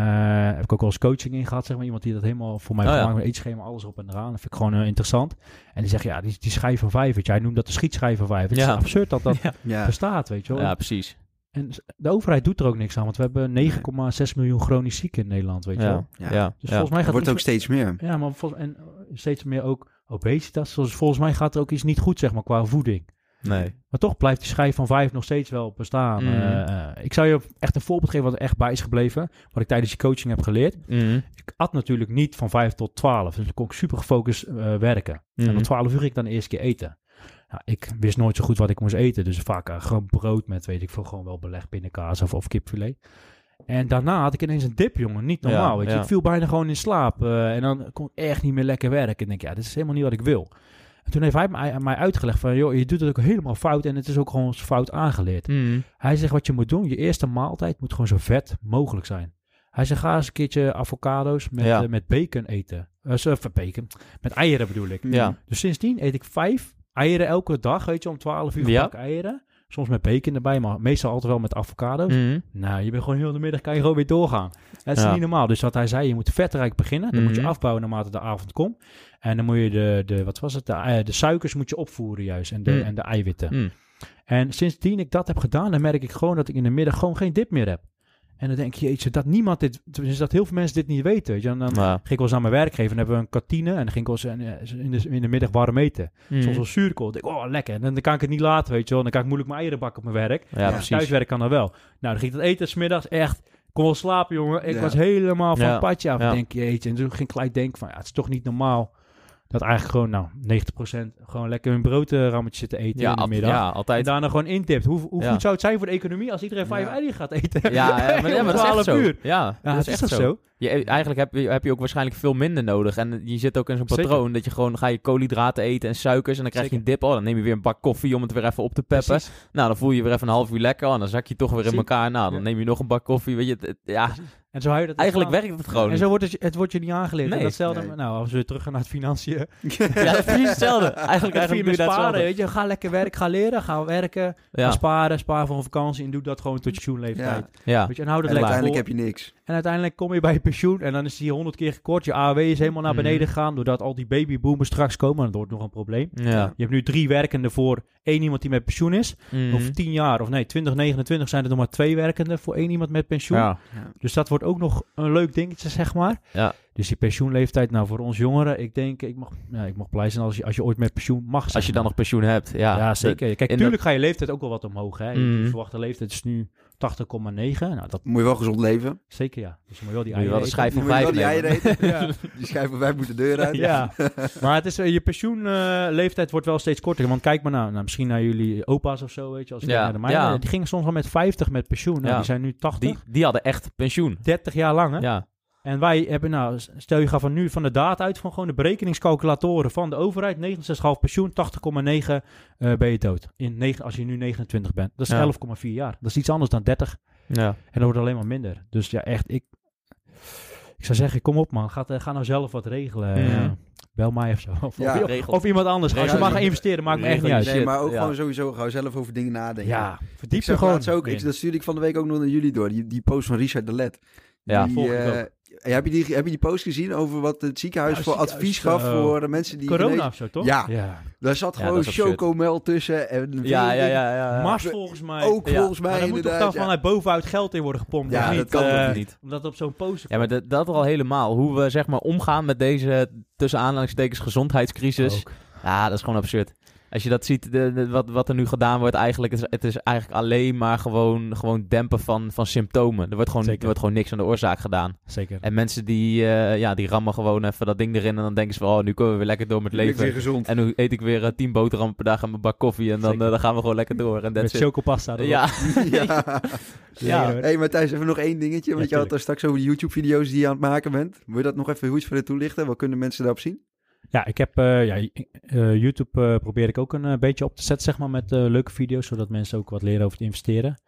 heb ik ook wel eens coaching in gehad, zeg maar. Iemand die dat helemaal voor mij Oh, ja. gemaakt met eetschema, alles op en eraan. Dat vind ik gewoon eh, interessant. En die zegt, ja, die, die schijf van vijf, weet je. Hij noemt dat de schietschijf van vijf. Het Ja. is absurd dat dat ja. Ja. bestaat, weet je wel. ja, precies. En de overheid doet er ook niks aan, want we hebben 9,6 miljoen chronisch zieken in Nederland, weet je Ja, wel. ja, Ja. ja. Dus volgens mij gaat wordt ook steeds meer. ja, maar vol- en eh, steeds meer ook obesitas. Zoals volgens mij gaat er ook iets niet goed, zeg maar, qua voeding. Nee. Maar toch blijft die schijf van vijf nog steeds wel bestaan. Mm. Eh, eh, ik zou je echt een voorbeeld geven wat er echt bij is gebleven. Wat ik tijdens je coaching heb geleerd. Mhm. Ik at natuurlijk niet van vijf tot twaalf. Dus dan kon ik super gefocust eh, werken. En Mhm. om twaalf uur ging ik dan de eerste keer eten. Nou, ik wist nooit zo goed wat ik moest eten. Dus vaak eh, gewoon brood met, weet ik veel, gewoon wel beleg pindakaas of, of kipfilet. En daarna had ik ineens een dip, jongen. Niet normaal, Ja, weet je. ja. Ik viel bijna gewoon in slaap. eh, en dan kon ik echt niet meer lekker werken. Ik denk, ja, dit is helemaal niet wat ik wil. En toen heeft hij mij, mij uitgelegd van, joh, je doet het ook helemaal fout. En het is ook gewoon fout aangeleerd. Mhm. Hij zegt, wat je moet doen, je eerste maaltijd moet gewoon zo vet mogelijk zijn. Hij zegt, ga eens een keertje avocado's met, Ja. eh, met bacon eten. Uh, sorry, bacon. Met eieren bedoel ik. Ja. Dus sindsdien eet ik vijf eieren elke dag, weet je, om 12 uur Ja. eieren. Soms met bacon erbij, maar meestal altijd wel met avocado's. Mhm. Nou, je bent gewoon heel de middag, kan je gewoon weer doorgaan. Dat is Ja. niet normaal. Dus wat hij zei, je moet vetrijk beginnen. Dan moet je Mhm. afbouwen naarmate de avond komt. En dan moet je de, de wat was het, de, eh, de suikers moet je opvoeren juist. En de, Mhm. en de eiwitten. En sindsdien ik dat heb gedaan, dan merk ik gewoon dat ik in de middag gewoon geen dip meer heb. En dan denk je, jeetje, dat niemand dit, dus dat heel veel mensen dit niet weten. Weet je. En dan Ja. ging ik wel eens aan mijn werkgever en dan hebben we een kantine. En dan ging ik wel eens eh, in de, in de middag warm eten. Mhm. Soms wel zuurkool. Denk ik, oh lekker. En dan, dan kan ik het niet laten, weet je wel. Dan kan ik moeilijk mijn eieren bakken op mijn werk. Ja, Ja. Thuiswerk kan dan wel. Nou, dan ging ik dat eten smiddags echt... Ik kon wel slapen, jongen. Ik Ja. was helemaal van Ja. het padje af. Ja. Denk, jeetje. En toen ging ik gelijk denken van... Ja, het is toch niet normaal... Dat eigenlijk gewoon, nou, 90% gewoon lekker een broodrammetje zitten eten Ja, in de middag. ja, En altijd. daarna gewoon intipt. Hoe, hoe Ja. goed zou het zijn voor de economie als iedereen vijf Ja. gaat eten? Ja, ja, maar, ja, maar dat is echt 12 zo. uur. Ja, dat is is echt zo. zo? Je, eigenlijk heb je, heb je ook waarschijnlijk veel minder nodig. En je zit ook in zo'n Zeker. patroon dat je gewoon ga je koolhydraten eten en suikers. En dan krijg je een dip. Oh, dan neem je weer een bak koffie om het weer even op te peppen. Precies. Nou, dan voel je weer even een half uur lekker. Oh, dan zak je toch weer in elkaar. Nou, dan neem je nog een bak koffie. Weet je, ja, En zo hou je dat eigenlijk staan. werkt het gewoon. En zo wordt het, het wordt je niet aangeleerd. Nee. en datzelfde, Nee. nou, als we terug gaan naar het financiën. Ja, dat is precies hetzelfde. Eigenlijk, Eigenlijk sparen, hetzelfde. weet je. Ga lekker werken, ga leren, ga werken. Ga Ja, sparen, spaar voor een vakantie en doe dat gewoon tot je pensioenleeftijd. ja. Weet je, en hou dat En lekker uiteindelijk vol. heb je niks. En uiteindelijk kom je bij je pensioen en dan is die honderd keer gekort. Je AOW is helemaal naar Mhm. beneden gegaan doordat al die babyboomers straks komen. En dat wordt nog een probleem. ja. Je hebt nu drie werkenden voor één iemand die met pensioen is. Mhm. Over tien jaar, of nee, 2029 zijn er nog maar twee werkenden voor één iemand met pensioen. Ja. Dus dat wordt ook nog een leuk dingetje, zeg maar. Ja. Dus die pensioenleeftijd, nou voor ons jongeren, ik denk, ik mag, ja, ik mag blij zijn als je, als je ooit met pensioen mag. zeg Als je dan nog pensioen hebt. Ja, Ja, zeker. Kijk, in tuurlijk ga je leeftijd ook wel wat omhoog. Hè. Je Mhm. verwachte leeftijd is nu 80,9. Nou, dat Moet je wel gezond leven. zeker ja. Dus je moet wel die je eieren de eten. schijf Je van vijf die eieren nemen. eten. Ja. Die schijf van vijf moet de deur uit. ja. maar het is, eh, je pensioenleeftijd wordt wel steeds korter. Want kijk maar nou, nou, misschien naar jullie opa's of zo, weet je. Als je Ja, naar de mijne, ja. Die gingen soms wel met 50 met pensioen. Nou, Ja. Die zijn nu 80, Die, die hadden echt pensioen. 30 jaar lang. Hè? Ja. En wij hebben nou, stel je gaat van nu van de data uit van gewoon de berekeningscalculatoren van de overheid. 69,5 pensioen, 80,9 eh ben je dood. In negen, als je nu 29 bent. Dat is Ja. 11,4 jaar. Dat is iets anders dan 30. Ja. En dat wordt alleen maar minder. Dus ja, echt, ik, ik zou zeggen, kom op man. Ga, eh, ga nou zelf wat regelen. Eh, bel mij of zo. Of, Ja. of, iemand anders. Als je Regel. maar gaat investeren, maakt me echt niet uit. Nee, maar ook ja. gewoon sowieso gewoon zelf over dingen nadenken. Ja, verdiep Ik je gewoon. ook, ik, dat stuurde ik van de week ook nog naar jullie door. Die, die post van Richard de Let. Ja, die, volg eh, heb, je die, heb je die post gezien over wat het ziekenhuis Ja, voor ziekenhuis, advies gaf eh, voor de mensen die... Corona genezen- of zo, toch? Ja. ja. Daar zat Ja, gewoon chocomel tussen. En Ja, ja, ja, ja. Mars volgens mij. Ook Ja. volgens maar mij dan moet toch inderdaad. dan ja. vanuit bovenuit geld in worden gepompt. Ja, dat niet? kan toch Eh, niet? Omdat op zo'n poster Ja, maar dat, dat al helemaal. Hoe we zeg maar omgaan met deze tussen aanhalingstekens gezondheidscrisis. Ook. Ja, dat is gewoon absurd. Als je dat ziet, de, de- wat, wat er nu gedaan wordt, eigenlijk, het is, het is eigenlijk alleen maar gewoon, gewoon dempen van, van symptomen. Er wordt, gewoon, er wordt gewoon niks aan de oorzaak gedaan. Zeker. En mensen die, eh, ja, die rammen gewoon even dat ding erin en dan denken ze van, oh, nu komen we weer lekker door met Ik ben weer leven. gezond. En nu eet ik weer eh, tien boterhammen per dag en mijn bak koffie en dan, eh, dan gaan we gewoon lekker door. En Met it. chocopasta. erop. Ja, ja. Ja. hoor. hey, Matthijs, even nog één dingetje. Want Ja, je had daar straks over die YouTube-video's die je aan het maken bent. Wil je dat nog even hoe iets verder toelichten? Wat kunnen mensen daarop zien? Ja, ik heb eh, ja, eh, YouTube eh, probeer ik ook een beetje op te zetten, zeg maar, met leuke video's, zodat mensen ook wat leren over het investeren.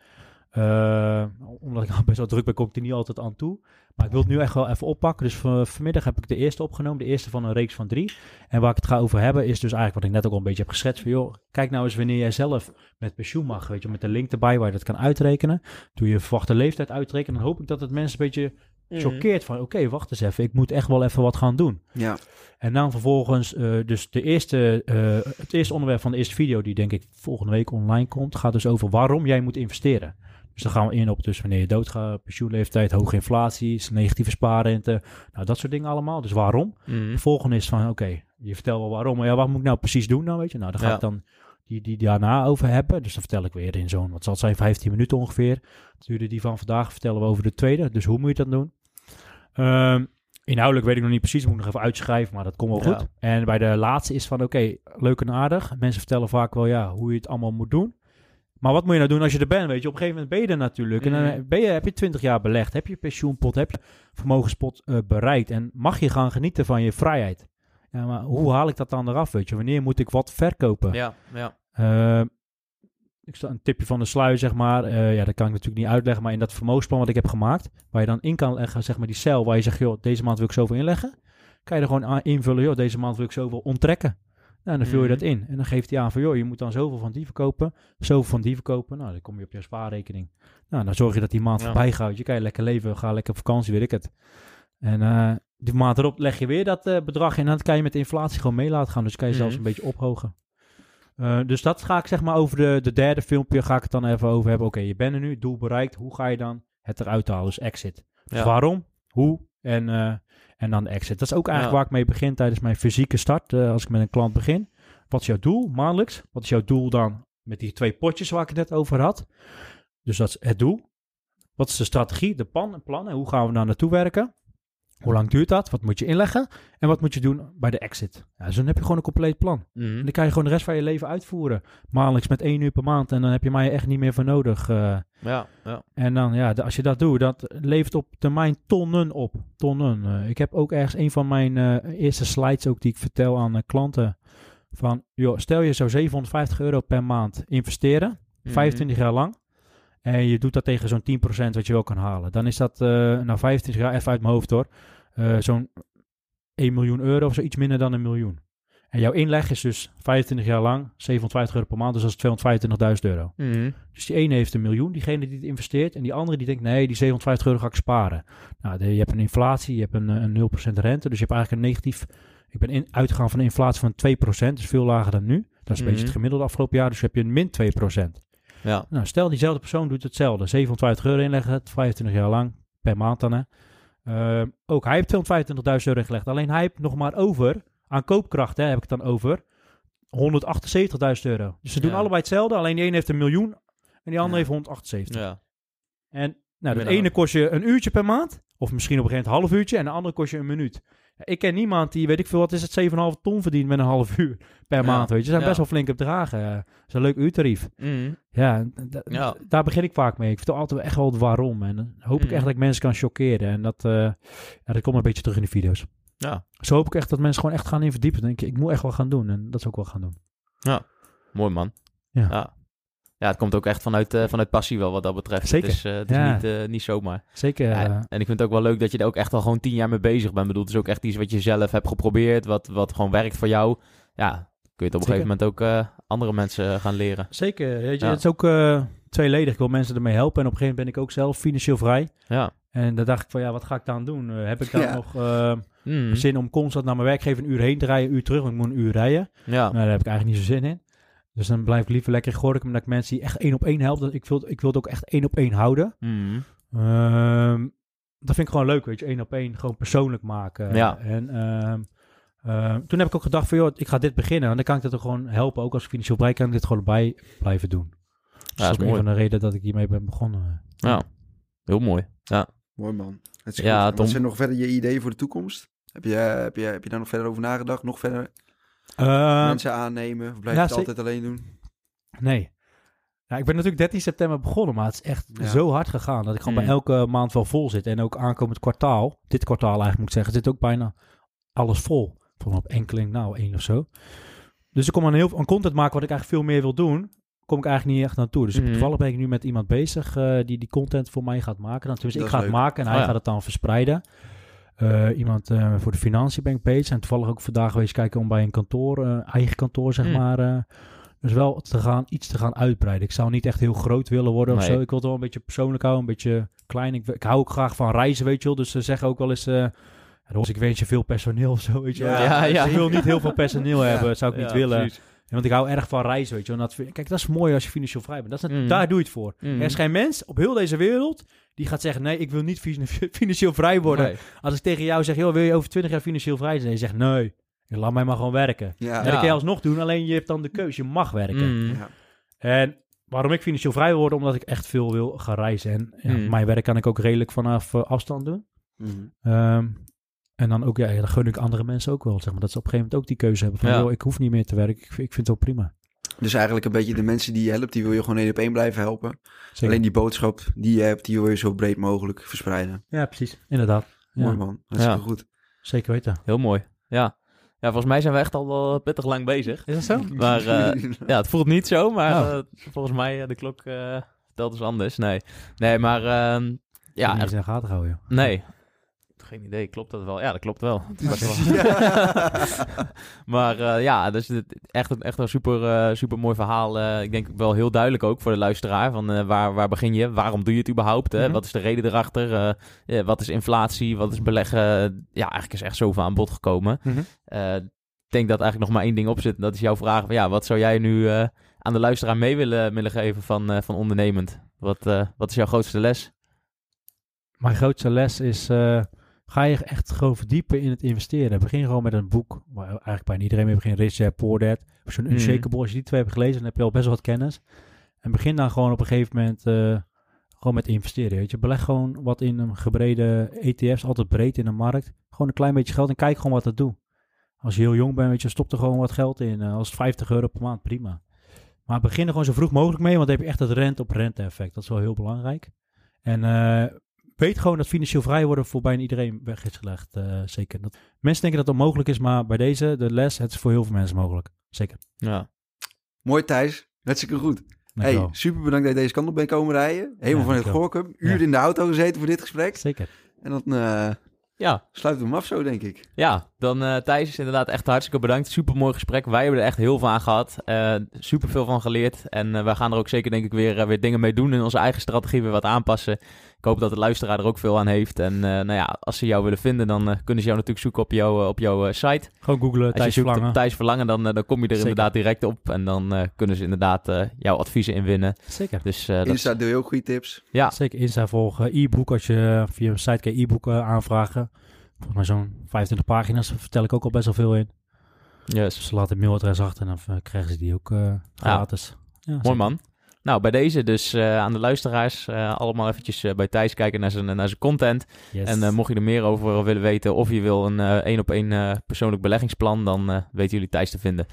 Omdat ik al best wel druk ben, kom ik er niet altijd aan toe. Maar ik wil het nu echt wel even oppakken. Dus van- vanmiddag heb ik de eerste opgenomen, de eerste van een reeks van drie. En waar ik het ga over hebben is dus eigenlijk wat ik net ook al een beetje heb geschetst. Van, joh, kijk nou eens wanneer jij zelf met pensioen mag, weet je, met de link erbij waar je dat kan uitrekenen. Doe je verwachte leeftijd uitrekenen, dan hoop ik dat het mensen een beetje choqueert van, oké, wacht eens even, ik moet echt wel even wat gaan doen. Ja. En dan vervolgens, eh, dus de eerste, eh, het eerste onderwerp van de eerste video, die denk ik volgende week online komt, gaat dus over waarom jij moet investeren. Dus dan gaan we in op dus wanneer je doodgaat, pensioenleeftijd, hoge inflatie, negatieve spaarrente, nou dat soort dingen allemaal. Dus waarom? Mhm. De volgende is van, oké, je vertelt wel waarom, maar ja, wat moet ik nou precies doen dan, weet je? Nou, dan ga Ja. ik dan die, die daarna over hebben. Dus dan vertel ik weer in zo'n, wat zal het zijn, 15 minuten ongeveer. Het duurde die van vandaag, vertellen we over de tweede. Dus hoe moet je dat doen? Ehm, inhoudelijk weet ik nog niet precies, moet ik nog even uitschrijven, maar dat komt wel Ja. goed. En bij de laatste is van, oké, leuk en aardig. Mensen vertellen vaak wel, ja, hoe je het allemaal moet doen. Maar wat moet je nou doen als je er bent, weet je? Op een gegeven moment ben je er natuurlijk. En dan ben je, heb je 20 jaar belegd, heb je pensioenpot, heb je vermogenspot eh, bereikt. En mag je gaan genieten van je vrijheid. Ja, maar hoe haal ik dat dan eraf, weet je? Wanneer moet ik wat verkopen? Ja, ja. Eh, ik sta een tipje van de sluier, zeg maar. Eh, ja, dat kan ik natuurlijk niet uitleggen. Maar in dat vermogensplan wat ik heb gemaakt, waar je dan in kan leggen, zeg maar die cel, waar je zegt, joh, deze maand wil ik zoveel inleggen. Kan je er gewoon aan invullen, joh, deze maand wil ik zoveel onttrekken. Nou, dan vul je Mhm. dat in. En dan geeft hij aan van, joh, je moet dan zoveel van die verkopen, zoveel van die verkopen. Nou, dan kom je op je spaarrekening. Nou, dan zorg je dat die maand Ja. voorbij gaat. Je kan je lekker leven, ga lekker op vakantie, weet ik het. En eh, die maand erop leg je weer dat eh, bedrag in. En dan kan je met de inflatie gewoon mee laten gaan. Dus kan je zelfs Mhm. een beetje ophogen. Eh, dus dat ga ik zeg maar over de, de derde filmpje ga ik het dan even over hebben. Oké, je bent er nu, doel bereikt. Hoe ga je dan het eruit halen? Dus exit. Dus Ja. waarom, hoe en, eh, en dan de exit. Dat is ook eigenlijk Ja. waar ik mee begin tijdens mijn fysieke start. eh, als ik met een klant begin. Wat is jouw doel maandelijks? Wat is jouw doel dan met die twee potjes waar ik het net over had? Dus dat is het doel. Wat is de strategie, de plan, plan en hoe gaan we daar naartoe werken? Hoe lang duurt dat? Wat moet je inleggen? En wat moet je doen bij de exit? Ja, dus dan heb je gewoon een compleet plan. Mhm. En dan kan je gewoon de rest van je leven uitvoeren. Maandelijks met één uur per maand. En dan heb je mij echt niet meer voor nodig. eh. Ja, ja. en dan, ja, als je dat doet, dat levert op termijn tonnen op. Tonnen. Eh, ik heb ook ergens een van mijn eh, eerste slides ook die ik vertel aan klanten. Van, joh, stel je zou 750 euro per maand investeren. Mhm. 25 jaar lang. En je doet dat tegen zo'n 10% wat je wel kan halen. Dan is dat, eh na 25 jaar, even uit mijn hoofd hoor, eh, zo'n 1 miljoen euro of zo, iets minder dan een miljoen. En jouw inleg is dus 25 jaar lang 750 euro per maand, dus dat is 225.000 euro. Mhm. Dus die ene heeft een miljoen, diegene die het investeert. En die andere die denkt, nee, die 750 euro ga ik sparen. Nou, de- je hebt een inflatie, je hebt een, eh, een 0% rente. Dus je hebt eigenlijk een negatief... Ik ben in, uitgegaan van een inflatie van 2%, dus veel lager dan nu. Dat is een Mhm. beetje het gemiddelde afgelopen jaar, dus heb je een min 2%. Ja. Nou, stel diezelfde persoon doet hetzelfde. 750 euro inleggen, 25 jaar lang, per maand dan hè. Ehm, ook hij heeft 225.000 euro ingelegd. Alleen hij heeft nog maar over, aan koopkracht hè, heb ik het dan over, 178.000 euro. Dus ze doen Ja. allebei hetzelfde, alleen die ene heeft een miljoen en die andere Ja. heeft 178. Ja. En nou, de ene kost je een uurtje per maand, of misschien op een gegeven moment een half uurtje, en de andere kost je een minuut. Ja, ik ken niemand die, weet ik veel, wat is het, 7,5 ton verdient met een half uur per Ja. maand, weet je. Ze zijn Ja. best wel flink op dragen. Dat is een leuk uurtarief. Mhm. Ja, Ja. daar begin ik vaak mee. Ik vertel altijd echt wel het waarom. En dan hoop ik Mhm. echt dat ik mensen kan chockeren. En dat, ja, dat komt een beetje terug in de video's. Ja. Zo hoop ik echt dat mensen gewoon echt gaan in verdiepen. Dan denk ik, ik moet echt wel gaan doen. En dat is ook wel gaan doen. Mooi man. Ja. Ja. Het komt ook echt vanuit, eh, vanuit passie wel wat dat betreft. Zeker. Het is, eh, het is Ja. niet, eh, niet zomaar. Zeker. Ja, en ik vind het ook wel leuk dat je er ook echt al gewoon tien jaar mee bezig bent. Ik bedoel, het is ook echt iets wat je zelf hebt geprobeerd, wat, wat gewoon werkt voor jou. Ja, kun je het op een Zeker. gegeven moment ook eh, andere mensen gaan leren. zeker. Weet je, Ja. Het is ook eh, tweeledig. Ik wil mensen ermee helpen. En op een gegeven moment ben ik ook zelf financieel vrij. Ja. En dan dacht ik van, ja, wat ga ik dan doen? Heb ik dan Ja. nog eh, Mhm. zin om constant naar mijn werkgever een uur heen te rijden, een uur terug? Want ik moet een uur rijden. Ja. Nou, daar heb ik eigenlijk niet zo zin in. Dus dan blijf ik liever lekker in Gorinchem, omdat ik mensen die echt één op één helpen. Dat- Ik wil, ik wil het ook echt één op één houden. Mhm. Ehm, dat vind ik gewoon leuk, weet je. één op één, gewoon persoonlijk maken. Ja. En ehm, ehm, toen heb ik ook gedacht van, joh, ik ga dit beginnen. En dan kan ik dat ook gewoon helpen. Ook als ik financieel bereik, kan ik dit gewoon bij blijven doen. Dus dat is een van de redenen dat ik hiermee ben begonnen. Ja. Heel mooi. Ja. Mooi man. Het is Ja, goed. Tom. Wat zijn nog verder je ideeën voor de toekomst? Heb je, heb, je, heb je daar nog verder over nagedacht? Nog verder Ehm, mensen aannemen? Of blijf je het altijd alleen doen? Nee. Ja, ik ben natuurlijk 13 september begonnen, maar het is echt Ja. zo hard gegaan dat ik gewoon Mm. bij elke maand wel vol zit. En ook aankomend kwartaal, dit kwartaal eigenlijk moet ik zeggen, zit ook bijna alles vol. Van op enkeling, nou één of zo. Dus ik kom aan heel aan content maken wat ik eigenlijk veel meer wil doen, kom ik eigenlijk niet echt naartoe. Dus Mhm. toevallig ben ik nu met iemand bezig eh, die die content voor mij gaat maken. Dan, tenminste, Dat ik ga het maken en Oh hij ja. gaat het dan verspreiden. Eh, iemand eh, voor de financiën ben ik bezig. En toevallig ook vandaag geweest kijken om bij een kantoor, eh, eigen kantoor zeg Mm. maar, eh, dus wel te gaan, iets te gaan uitbreiden. Ik zou niet echt heel groot willen worden of zo. Ik wil het wel een beetje persoonlijk houden, een beetje klein. Ik, ik hou ook graag van reizen, weet je wel. Dus ze zeggen ook wel eens... eh Ros, ik wens je veel personeel of zo, weet je wel. Ja, ja, ja. Ik wil niet heel veel personeel Ja. hebben, zou ik niet Ja, willen. precies. Ja, Want ik hou erg van reizen, weet je wel. En Dat, vind- kijk, dat is mooi als je financieel vrij bent. Dat is het- Mm. Daar doe je het voor. Mhm. Er is geen mens op heel deze wereld die gaat zeggen... nee, ik wil niet fin- financieel vrij worden. Nee. Als ik tegen jou zeg, joh, wil je over 20 jaar financieel vrij zijn? En je zegt, nee, laat mij maar gewoon werken. Ja. Dat kan je alsnog doen, alleen je hebt dan de keuze. Je mag werken. Mm. Ja. En waarom ik financieel vrij wil worden, omdat ik echt veel wil gaan reizen. En ja, Mm. mijn werk kan ik ook redelijk vanaf eh, afstand doen. Mhm. Ehm, en dan ook, ja, dan gun ik andere mensen ook wel, zeg maar. Dat ze op een gegeven moment ook die keuze hebben van, Ja. joh, ik hoef niet meer te werken. Ik, vind- ik vind het wel prima. Dus eigenlijk een beetje de mensen die je helpt, die wil je gewoon één op één blijven helpen. Zeker. Alleen die boodschap die je hebt, die wil je zo breed mogelijk verspreiden. Ja, precies. Inderdaad. Ja, Mooi man, hartstikke Ja. goed. Zeker weten. Heel mooi. Ja. ja, volgens mij zijn we echt al wel pittig lang bezig. Is dat zo? Maar eh, ja, het voelt niet zo, maar Oh. eh, volgens mij uh, de klok uh, telt dus anders. Nee, nee maar uh, Ja, niet eens in de gaten houden, joh. nee. Geen idee, klopt dat wel? Ja, dat klopt wel. Maar uh, ja, dus echt, een- echt een super, uh, super mooi verhaal. Uh, ik denk wel heel duidelijk ook voor de luisteraar. Van uh, waar, waar begin je? Waarom doe je het überhaupt? Mhm. Wat is de reden erachter? Uh, ja, wat is inflatie? Wat is beleggen? Ja, eigenlijk is echt zoveel aan bod gekomen. Mhm. Uh, ik denk dat eigenlijk nog maar één ding op zit. En dat is jouw vraag. Van, ja, wat zou jij nu uh, aan de luisteraar mee willen, willen geven van, uh, van ondernemend? Wat, uh, wat is jouw grootste les? Mijn grootste les is, uh, ga je echt gewoon verdiepen in het investeren. Begin gewoon met een boek, waar eigenlijk bijna iedereen mee begint, Rich Dad, Poor Dad. Of zo'n Mhm. Unshakable, als je die twee hebt gelezen, dan heb je al best wel wat kennis. En begin dan gewoon op een gegeven moment uh, gewoon met investeren. Weet je. Beleg gewoon wat in een gebrede ETF's, altijd breed in de markt. Gewoon een klein beetje geld en kijk gewoon wat dat doet. Als je heel jong bent, weet je, stop er gewoon wat geld in. Uh, als 50 euro per maand, prima. Maar begin er gewoon zo vroeg mogelijk mee, want dan heb je echt het rente op rente effect. Dat is wel heel belangrijk. En uh, weet gewoon dat financieel vrij worden voor bijna iedereen weg is gelegd. Uh, zeker. Dat, mensen denken dat het onmogelijk is, maar bij deze, de les, het is voor heel veel mensen mogelijk. Zeker. Ja. Mooi Thijs, hartstikke goed. Hey, super bedankt dat je deze kant op bent komen rijden. Helemaal ja, van het Gorkum. Uur ja. in de auto gezeten voor dit gesprek. Zeker. En dan uh, ja. sluiten we hem af zo, denk ik. Ja, dan uh, Thijs, inderdaad echt hartstikke bedankt. Super mooi gesprek. Wij hebben er echt heel veel aan gehad. Uh, super veel van geleerd. En uh, wij gaan er ook zeker, denk ik, weer, weer dingen mee doen. In onze eigen strategie weer wat aanpassen. Ik hoop dat de luisteraar er ook veel aan heeft. En nou ja, als ze jou willen vinden, dan kunnen ze jou natuurlijk zoeken op, jou, op jouw site. Gewoon googlen, Thijs Verlangen. Thijs Verlangen, dan, dan kom je er zeker. inderdaad direct op. En dan kunnen ze inderdaad jouw adviezen inwinnen. Zeker. Dus, Insta deel je ook goede tips. Ja. Zeker, Insta volgen. E-book, als je via een site kan e-boeken aanvragen. Volgens mij zo'n 25 pagina's, vertel ik ook al best wel veel in. Yes. Dus ze laten een mailadres achter en dan krijgen ze die ook uh, gratis. Ja. Ja, Mooi man. Nou, bij deze dus uh, aan de luisteraars uh, allemaal eventjes uh, bij Thijs kijken naar zijn, naar zijn content. Yes. En mocht je er meer over willen weten of je wil een één op één persoonlijk beleggingsplan, dan weten jullie Thijs te vinden.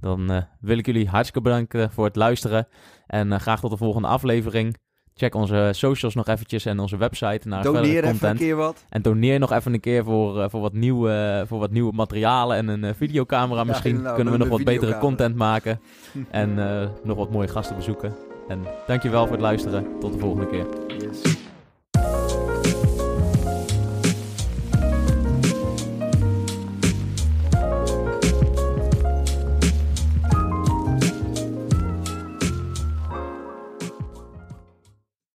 Dan wil ik jullie hartstikke bedanken voor het luisteren en graag tot de volgende aflevering. Check onze socials nog eventjes en onze website naar Doneer verdere even content. een keer wat. En doneer nog even een keer voor, uh, voor, wat, nieuwe, voor wat nieuwe materialen en een uh, videocamera. Misschien nou, kunnen we nog wat betere content maken. en uh, nog wat mooie gasten bezoeken. En dankjewel voor het luisteren. Tot de volgende keer. Yes.